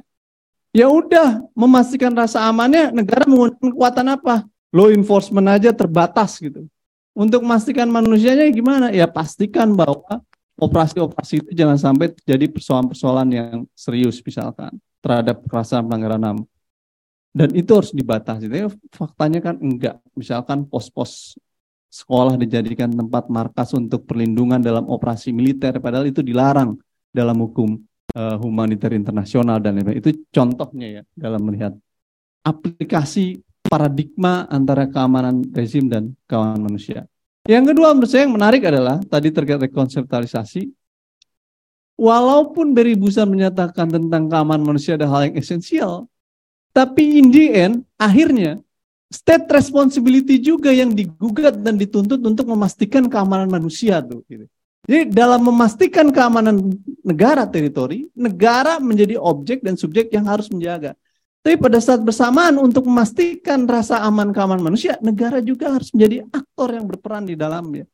ya udah memastikan rasa amannya negara menggunakan kekuatan apa? Law enforcement aja terbatas gitu. Untuk memastikan manusianya gimana? Ya pastikan bahwa operasi-operasi itu jangan sampai terjadi persoalan-persoalan yang serius misalkan terhadap kekerasan pelanggaran HAM. Dan itu harus dibatasi. Tapi faktanya kan enggak. Misalkan pos-pos sekolah dijadikan tempat markas untuk perlindungan dalam operasi militer, padahal itu dilarang dalam hukum uh, humaniter internasional dan lain-lain. Itu contohnya ya dalam melihat aplikasi paradigma antara keamanan rezim dan keamanan manusia. Yang kedua menurut saya yang menarik adalah tadi terkait rekonseptualisasi walaupun Barry Busa menyatakan tentang keamanan manusia ada hal yang esensial, tapi in the end, akhirnya state responsibility juga yang digugat dan dituntut untuk memastikan keamanan manusia tuh. Gitu. Jadi dalam memastikan keamanan negara teritori, negara menjadi objek dan subjek yang harus menjaga. Tapi pada saat bersamaan untuk memastikan rasa aman keamanan manusia, negara juga harus menjadi aktor yang berperan di dalamnya.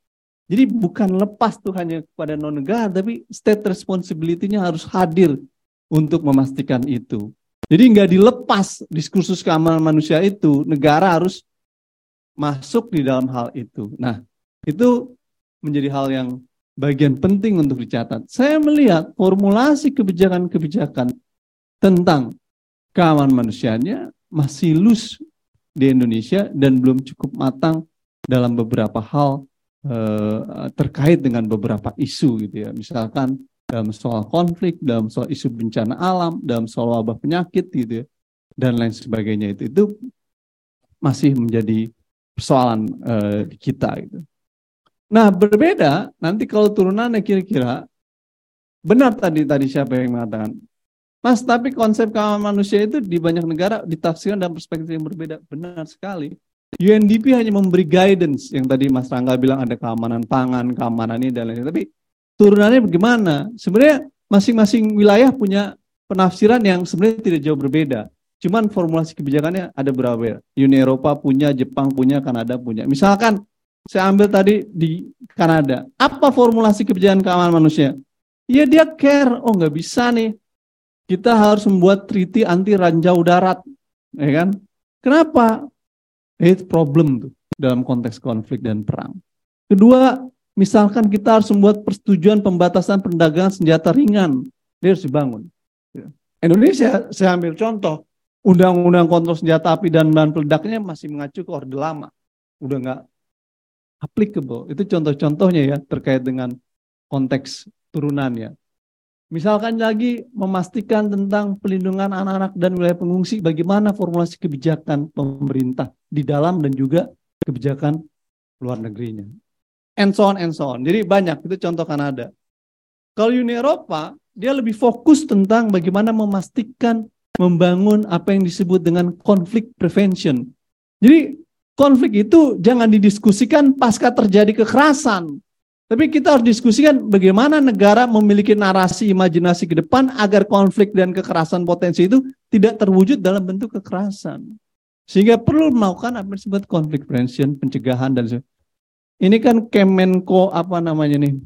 Jadi bukan lepas tuh hanya kepada non negara, tapi state responsibility-nya harus hadir untuk memastikan itu. Jadi nggak dilepas diskursus keamanan manusia itu, negara harus masuk di dalam hal itu. Nah, itu menjadi hal yang bagian penting untuk dicatat. Saya melihat formulasi kebijakan-kebijakan tentang keamanan manusianya masih loose di Indonesia dan belum cukup matang dalam beberapa hal eh, terkait dengan beberapa isu gitu ya. Misalkan dalam soal konflik, dalam soal isu bencana alam, dalam soal wabah penyakit gitu ya, dan lain sebagainya itu itu masih menjadi persoalan uh, kita gitu. Nah berbeda nanti kalau turunannya kira-kira benar tadi tadi siapa yang mengatakan Mas, tapi konsep keamanan manusia itu di banyak negara ditafsirkan dalam perspektif yang berbeda. Benar sekali. UNDP hanya memberi guidance yang tadi Mas Rangga bilang ada keamanan pangan, keamanan ini dan lain-lain. Tapi turunannya bagaimana? Sebenarnya masing-masing wilayah punya penafsiran yang sebenarnya tidak jauh berbeda. Cuman formulasi kebijakannya ada berapa? Uni Eropa punya, Jepang punya, Kanada punya. Misalkan saya ambil tadi di Kanada, apa formulasi kebijakan keamanan manusia? Ya dia care, oh nggak bisa nih. Kita harus membuat treaty anti ranjau darat, ya kan? Kenapa? Itu problem tuh dalam konteks konflik dan perang. Kedua, Misalkan kita harus membuat persetujuan pembatasan perdagangan senjata ringan, dia harus dibangun. Ya. Indonesia, saya ambil contoh, undang-undang kontrol senjata api dan bahan peledaknya masih mengacu ke orde lama, udah nggak applicable. Itu contoh-contohnya ya terkait dengan konteks turunannya. Misalkan lagi memastikan tentang pelindungan anak-anak dan wilayah pengungsi, bagaimana formulasi kebijakan pemerintah di dalam dan juga kebijakan luar negerinya and so on and so on. Jadi banyak itu contoh Kanada. Kalau Uni Eropa dia lebih fokus tentang bagaimana memastikan membangun apa yang disebut dengan konflik prevention. Jadi konflik itu jangan didiskusikan pasca terjadi kekerasan. Tapi kita harus diskusikan bagaimana negara memiliki narasi imajinasi ke depan agar konflik dan kekerasan potensi itu tidak terwujud dalam bentuk kekerasan. Sehingga perlu melakukan apa yang disebut konflik prevention, pencegahan dan sebagainya. Ini kan Kemenko apa namanya nih?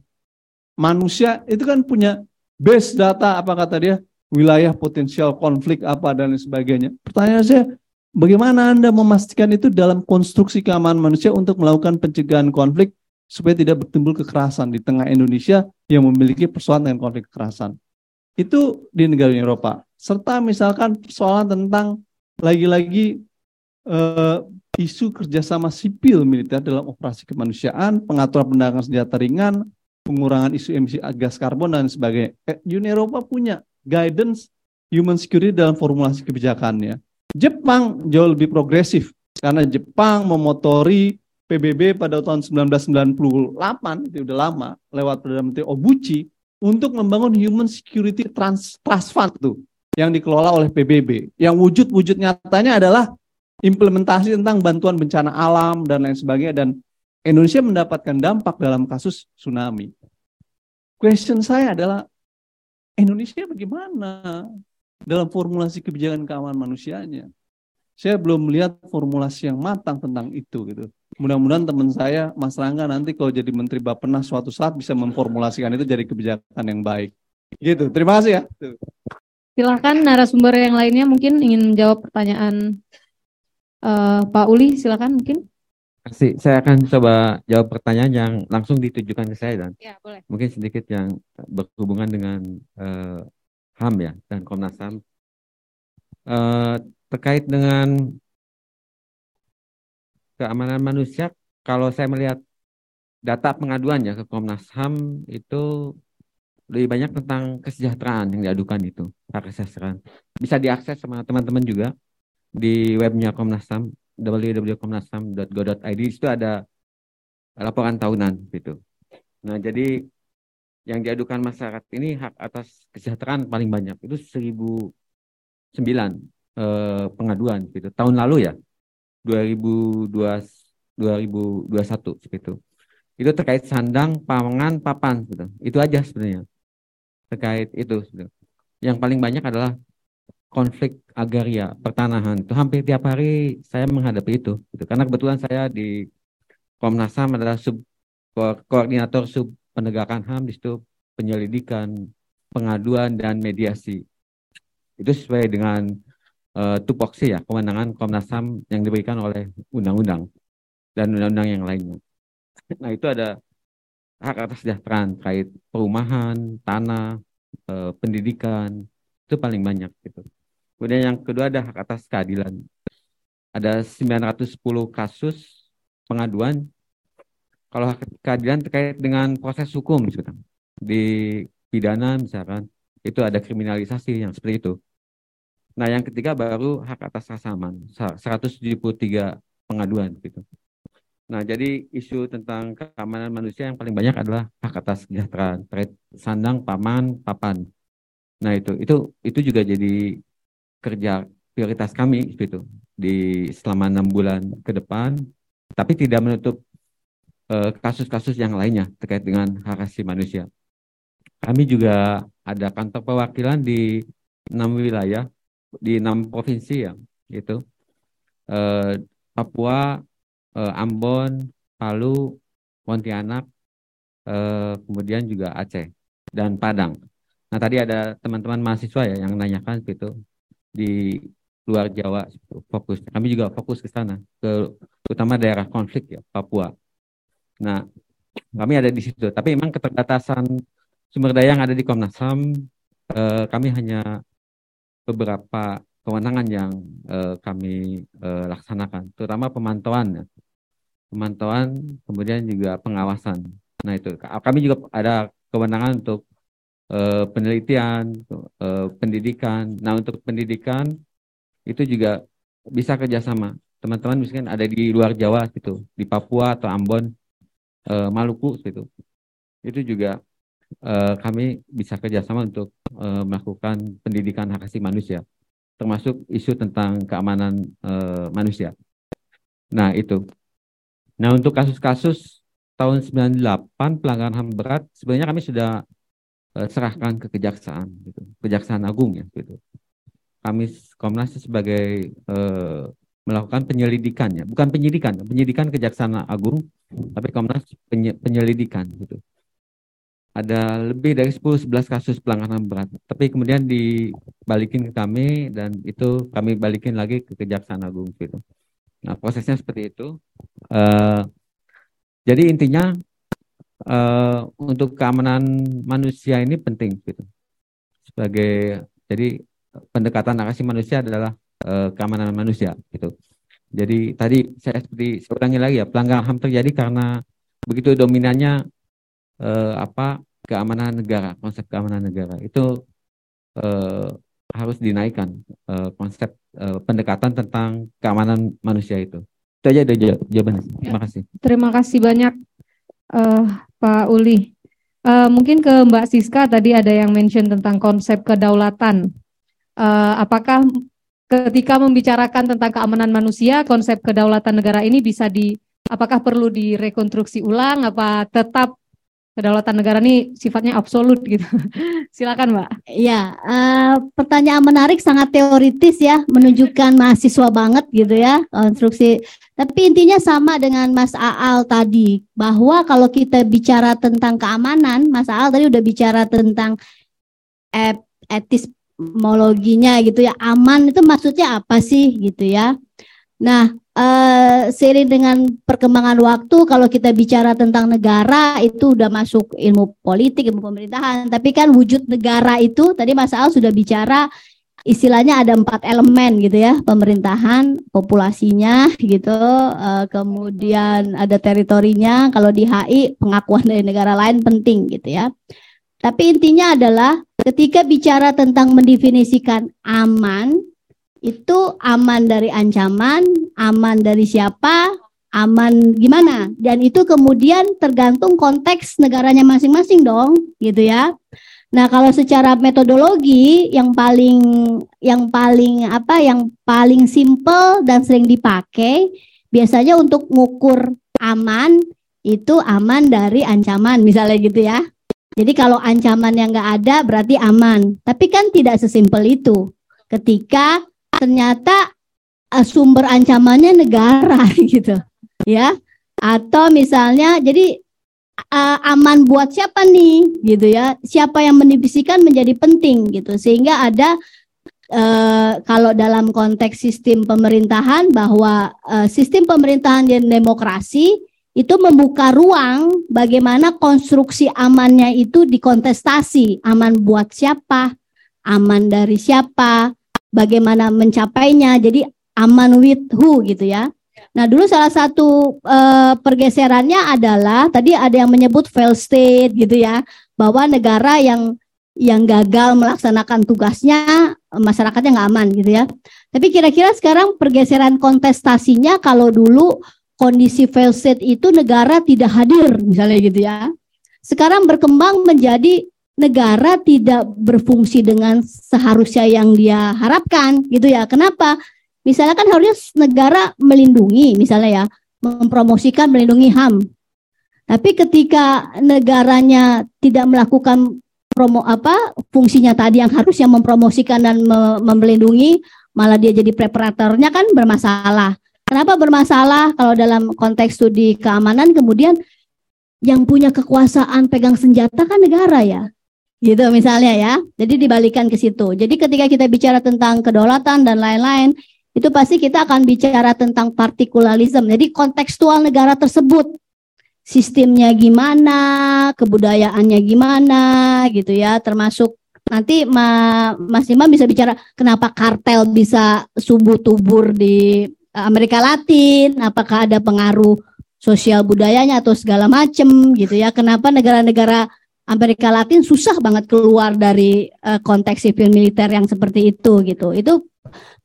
Manusia itu kan punya base data apa kata dia? Wilayah potensial konflik apa dan sebagainya. Pertanyaan saya, bagaimana Anda memastikan itu dalam konstruksi keamanan manusia untuk melakukan pencegahan konflik supaya tidak bertimbul kekerasan di tengah Indonesia yang memiliki persoalan dengan konflik kekerasan. Itu di negara Eropa. Serta misalkan persoalan tentang lagi-lagi eh, isu kerjasama sipil militer dalam operasi kemanusiaan, pengaturan perdagangan senjata ringan, pengurangan isu emisi gas karbon dan sebagainya. Eh, Uni Eropa punya guidance human security dalam formulasi kebijakannya. Jepang jauh lebih progresif karena Jepang memotori PBB pada tahun 1998 itu udah lama lewat Perdana Menteri Obuchi untuk membangun Human Security Trust, Trust Fund tuh yang dikelola oleh PBB. Yang wujud-wujud nyatanya adalah implementasi tentang bantuan bencana alam dan lain sebagainya dan Indonesia mendapatkan dampak dalam kasus tsunami. Question saya adalah Indonesia bagaimana dalam formulasi kebijakan keamanan manusianya? Saya belum melihat formulasi yang matang tentang itu gitu. Mudah-mudahan teman saya Mas Rangga nanti kalau jadi Menteri Bappenas suatu saat bisa memformulasikan itu jadi kebijakan yang baik. Gitu. Terima kasih ya. Silakan narasumber yang lainnya mungkin ingin menjawab pertanyaan Uh, Pak Uli, silakan mungkin. Kasih, saya akan coba jawab pertanyaan yang langsung ditujukan ke saya dan ya, boleh. mungkin sedikit yang berhubungan dengan uh, HAM ya dan Komnas HAM uh, terkait dengan keamanan manusia. Kalau saya melihat data pengaduan ya ke Komnas HAM itu lebih banyak tentang kesejahteraan yang diadukan itu hak kesejahteraan bisa diakses sama teman-teman juga di webnya Komnas HAM www.komnasham.go.id itu ada laporan tahunan gitu. Nah, jadi yang diadukan masyarakat ini hak atas kesejahteraan paling banyak itu 1009 eh, pengaduan gitu. Tahun lalu ya 2002 2021 seperti itu. Itu terkait sandang, pangan, papan gitu. Itu aja sebenarnya. terkait itu. Yang paling banyak adalah konflik agraria, pertanahan. Itu hampir tiap hari saya menghadapi itu. Gitu. Karena kebetulan saya di Komnas HAM adalah sub koordinator sub penegakan HAM di situ penyelidikan, pengaduan dan mediasi. Itu sesuai dengan uh, tupoksi ya, kewenangan Komnas HAM yang diberikan oleh undang-undang dan undang-undang yang lainnya. Nah, itu ada hak atas kesejahteraan terkait perumahan, tanah, uh, pendidikan, itu paling banyak gitu. Kemudian yang kedua ada hak atas keadilan. Ada 910 kasus pengaduan kalau hak keadilan terkait dengan proses hukum misalkan di pidana misalkan itu ada kriminalisasi yang seperti itu. Nah, yang ketiga baru hak atas rasa aman, 173 pengaduan gitu. Nah, jadi isu tentang keamanan manusia yang paling banyak adalah hak atas kesejahteraan, terkait sandang, paman, papan. Nah, itu itu itu juga jadi kerja prioritas kami itu di selama enam bulan ke depan, tapi tidak menutup Eh, kasus-kasus uh, yang lainnya terkait dengan hak asasi manusia. Kami juga ada kantor perwakilan di enam wilayah, di enam provinsi ya, itu uh, Papua, uh, Ambon, Palu, Pontianak, uh, kemudian juga Aceh dan Padang. Nah tadi ada teman-teman mahasiswa ya yang nanyakan gitu di luar Jawa fokus. Kami juga fokus ke sana, ke utama daerah konflik ya Papua. Nah, kami ada di situ. Tapi memang keterbatasan sumber daya yang ada di Komnas HAM, eh, kami hanya beberapa kewenangan yang eh, kami eh, laksanakan, terutama pemantauan, ya. pemantauan, kemudian juga pengawasan. Nah itu, kami juga ada kewenangan untuk eh, penelitian, eh, pendidikan. Nah untuk pendidikan itu juga bisa kerjasama. Teman-teman misalkan ada di luar Jawa gitu, di Papua atau Ambon, uh, Maluku gitu itu juga uh, kami bisa kerjasama untuk uh, melakukan pendidikan hak asasi manusia termasuk isu tentang keamanan uh, manusia. Nah itu. Nah untuk kasus-kasus tahun 98 pelanggaran HAM berat sebenarnya kami sudah uh, serahkan ke kejaksaan gitu. Kejaksaan agung ya gitu. Kami Komnas sebagai uh, melakukan penyelidikannya, bukan penyidikan, penyidikan Kejaksaan Agung, tapi Komnas penyelidikan gitu. Ada lebih dari 10 11 kasus pelanggaran berat, tapi kemudian dibalikin ke kami dan itu kami balikin lagi ke Kejaksaan Agung gitu. Nah, prosesnya seperti itu. Uh, jadi intinya uh, untuk keamanan manusia ini penting gitu. Sebagai jadi pendekatan asasi manusia adalah uh, keamanan manusia gitu. Jadi tadi saya seperti saya lagi ya pelanggaran HAM terjadi karena begitu dominannya uh, apa keamanan negara konsep keamanan negara itu uh, harus dinaikkan uh, konsep uh, pendekatan tentang keamanan manusia itu. Itu aja ada jawabannya. Ya. Terima kasih. Terima kasih banyak uh, Pak Uli. Uh, mungkin ke Mbak Siska tadi ada yang mention tentang konsep kedaulatan. Uh, apakah ketika membicarakan tentang keamanan manusia, konsep kedaulatan negara ini bisa di apakah perlu direkonstruksi ulang apa tetap kedaulatan negara ini sifatnya absolut gitu. Silakan, Mbak. Ya, uh, pertanyaan menarik sangat teoritis ya, menunjukkan mahasiswa banget gitu ya, konstruksi. Tapi intinya sama dengan Mas Aal tadi, bahwa kalau kita bicara tentang keamanan, Mas Aal tadi udah bicara tentang etis etimologinya gitu ya aman itu maksudnya apa sih gitu ya nah eh, seiring dengan perkembangan waktu kalau kita bicara tentang negara itu udah masuk ilmu politik ilmu pemerintahan. Tapi kan wujud negara itu tadi Mas Al sudah bicara istilahnya ada empat elemen gitu ya. Pemerintahan populasinya gitu eh, kemudian ada teritorinya. Kalau di HI pengakuan dari negara lain penting gitu ya. Tapi intinya adalah ketika bicara tentang mendefinisikan aman, itu aman dari ancaman, aman dari siapa, aman gimana. Dan itu kemudian tergantung konteks negaranya masing-masing dong, gitu ya. Nah, kalau secara metodologi yang paling yang paling apa yang paling simple dan sering dipakai biasanya untuk mengukur aman itu aman dari ancaman misalnya gitu ya. Jadi kalau ancaman yang nggak ada berarti aman. Tapi kan tidak sesimpel itu. Ketika ternyata uh, sumber ancamannya negara gitu, ya. Atau misalnya jadi uh, aman buat siapa nih gitu ya. Siapa yang mendivisikan menjadi penting gitu. Sehingga ada Uh, kalau dalam konteks sistem pemerintahan bahwa sistem pemerintahan dan demokrasi itu membuka ruang bagaimana konstruksi amannya itu dikontestasi aman buat siapa aman dari siapa bagaimana mencapainya jadi aman with who gitu ya nah dulu salah satu uh, pergeserannya adalah tadi ada yang menyebut fail state gitu ya bahwa negara yang yang gagal melaksanakan tugasnya masyarakatnya nggak aman gitu ya. Tapi kira-kira sekarang pergeseran kontestasinya kalau dulu kondisi fail state itu negara tidak hadir misalnya gitu ya. Sekarang berkembang menjadi negara tidak berfungsi dengan seharusnya yang dia harapkan gitu ya. Kenapa? Misalnya kan harusnya negara melindungi misalnya ya, mempromosikan melindungi HAM. Tapi ketika negaranya tidak melakukan promo apa fungsinya tadi yang harusnya mempromosikan dan me melindungi malah dia jadi preparatornya kan bermasalah. Kenapa bermasalah kalau dalam konteks studi keamanan kemudian yang punya kekuasaan pegang senjata kan negara ya. Gitu misalnya ya. Jadi dibalikan ke situ. Jadi ketika kita bicara tentang kedaulatan dan lain-lain itu pasti kita akan bicara tentang partikularisme. Jadi kontekstual negara tersebut sistemnya gimana, kebudayaannya gimana gitu ya, termasuk nanti Ma, Mas Imam bisa bicara kenapa kartel bisa subuh tubur di Amerika Latin, apakah ada pengaruh sosial budayanya atau segala macam gitu ya. Kenapa negara-negara Amerika Latin susah banget keluar dari uh, konteks sipil militer yang seperti itu gitu. Itu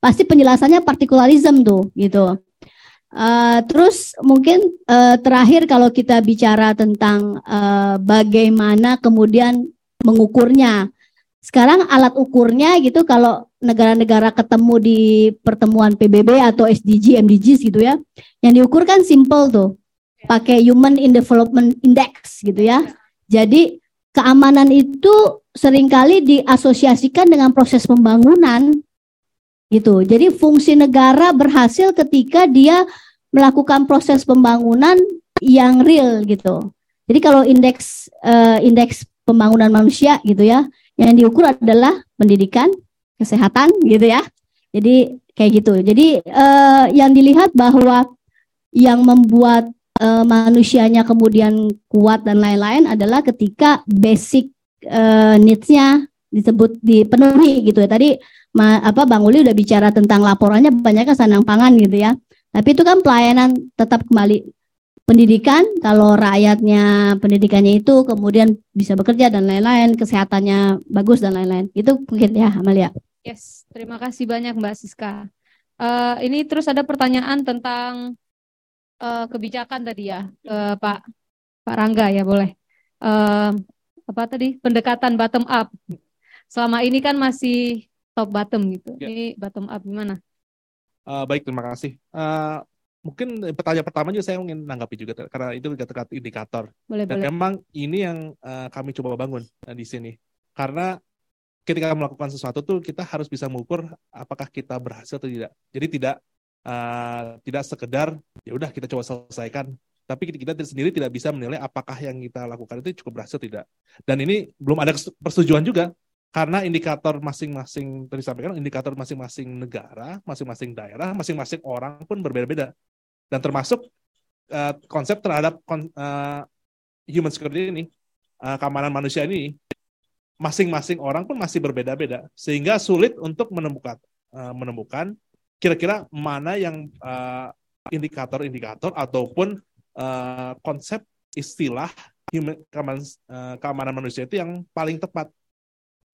pasti penjelasannya partikularisme tuh gitu. Uh, terus mungkin uh, terakhir kalau kita bicara tentang uh, bagaimana kemudian mengukurnya. Sekarang alat ukurnya gitu kalau negara-negara ketemu di pertemuan PBB atau SDG, MDGs gitu ya. Yang diukur kan simple tuh. Pakai Human in Development Index gitu ya. Jadi keamanan itu sering kali diasosiasikan dengan proses pembangunan gitu. Jadi fungsi negara berhasil ketika dia melakukan proses pembangunan yang real gitu. Jadi kalau indeks uh, indeks pembangunan manusia gitu ya, yang diukur adalah pendidikan, kesehatan gitu ya. Jadi kayak gitu. Jadi uh, yang dilihat bahwa yang membuat uh, manusianya kemudian kuat dan lain-lain adalah ketika basic uh, needs-nya disebut dipenuhi gitu ya. Tadi ma, apa Bang Uli udah bicara tentang laporannya banyak kan sandang pangan gitu ya. Tapi itu kan pelayanan tetap kembali pendidikan kalau rakyatnya pendidikannya itu kemudian bisa bekerja dan lain-lain, kesehatannya bagus dan lain-lain. Itu mungkin ya Amalia. Yes, terima kasih banyak Mbak Siska. Uh, ini terus ada pertanyaan tentang uh, kebijakan tadi ya, uh, Pak Pak Rangga ya boleh. Uh, apa tadi pendekatan bottom up. Selama ini kan masih top bottom gitu. Ya. Ini bottom up gimana? Uh, baik, terima kasih. Uh, mungkin pertanyaan pertama juga saya ingin menanggapi juga karena itu dekat indikator. Boleh, Dan boleh. memang ini yang uh, kami coba bangun uh, di sini. Karena ketika melakukan sesuatu tuh kita harus bisa mengukur apakah kita berhasil atau tidak. Jadi tidak uh, tidak sekedar ya udah kita coba selesaikan. Tapi kita sendiri tidak bisa menilai apakah yang kita lakukan itu cukup berhasil tidak. Dan ini belum ada persetujuan juga. Karena indikator masing-masing tadi sampaikan indikator masing-masing negara, masing-masing daerah, masing-masing orang pun berbeda-beda. Dan termasuk uh, konsep terhadap kon, uh, human security ini uh, keamanan manusia ini masing-masing orang pun masih berbeda-beda. Sehingga sulit untuk menemukan uh, menemukan kira-kira mana yang indikator-indikator uh, ataupun uh, konsep istilah human, keamanan, uh, keamanan manusia itu yang paling tepat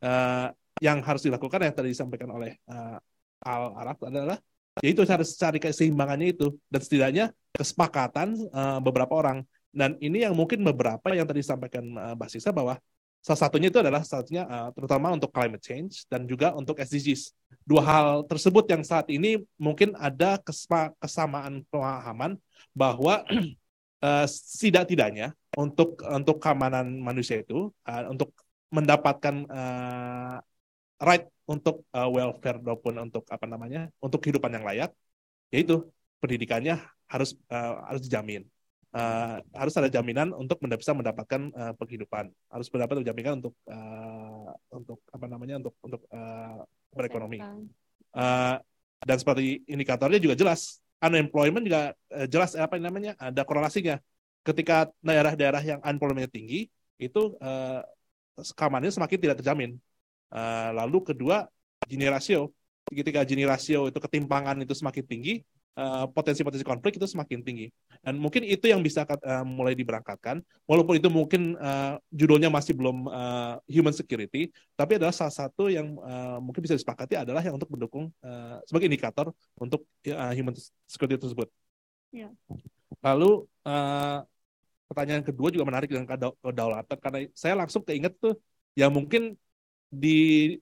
uh, yang harus dilakukan yang tadi disampaikan oleh uh, Al Arab adalah yaitu harus cari keseimbangannya itu dan setidaknya kesepakatan uh, beberapa orang. Dan ini yang mungkin beberapa yang tadi disampaikan uh, Mbak Sisa bahwa salah satunya itu adalah satunya uh, terutama untuk climate change dan juga untuk SDGs dua hal tersebut yang saat ini mungkin ada kesamaan pemahaman bahwa uh, setidak-tidaknya untuk untuk keamanan manusia itu uh, untuk mendapatkan uh, right untuk uh, welfare maupun untuk apa namanya untuk kehidupan yang layak yaitu pendidikannya harus uh, harus dijamin uh, harus ada jaminan untuk bisa mendapatkan uh, penghidupan. Harus mendapat jaminan untuk uh, untuk apa namanya untuk untuk uh, berekonomi. Uh, dan seperti indikatornya juga jelas. Unemployment juga uh, jelas apa namanya ada korelasinya. Ketika daerah-daerah yang unemployment tinggi itu uh, keamanannya semakin tidak terjamin. Uh, lalu kedua Gini rasio. Ketika Gini rasio itu ketimpangan itu semakin tinggi, potensi-potensi uh, konflik itu semakin tinggi. Dan mungkin itu yang bisa uh, mulai diberangkatkan, walaupun itu mungkin uh, judulnya masih belum uh, human security, tapi adalah salah satu yang uh, mungkin bisa disepakati adalah yang untuk mendukung uh, sebagai indikator untuk uh, human security tersebut. Ya. Lalu uh, pertanyaan kedua juga menarik dengan kedaulatan karena saya langsung keinget tuh ya mungkin di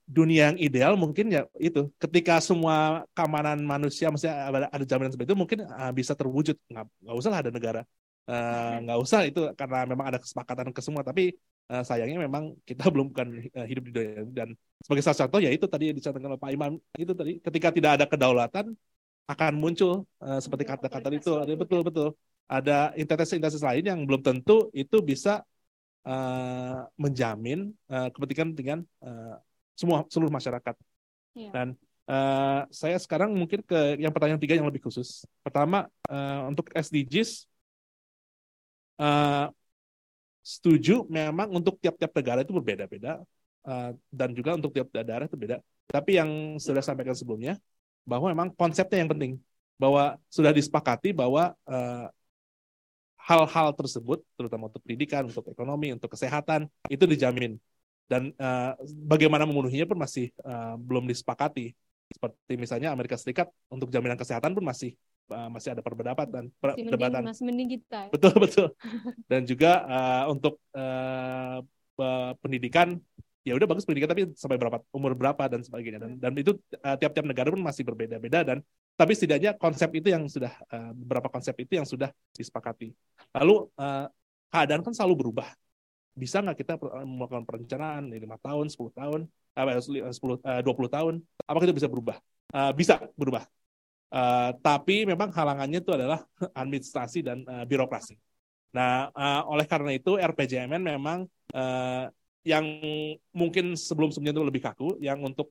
dunia yang ideal mungkin ya itu ketika semua keamanan manusia mesti ada, ada jaminan seperti itu mungkin uh, bisa terwujud. Nggak nggak usah lah ada negara. Uh, nggak usah itu karena memang ada kesepakatan ke semua tapi uh, sayangnya memang kita belum bukan uh, hidup di dunia dan sebagai salah satu ya itu tadi yang disampaikan oleh Pak Imam itu tadi ketika tidak ada kedaulatan akan muncul uh, seperti iya, kata-kata itu. ada betul betul. Ada intensitas-intensitas lain yang belum tentu itu bisa uh, menjamin uh, kepentingan uh, semua seluruh masyarakat. Yeah. Dan uh, saya sekarang mungkin ke yang pertanyaan tiga yang lebih khusus. Pertama uh, untuk SDGs uh, setuju memang untuk tiap-tiap negara itu berbeda-beda uh, dan juga untuk tiap daerah itu beda. Tapi yang sudah sampaikan sebelumnya bahwa memang konsepnya yang penting bahwa sudah disepakati bahwa uh, hal-hal tersebut, terutama untuk pendidikan, untuk ekonomi, untuk kesehatan, itu dijamin. Dan uh, bagaimana memenuhinya pun masih uh, belum disepakati. Seperti misalnya Amerika Serikat untuk jaminan kesehatan pun masih uh, masih ada perbedaan dan perdebatan. Masih mending kita. Betul betul. Dan juga uh, untuk uh, pendidikan ya udah bagus pendidikan tapi sampai berapa umur berapa dan sebagainya dan dan itu tiap-tiap uh, negara pun masih berbeda-beda dan tapi setidaknya konsep itu yang sudah uh, beberapa konsep itu yang sudah disepakati. Lalu uh, keadaan kan selalu berubah. Bisa nggak kita eh, melakukan perencanaan lima tahun, 10 tahun, uh, 10, uh, 20 tahun? Apakah itu bisa berubah? Uh, bisa berubah. Uh, tapi memang halangannya itu adalah administrasi dan uh, birokrasi. Nah, uh, oleh karena itu RPJMN memang uh, yang mungkin sebelum-sebelumnya itu lebih kaku, yang untuk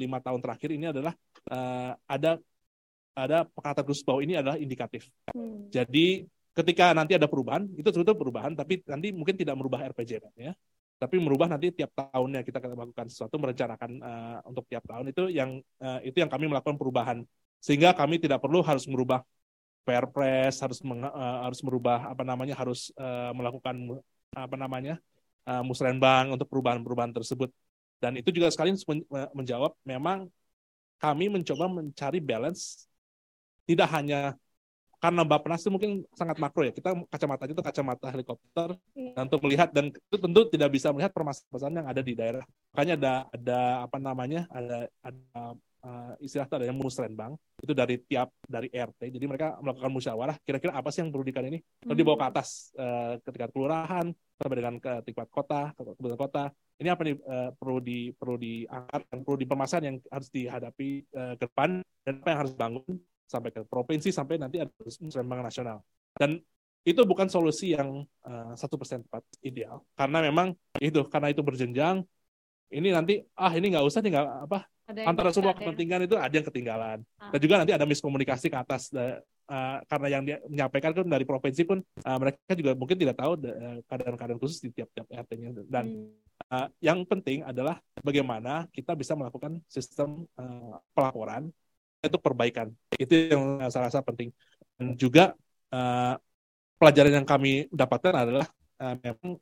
lima tahun terakhir ini adalah uh, ada ada kata khusus bahwa ini adalah indikatif. Hmm. Jadi ketika nanti ada perubahan, itu sebetulnya perubahan, tapi nanti mungkin tidak merubah RPJMN ya. Tapi merubah nanti tiap tahunnya kita akan melakukan sesuatu, merencanakan uh, untuk tiap tahun itu yang uh, itu yang kami melakukan perubahan. Sehingga kami tidak perlu harus merubah Perpres, harus meng, uh, harus merubah apa namanya, harus uh, melakukan apa namanya uh, musrenbang untuk perubahan-perubahan tersebut. Dan itu juga sekalian menjawab memang kami mencoba mencari balance tidak hanya karena Bappenas itu mungkin sangat makro ya. Kita kacamata itu kacamata helikopter yeah. untuk melihat dan itu tentu tidak bisa melihat permasalahan yang ada di daerah. Makanya ada ada apa namanya? ada ada uh, istilah ada yang musrenbang itu dari tiap dari RT. Jadi mereka melakukan musyawarah kira-kira apa sih yang perlu dikan ini? Lalu dibawa ke hmm. atas uh, ke tingkat kelurahan sampai dengan ke tingkat kota, ke kabupaten kota. Ini apa nih uh, perlu di perlu diangkat dan perlu dipermasalahan yang harus dihadapi uh, ke depan dan apa yang harus bangun sampai ke provinsi sampai nanti ada musrembang nasional dan itu bukan solusi yang satu persen tepat ideal karena memang itu karena itu berjenjang ini nanti ah ini nggak usah nih nggak apa antara semua kepentingan itu ada yang ketinggalan ah. dan juga nanti ada miskomunikasi ke atas uh, karena yang dia menyampaikan kan dari provinsi pun uh, mereka juga mungkin tidak tahu keadaan-keadaan khusus di tiap-tiap RT-nya dan hmm. uh, yang penting adalah bagaimana kita bisa melakukan sistem uh, pelaporan itu perbaikan. Itu yang saya rasa penting. Dan juga uh, pelajaran yang kami dapatkan adalah uh, memang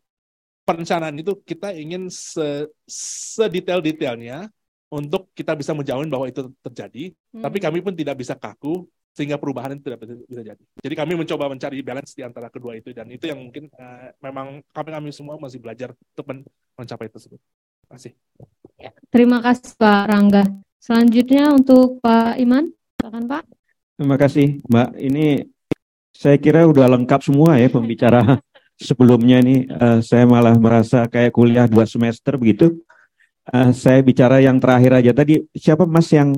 perencanaan itu kita ingin se sedetail-detailnya untuk kita bisa menjamin bahwa itu terjadi, hmm. tapi kami pun tidak bisa kaku sehingga perubahan itu tidak bisa jadi. Jadi kami mencoba mencari balance di antara kedua itu dan itu yang mungkin uh, memang kami kami semua masih belajar untuk men mencapai tersebut. Terima kasih. Ya, terima kasih Pak Rangga. Selanjutnya untuk Pak Iman, silakan Pak. Terima kasih Mbak. Ini Saya kira udah lengkap semua ya pembicara sebelumnya nih. Uh, saya malah merasa kayak kuliah dua semester begitu. Uh, saya bicara yang terakhir aja tadi. Siapa Mas yang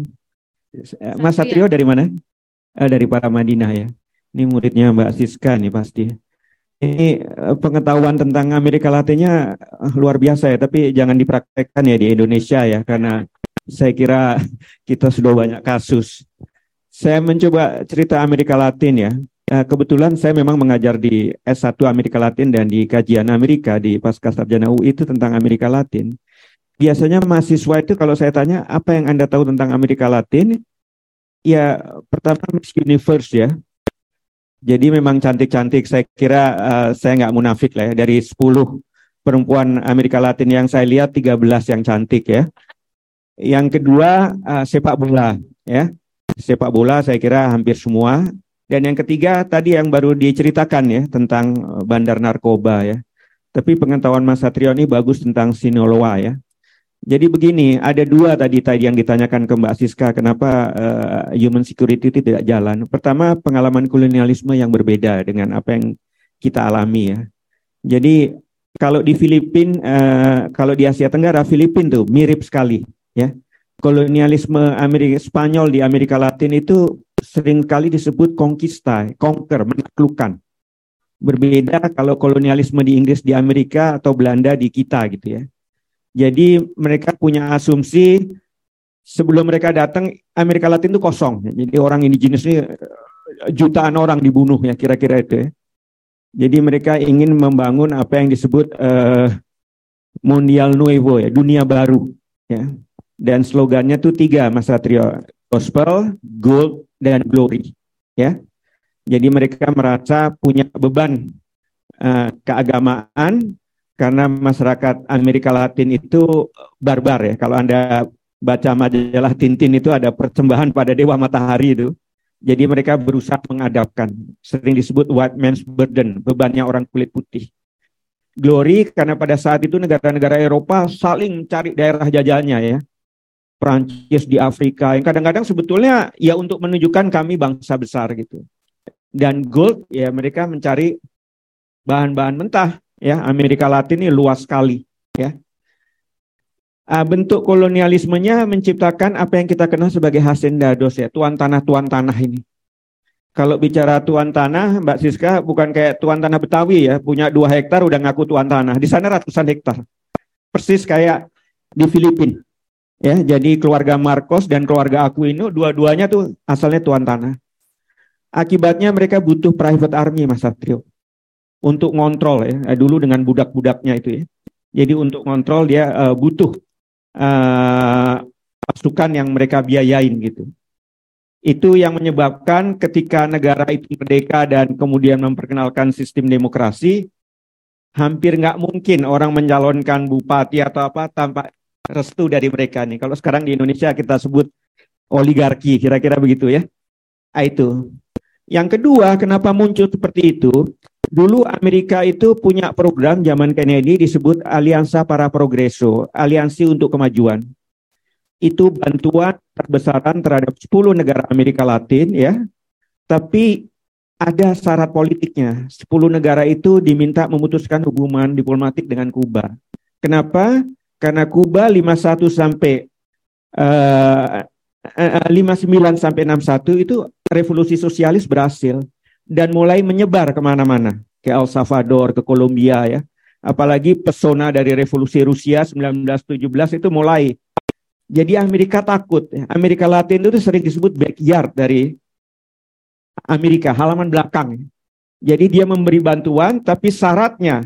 Mas Satrio dari mana? Uh, dari para Madinah ya. Ini muridnya Mbak Siska nih pasti. Ini pengetahuan tentang Amerika Latinnya luar biasa ya, tapi jangan dipraktekkan ya di Indonesia ya, karena saya kira kita sudah banyak kasus. Saya mencoba cerita Amerika Latin ya. Eh, kebetulan saya memang mengajar di S1 Amerika Latin dan di kajian Amerika di Pasca Sarjana UI itu tentang Amerika Latin. Biasanya mahasiswa itu kalau saya tanya apa yang Anda tahu tentang Amerika Latin? Ya pertama Miss Universe ya. Jadi memang cantik-cantik. Saya kira uh, saya nggak munafik lah ya. Dari 10 perempuan Amerika Latin yang saya lihat 13 yang cantik ya. Yang kedua uh, sepak bola ya. Sepak bola saya kira hampir semua dan yang ketiga tadi yang baru diceritakan ya tentang eh, bandar narkoba ya. Tapi pengetahuan Mas Satrio ini bagus tentang Sinoloa ya. Jadi begini, ada dua tadi tadi yang ditanyakan ke Mbak Siska, kenapa uh, human security itu tidak jalan. Pertama, pengalaman kolonialisme yang berbeda dengan apa yang kita alami ya. Jadi kalau di Filipina, uh, kalau di Asia Tenggara, Filipina tuh mirip sekali ya. Kolonialisme Amerika Spanyol di Amerika Latin itu sering kali disebut conquista, conquer, menaklukkan. Berbeda kalau kolonialisme di Inggris di Amerika atau Belanda di kita gitu ya. Jadi mereka punya asumsi sebelum mereka datang Amerika Latin itu kosong. Jadi orang indigenous ini eh, jutaan orang dibunuh ya kira-kira itu ya. Jadi mereka ingin membangun apa yang disebut uh, Mondial Nuevo ya, dunia baru ya. Dan slogannya tuh tiga Mas Satrio, gospel, gold, dan glory ya jadi mereka merasa punya beban uh, keagamaan karena masyarakat Amerika Latin itu barbar ya. Kalau anda baca majalah Tintin itu ada persembahan pada dewa matahari itu. Jadi mereka berusaha mengadapkan. Sering disebut white man's burden bebannya orang kulit putih. Glory karena pada saat itu negara-negara Eropa saling cari daerah jajalnya ya. Prancis di Afrika. Yang kadang-kadang sebetulnya ya untuk menunjukkan kami bangsa besar gitu. Dan gold ya mereka mencari bahan-bahan mentah ya Amerika Latin ini luas sekali ya. Uh, bentuk kolonialismenya menciptakan apa yang kita kenal sebagai hasendados ya, tuan tanah tuan tanah ini. Kalau bicara tuan tanah, Mbak Siska bukan kayak tuan tanah Betawi ya, punya dua hektar udah ngaku tuan tanah. Di sana ratusan hektar, persis kayak di Filipina Ya, jadi keluarga Marcos dan keluarga Aquino dua-duanya tuh asalnya tuan tanah. Akibatnya mereka butuh private army Mas Satrio untuk ngontrol ya. Eh, dulu dengan budak-budaknya itu ya. Jadi untuk ngontrol dia uh, butuh uh, pasukan yang mereka biayain gitu. Itu yang menyebabkan ketika negara itu merdeka dan kemudian memperkenalkan sistem demokrasi, hampir nggak mungkin orang mencalonkan bupati atau apa tanpa restu dari mereka nih. Kalau sekarang di Indonesia kita sebut oligarki, kira-kira begitu ya. Nah, itu. Yang kedua, kenapa muncul seperti itu? Dulu Amerika itu punya program zaman Kennedy disebut Aliansa para Progreso, Aliansi untuk Kemajuan. Itu bantuan terbesaran terhadap 10 negara Amerika Latin ya. Tapi ada syarat politiknya. 10 negara itu diminta memutuskan hubungan diplomatik dengan Kuba. Kenapa? Karena Kuba 51 sampai uh, uh, 59 sampai 61 itu revolusi sosialis berhasil dan mulai menyebar ke mana-mana ke El Salvador, ke Kolombia ya. Apalagi pesona dari revolusi Rusia 1917 itu mulai. Jadi Amerika takut. Ya. Amerika Latin itu sering disebut backyard dari Amerika, halaman belakang. Jadi dia memberi bantuan, tapi syaratnya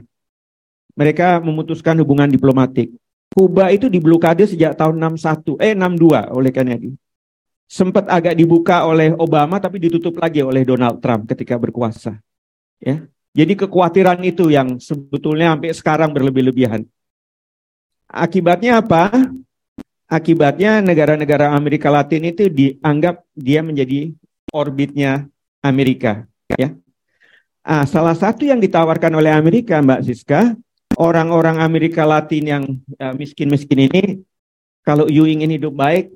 mereka memutuskan hubungan diplomatik. Kuba itu diblokade sejak tahun 61, eh 62 oleh Kennedy. Sempat agak dibuka oleh Obama tapi ditutup lagi oleh Donald Trump ketika berkuasa. Ya. Jadi kekhawatiran itu yang sebetulnya sampai sekarang berlebih-lebihan. Akibatnya apa? Akibatnya negara-negara Amerika Latin itu dianggap dia menjadi orbitnya Amerika, ya. Ah, salah satu yang ditawarkan oleh Amerika, Mbak Siska, orang-orang Amerika Latin yang uh, miskin-miskin ini, kalau you ingin hidup baik,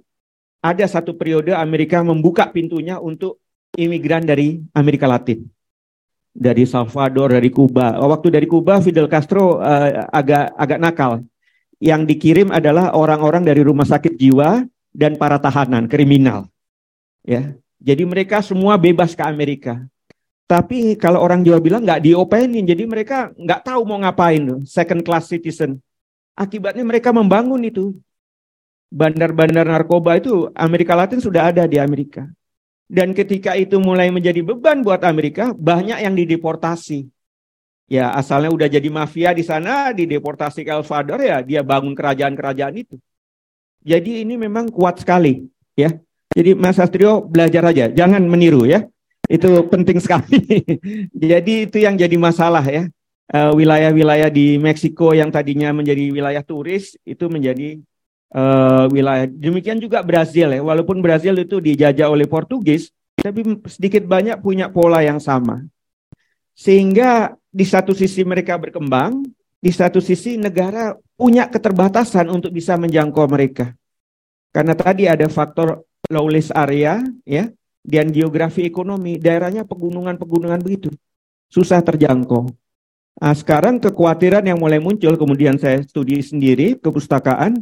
ada satu periode Amerika membuka pintunya untuk imigran dari Amerika Latin. dari Salvador, dari Kuba. Waktu dari Kuba Fidel Castro uh, agak agak nakal. Yang dikirim adalah orang-orang dari rumah sakit jiwa dan para tahanan kriminal. Ya. Jadi mereka semua bebas ke Amerika. Tapi kalau orang Jawa bilang nggak diopenin, jadi mereka nggak tahu mau ngapain second class citizen. Akibatnya mereka membangun itu. Bandar-bandar narkoba itu Amerika Latin sudah ada di Amerika. Dan ketika itu mulai menjadi beban buat Amerika, banyak yang dideportasi. Ya, asalnya udah jadi mafia di sana, dideportasi ke El Salvador ya, dia bangun kerajaan-kerajaan itu. Jadi ini memang kuat sekali, ya. Jadi Mas Astrio belajar aja, jangan meniru ya. Itu penting sekali. jadi itu yang jadi masalah ya. Eh, wilayah-wilayah uh, di Meksiko yang tadinya menjadi wilayah turis itu menjadi uh, wilayah. Demikian juga Brazil ya. Walaupun Brazil itu dijajah oleh Portugis, tapi sedikit banyak punya pola yang sama. Sehingga di satu sisi mereka berkembang, di satu sisi negara punya keterbatasan untuk bisa menjangkau mereka. Karena tadi ada faktor lawless area ya dan geografi ekonomi, daerahnya pegunungan-pegunungan begitu. Susah terjangkau. Nah, sekarang kekhawatiran yang mulai muncul, kemudian saya studi sendiri kepustakaan,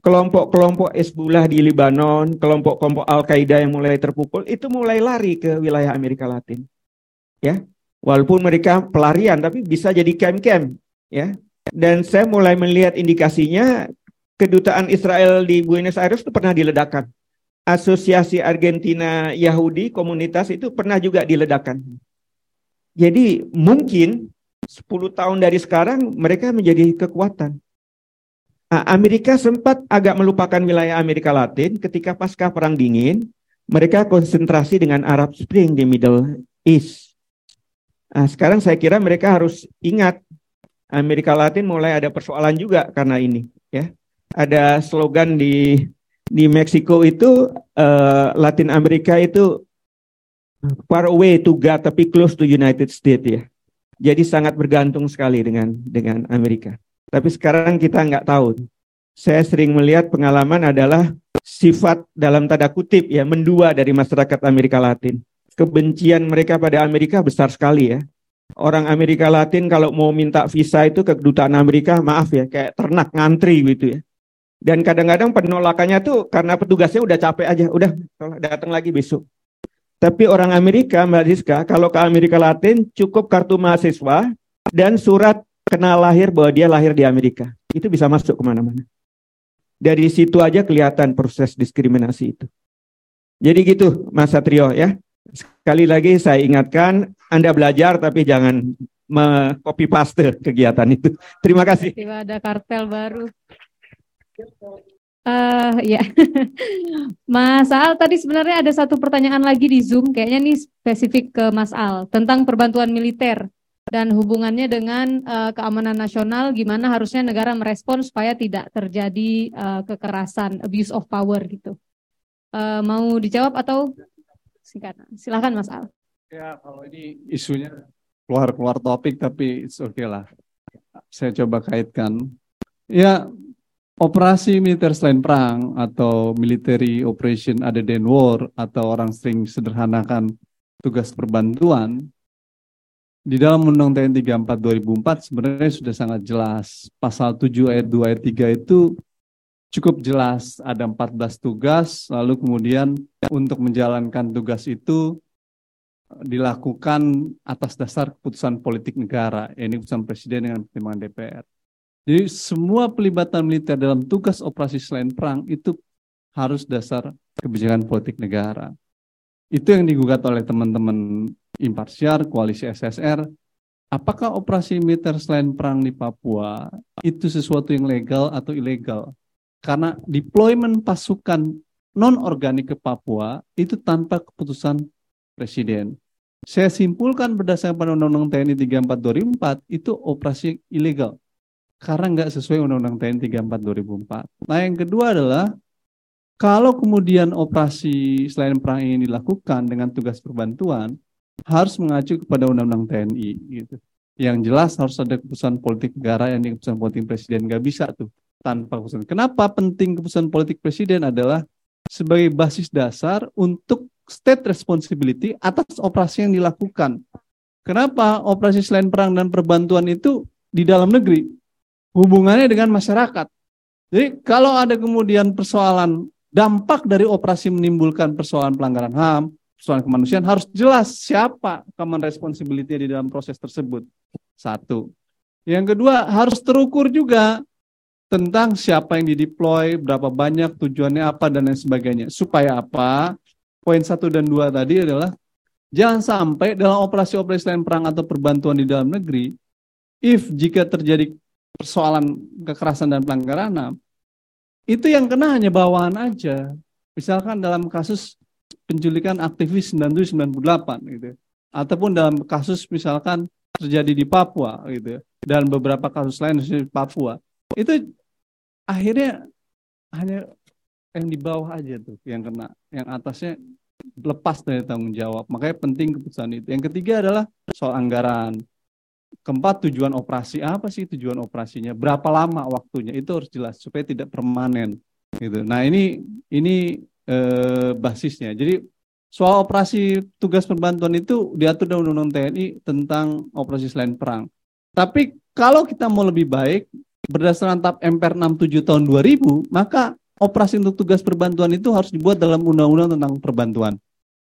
kelompok-kelompok Hezbollah di Lebanon, kelompok-kelompok Al-Qaeda yang mulai terpukul, itu mulai lari ke wilayah Amerika Latin. Ya, walaupun mereka pelarian, tapi bisa jadi camp-camp. Ya, dan saya mulai melihat indikasinya kedutaan Israel di Buenos Aires itu pernah diledakkan. Asosiasi Argentina Yahudi komunitas itu pernah juga diledakkan. Jadi mungkin 10 tahun dari sekarang mereka menjadi kekuatan. Nah, Amerika sempat agak melupakan wilayah Amerika Latin ketika pasca Perang Dingin, mereka konsentrasi dengan Arab Spring di Middle East. Nah, sekarang saya kira mereka harus ingat Amerika Latin mulai ada persoalan juga karena ini, ya. Ada slogan di di Meksiko itu uh, Latin Amerika itu far away to God tapi close to United States ya. Jadi sangat bergantung sekali dengan dengan Amerika. Tapi sekarang kita nggak tahu. Saya sering melihat pengalaman adalah sifat dalam tanda kutip ya mendua dari masyarakat Amerika Latin. Kebencian mereka pada Amerika besar sekali ya. Orang Amerika Latin kalau mau minta visa itu ke kedutaan Amerika, maaf ya, kayak ternak ngantri gitu ya. Dan kadang-kadang penolakannya tuh karena petugasnya udah capek aja, udah datang lagi besok. Tapi orang Amerika, Mbak Rizka, kalau ke Amerika Latin cukup kartu mahasiswa dan surat kenal lahir bahwa dia lahir di Amerika. Itu bisa masuk ke mana-mana. Dari situ aja kelihatan proses diskriminasi itu. Jadi gitu Mas Satrio ya. Sekali lagi saya ingatkan Anda belajar tapi jangan copy paste kegiatan itu. Terima kasih. Tiba ada kartel baru. Uh, ya, Mas Al tadi sebenarnya ada satu pertanyaan lagi di Zoom, kayaknya nih spesifik ke Mas Al tentang perbantuan militer dan hubungannya dengan uh, keamanan nasional, gimana harusnya negara merespon supaya tidak terjadi uh, kekerasan, abuse of power gitu. Uh, mau dijawab atau singkat? Silakan Mas Al. Ya, kalau ini isunya keluar keluar topik tapi oke okay lah. Saya coba kaitkan. Ya, Operasi militer selain perang atau military operation other than war atau orang sering sederhanakan tugas perbantuan di dalam Undang-Undang TNI 34 2004 sebenarnya sudah sangat jelas. Pasal 7 ayat 2 ayat 3 itu cukup jelas ada 14 tugas lalu kemudian untuk menjalankan tugas itu dilakukan atas dasar keputusan politik negara, ini keputusan presiden dengan pertimbangan DPR. Jadi semua pelibatan militer dalam tugas operasi selain perang itu harus dasar kebijakan politik negara. Itu yang digugat oleh teman-teman imparsial, koalisi SSR. Apakah operasi militer selain perang di Papua itu sesuatu yang legal atau ilegal? Karena deployment pasukan non-organik ke Papua itu tanpa keputusan presiden. Saya simpulkan berdasarkan pada Undang-Undang TNI 34 2004 itu operasi ilegal karena nggak sesuai Undang-Undang TNI 34 2004. Nah yang kedua adalah kalau kemudian operasi selain perang ini dilakukan dengan tugas perbantuan, harus mengacu kepada Undang-Undang TNI gitu. Yang jelas harus ada keputusan politik negara yang keputusan politik presiden nggak bisa tuh tanpa keputusan. Kenapa penting keputusan politik presiden adalah sebagai basis dasar untuk state responsibility atas operasi yang dilakukan. Kenapa operasi selain perang dan perbantuan itu di dalam negeri? Hubungannya dengan masyarakat. Jadi kalau ada kemudian persoalan dampak dari operasi menimbulkan persoalan pelanggaran HAM, persoalan kemanusiaan harus jelas siapa common responsibility di dalam proses tersebut. Satu. Yang kedua harus terukur juga tentang siapa yang dideploy, berapa banyak, tujuannya apa dan lain sebagainya. Supaya apa? Poin satu dan dua tadi adalah Jangan sampai dalam operasi-operasi selain perang atau perbantuan di dalam negeri, if jika terjadi persoalan kekerasan dan pelanggaran HAM, itu yang kena hanya bawahan aja. Misalkan dalam kasus penculikan aktivis 9798 gitu. Ataupun dalam kasus misalkan terjadi di Papua gitu. Dan beberapa kasus lain di Papua. Itu akhirnya hanya yang di bawah aja tuh yang kena. Yang atasnya lepas dari tanggung jawab. Makanya penting keputusan itu. Yang ketiga adalah soal anggaran. Keempat tujuan operasi apa sih tujuan operasinya? Berapa lama waktunya? Itu harus jelas supaya tidak permanen gitu. Nah, ini ini eh, basisnya. Jadi soal operasi tugas perbantuan itu diatur dalam Undang-Undang TNI tentang operasi selain perang. Tapi kalau kita mau lebih baik berdasarkan TAP MPR 67 tahun 2000, maka operasi untuk tugas perbantuan itu harus dibuat dalam undang-undang tentang perbantuan.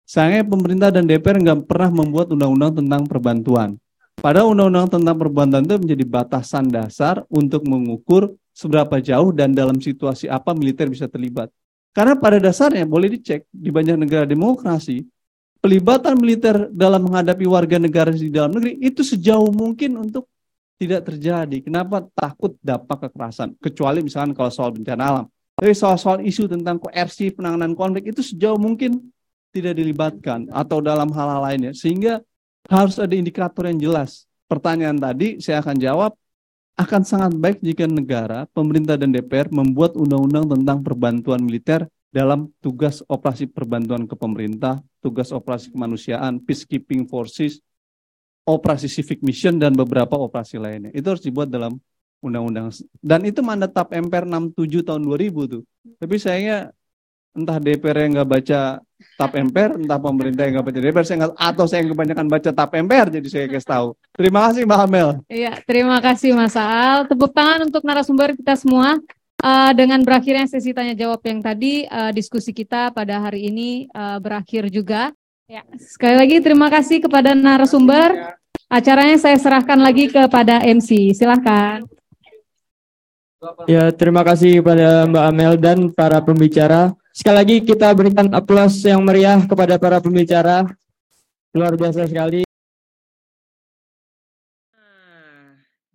Sayangnya pemerintah dan DPR nggak pernah membuat undang-undang tentang perbantuan. Padahal undang-undang tentang perbantuan itu menjadi batasan dasar untuk mengukur seberapa jauh dan dalam situasi apa militer bisa terlibat. Karena pada dasarnya boleh dicek di banyak negara demokrasi, pelibatan militer dalam menghadapi warga negara di dalam negeri itu sejauh mungkin untuk tidak terjadi. Kenapa takut dampak kekerasan? Kecuali misalkan kalau soal bencana alam. Tapi soal-soal isu tentang koersi penanganan konflik itu sejauh mungkin tidak dilibatkan atau dalam hal-hal lainnya. Sehingga harus ada indikator yang jelas. Pertanyaan tadi saya akan jawab, akan sangat baik jika negara, pemerintah dan DPR membuat undang-undang tentang perbantuan militer dalam tugas operasi perbantuan ke pemerintah, tugas operasi kemanusiaan, peacekeeping forces, operasi civic mission, dan beberapa operasi lainnya. Itu harus dibuat dalam undang-undang dan itu mandat TAP MPR 67 tahun 2000 tuh. Tapi sayangnya entah DPR yang nggak baca TAP MPR, entah pemerintah yang nggak baca DPR, saya nggak atau saya yang kebanyakan baca TAP MPR jadi saya kasih tahu. Terima kasih Mbak Amel. Iya, terima kasih Mas Al. Tepuk tangan untuk narasumber kita semua. Uh, dengan berakhirnya sesi tanya jawab yang tadi, uh, diskusi kita pada hari ini uh, berakhir juga. Ya, sekali lagi terima kasih kepada narasumber. Acaranya saya serahkan lagi kepada MC. Silahkan. Ya, terima kasih kepada Mbak Amel dan para pembicara. Sekali lagi kita berikan aplaus yang meriah kepada para pembicara. Luar biasa sekali.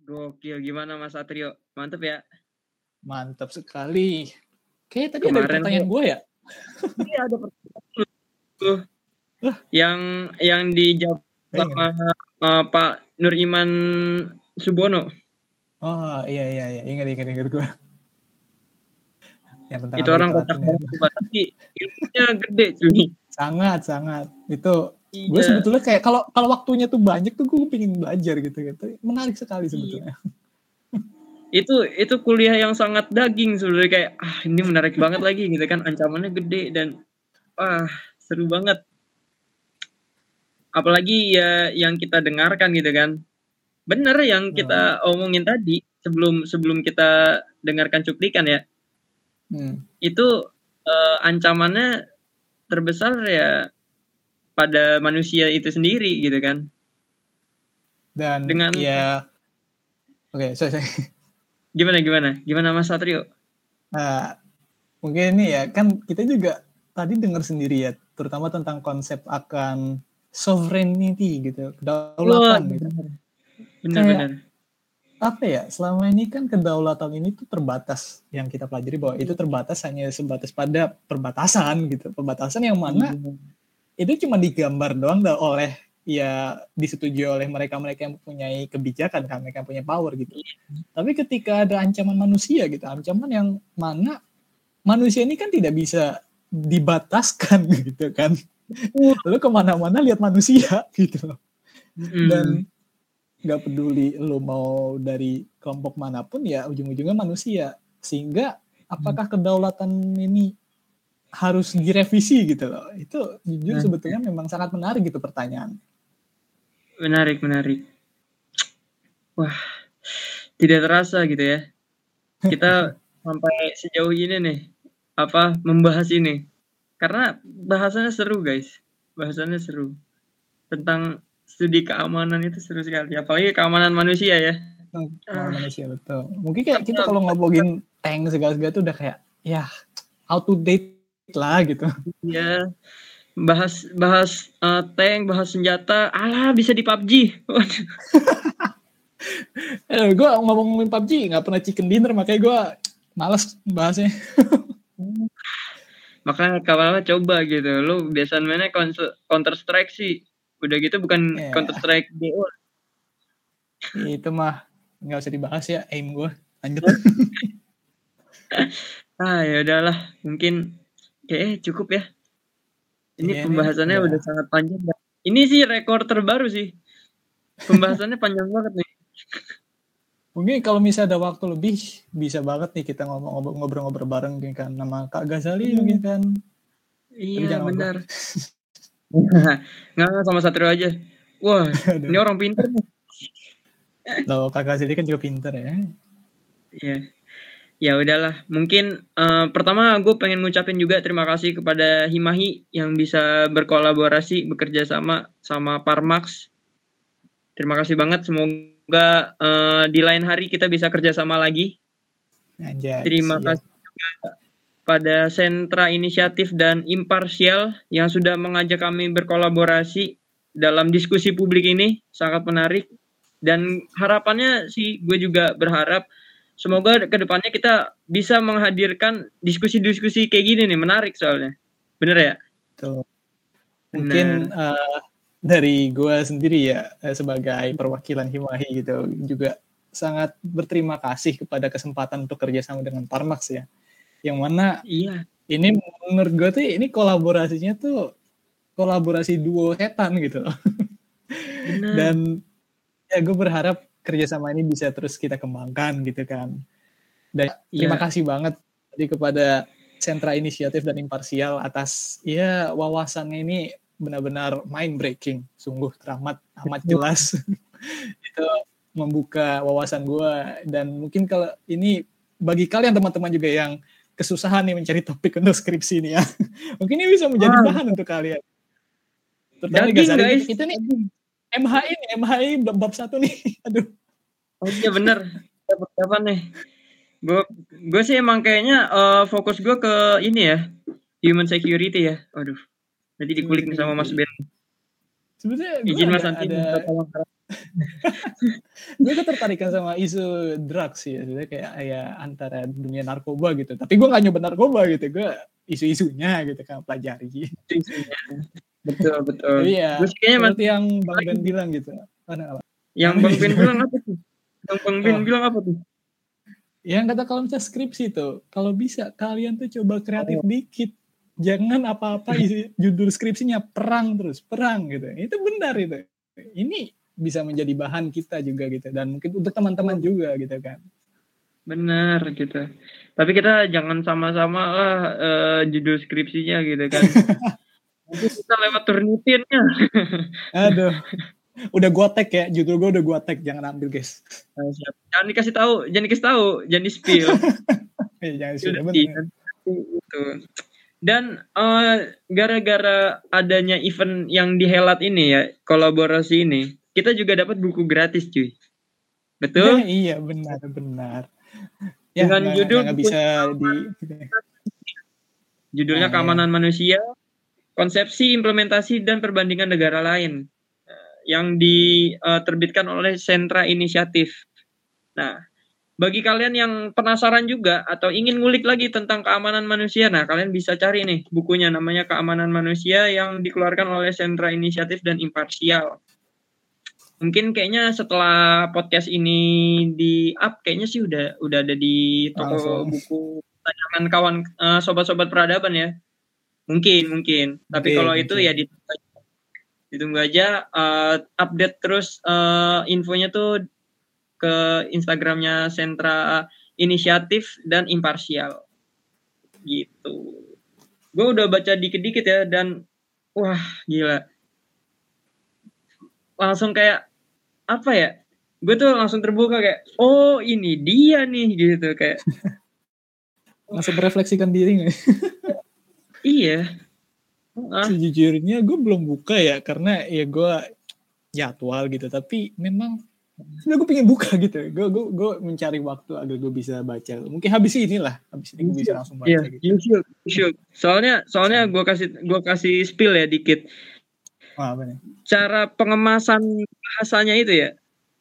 Gokil, gimana Mas Satrio? Mantep ya? Mantap sekali. Kayaknya tadi Kemarin ada pertanyaan gue ya? Iya, ada pertanyaan. Yang yang dijawab sama uh, Pak Nur Iman Subono. Oh iya iya iya ingat ingat ingat gue. Yang itu orang kotak tapi ilmunya gede cuy. Sangat sangat itu iya. gue sebetulnya kayak kalau kalau waktunya tuh banyak tuh gue pengen belajar gitu gitu menarik sekali sebetulnya. Iya. itu itu kuliah yang sangat daging sebenarnya kayak ah ini menarik banget lagi gitu kan ancamannya gede dan wah seru banget apalagi ya yang kita dengarkan gitu kan bener yang kita hmm. omongin tadi sebelum sebelum kita dengarkan cuplikan ya. Hmm. itu uh, ancamannya terbesar ya pada manusia itu sendiri gitu kan. Dan dengan ya oke okay, saya gimana gimana? Gimana Mas Satrio? Nah, mungkin ini ya kan kita juga tadi dengar sendiri ya terutama tentang konsep akan sovereignty gitu kedaulatan oh, gitu benar-benar apa ya selama ini kan kedaulatan ini tuh terbatas yang kita pelajari bahwa itu terbatas hanya sebatas pada perbatasan gitu perbatasan yang mana hmm. itu cuma digambar doang oleh ya disetujui oleh mereka-mereka yang punya kebijakan kan mereka yang punya power gitu hmm. tapi ketika ada ancaman manusia gitu ancaman yang mana manusia ini kan tidak bisa dibataskan gitu kan lalu ke mana-mana lihat manusia gitu loh hmm. dan nggak peduli lo mau dari kelompok mana pun ya ujung-ujungnya manusia sehingga apakah kedaulatan ini harus direvisi gitu loh itu jujur nah. sebetulnya memang sangat menarik gitu pertanyaan Menarik, menarik. Wah, tidak terasa gitu ya. Kita sampai sejauh ini nih, apa membahas ini. Karena bahasannya seru guys, bahasannya seru. Tentang studi keamanan itu seru sekali, apalagi keamanan manusia ya. Keamanan manusia betul. Mungkin kayak kita kalau ngomongin tank segala-segala itu udah kayak ya out to date lah gitu. Iya. Bahas bahas uh, tank, bahas senjata, alah bisa di PUBG. eh, gue ngomongin PUBG nggak pernah chicken dinner makanya gue males bahasnya. makanya kawan coba gitu. Lu biasa mainnya Counter Strike sih. Udah gitu bukan yeah. Counter Strike DO. Itu mah nggak usah dibahas ya aim gue. Lanjut. ah ya udahlah, mungkin kayaknya cukup ya. Ini yeah, pembahasannya yeah. udah sangat panjang. Ini sih rekor terbaru sih. Pembahasannya panjang banget nih. Mungkin kalau misalnya ada waktu lebih bisa banget nih kita ngomong ngobrol-ngobrol bareng kan nama Kak Gazali hmm. mungkin kan. Iya benar. Nggak sama Satrio aja. Wah, Aduh. ini orang pinter. Loh, Kak Gazali kan juga pinter ya. Iya. Ya udahlah, mungkin uh, pertama gue pengen ngucapin juga terima kasih kepada Himahi yang bisa berkolaborasi bekerja sama sama Parmax. Terima kasih banget, semoga uh, di lain hari kita bisa kerjasama lagi. Anjay, Terima siap. kasih juga pada sentra inisiatif dan imparsial yang sudah mengajak kami berkolaborasi dalam diskusi publik ini. Sangat menarik. Dan harapannya sih gue juga berharap semoga ke depannya kita bisa menghadirkan diskusi-diskusi kayak gini nih. Menarik soalnya. Bener ya? Tuh. Mungkin uh, dari gue sendiri ya eh, sebagai perwakilan Himahi gitu juga sangat berterima kasih kepada kesempatan untuk kerjasama dengan Parmax ya yang mana iya. ini menurut gue tuh ini kolaborasinya tuh kolaborasi duo setan gitu. Loh dan ya gue berharap kerjasama ini bisa terus kita kembangkan gitu kan. Dan iya. terima kasih banget tadi kepada sentra inisiatif dan imparsial atas ya wawasannya ini benar-benar mind breaking, sungguh teramat amat jelas. itu membuka wawasan gue dan mungkin kalau ini bagi kalian teman-teman juga yang kesusahan nih mencari topik untuk skripsi ini ya, mungkin ini bisa menjadi ah. bahan untuk kalian. Terutama guys, guys. Itu nih MHI nih, MHI bab satu nih, aduh. Oh iya bener, dapat nih? Gue gue sih emang kayaknya uh, fokus gue ke ini ya, human security ya. Aduh. Nanti dikulik nih sama Mas Ben. Sebenarnya izin Mas Santi ada... gue ketertarikan sama isu drugs ya, sebenarnya kayak ya antara dunia narkoba gitu. Tapi gue gak nyoba narkoba gitu, gue isu-isunya gitu kan pelajari. Betul betul. Iya. Gue kayaknya seperti yang Bang Ben bilang gitu. Mana, apa? Yang Bang Ben bilang apa tuh? Yang Bang Ben oh. bilang apa tuh? Yang kata kalau misalnya skripsi tuh, kalau bisa kalian tuh coba kreatif oh. dikit jangan apa-apa judul skripsinya perang terus perang gitu itu benar itu ini bisa menjadi bahan kita juga gitu. Dan mungkin untuk teman-teman juga gitu kan. Benar gitu. Tapi kita jangan sama-sama lah uh, judul skripsinya gitu kan. Nanti kita lewat turnitinnya. Aduh. Udah gua tag ya judul gua udah gua tag jangan ambil guys. Nah, jangan dikasih tahu jangan dikasih tahu jangan di spill ya, jangan sudah benar itu dan uh, gara-gara adanya event yang dihelat ini ya, kolaborasi ini, kita juga dapat buku gratis, cuy. Betul? Ya, iya, benar, benar. Ya, Dengan gak, judul gak bisa di Judulnya nah, Keamanan ya. Manusia, Konsepsi, Implementasi dan Perbandingan Negara Lain eh, yang diterbitkan oleh Sentra Inisiatif. Nah, bagi kalian yang penasaran juga atau ingin ngulik lagi tentang keamanan manusia, nah kalian bisa cari nih bukunya namanya Keamanan Manusia yang dikeluarkan oleh Sentra Inisiatif dan Imparsial. Mungkin kayaknya setelah podcast ini di up kayaknya sih udah udah ada di toko Langsung. buku tayangan kawan uh, sobat-sobat peradaban ya. Mungkin mungkin. Tapi kalau itu ya ditunggu aja, ditunggu aja uh, update terus uh, infonya tuh ke Instagramnya Sentra Inisiatif dan Imparsial. Gitu. Gue udah baca dikit-dikit ya dan wah gila. Langsung kayak apa ya? Gue tuh langsung terbuka kayak, oh ini dia nih gitu kayak. Langsung merefleksikan diri nggak? iya. Ah. Sejujurnya gue belum buka ya karena ya gue jadwal gitu. Tapi memang sebenarnya gue pengen buka gitu. Gue gue gue mencari waktu agar gue bisa baca. Mungkin habis ini lah, habis ini gue bisa langsung baca. Iya, gitu. you should, you should. Soalnya soalnya gue kasih gue kasih spill ya dikit. Wah, apa nih? Cara pengemasan bahasanya itu ya,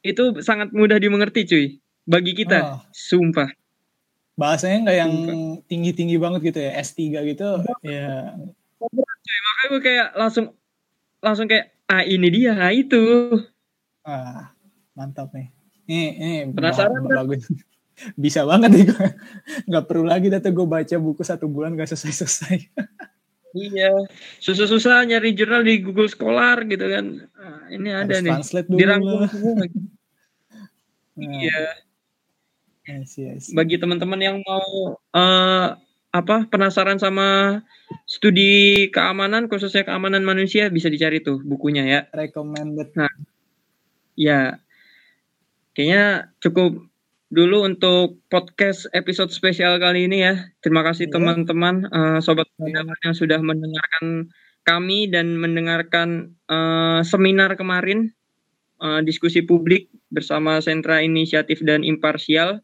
itu sangat mudah dimengerti cuy. Bagi kita, Oh. sumpah. Bahasanya nggak yang tinggi-tinggi banget gitu ya, S3 gitu. Ya, Cuy, makanya gue kayak langsung langsung kayak ah ini dia, nah itu. ah, mantap nih. Ini, ini Penasaran ba- bagus. Bisa banget nih gue. Nggak perlu lagi data gue baca buku satu bulan gak selesai-selesai. Iya, susah-susah nyari jurnal di Google Scholar gitu kan. Ah, ini ada Harus nih. translate dulu Dirangkum semua. Nah, Iya. I see. bagi teman-teman yang mau eh, apa penasaran sama studi keamanan khususnya keamanan manusia bisa dicari tuh bukunya ya. Recommended. Nah, ya kayaknya cukup dulu untuk podcast episode spesial kali ini ya. Terima kasih Iya. teman-teman eh, sobat peradaban yang sudah mendengarkan kami dan mendengarkan eh, seminar kemarin eh, diskusi publik bersama Sentra Inisiatif dan Imparsial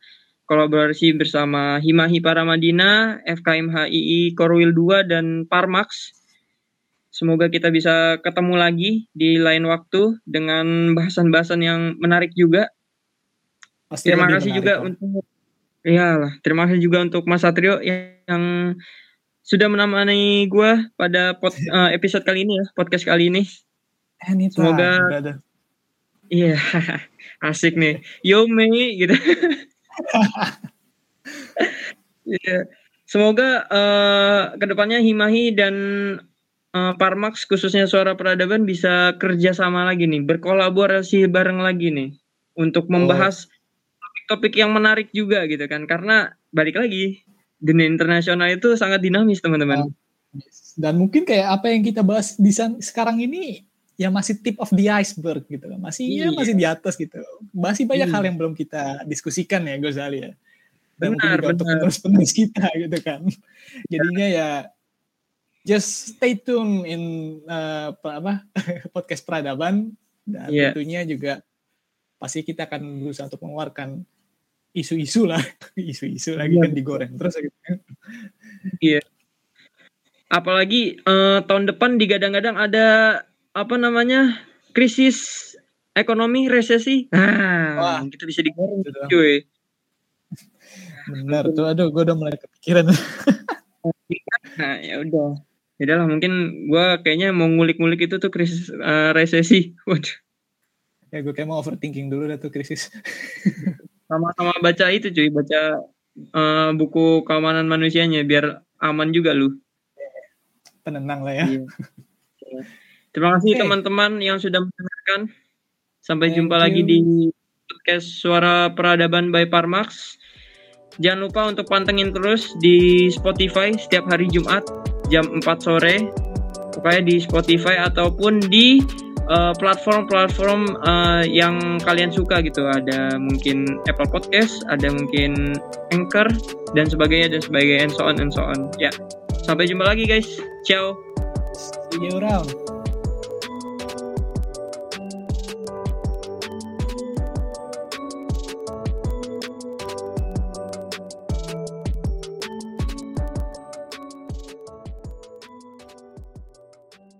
kolaborasi bersama Himahi Paramadina, FKM HII Korwil 2 dan Parmax. Semoga kita bisa ketemu lagi di lain waktu dengan bahasan-bahasan yang menarik juga. Pasti terima kasih juga lah. untuk ya lah, terima kasih juga untuk Mas Satrio yang sudah menemani gue pada pod- eh, episode kali ini ya, podcast kali ini. Anytime, Semoga. Iya, asik nih. Yo Mei gitu. Iya. Semoga eh, ke depannya Himahi dan eh, Parmax khususnya Suara Peradaban bisa kerjasama lagi nih, berkolaborasi bareng lagi nih untuk membahas topik-topik yang menarik juga gitu kan. Karena balik lagi dunia internasional itu sangat dinamis teman-teman. Dan mungkin kayak apa yang kita bahas di sekarang ini ya masih tip of the iceberg gitu kan. Masih ya Iya. masih di atas gitu. Masih banyak Iya. hal yang belum kita diskusikan ya Gozali ya. Dan mungkin Benar, juga untuk benar. penerus-penerus kita gitu kan. Jadinya ya just stay tune in eh, apa, podcast peradaban dan Iya. tentunya juga pasti kita akan berusaha untuk mengeluarkan isu-isu lah, isu-isu lagi Iya, kan digoreng terus gitu kan. Iya. Apalagi eh, tahun depan digadang-gadang ada apa namanya krisis ekonomi resesi. Nah, kita bisa digoreng cuy. Benar tuh, aduh gue udah mulai kepikiran. Nah, ya udah. Ya lah mungkin gua kayaknya mau ngulik-ngulik itu tuh krisis eh, resesi. Waduh. ya gue kayak mau overthinking dulu dah tuh krisis. Sama-sama baca itu cuy, baca eh, buku keamanan manusianya biar aman juga lu. Penenang lah ya. Iya. Terima kasih Oke. teman-teman yang sudah mendengarkan. Sampai Thank jumpa lagi you. di podcast Suara Peradaban by Parmax. Jangan lupa untuk pantengin terus di Spotify setiap hari Jumat jam 4 sore. Pokoknya di Spotify ataupun di eh, platform-platform eh, yang kalian suka gitu. Ada mungkin Apple Podcast, ada mungkin Anchor dan sebagainya dan sebagainya and so on and so on. Ya. Sampai jumpa lagi guys. Ciao. See you around.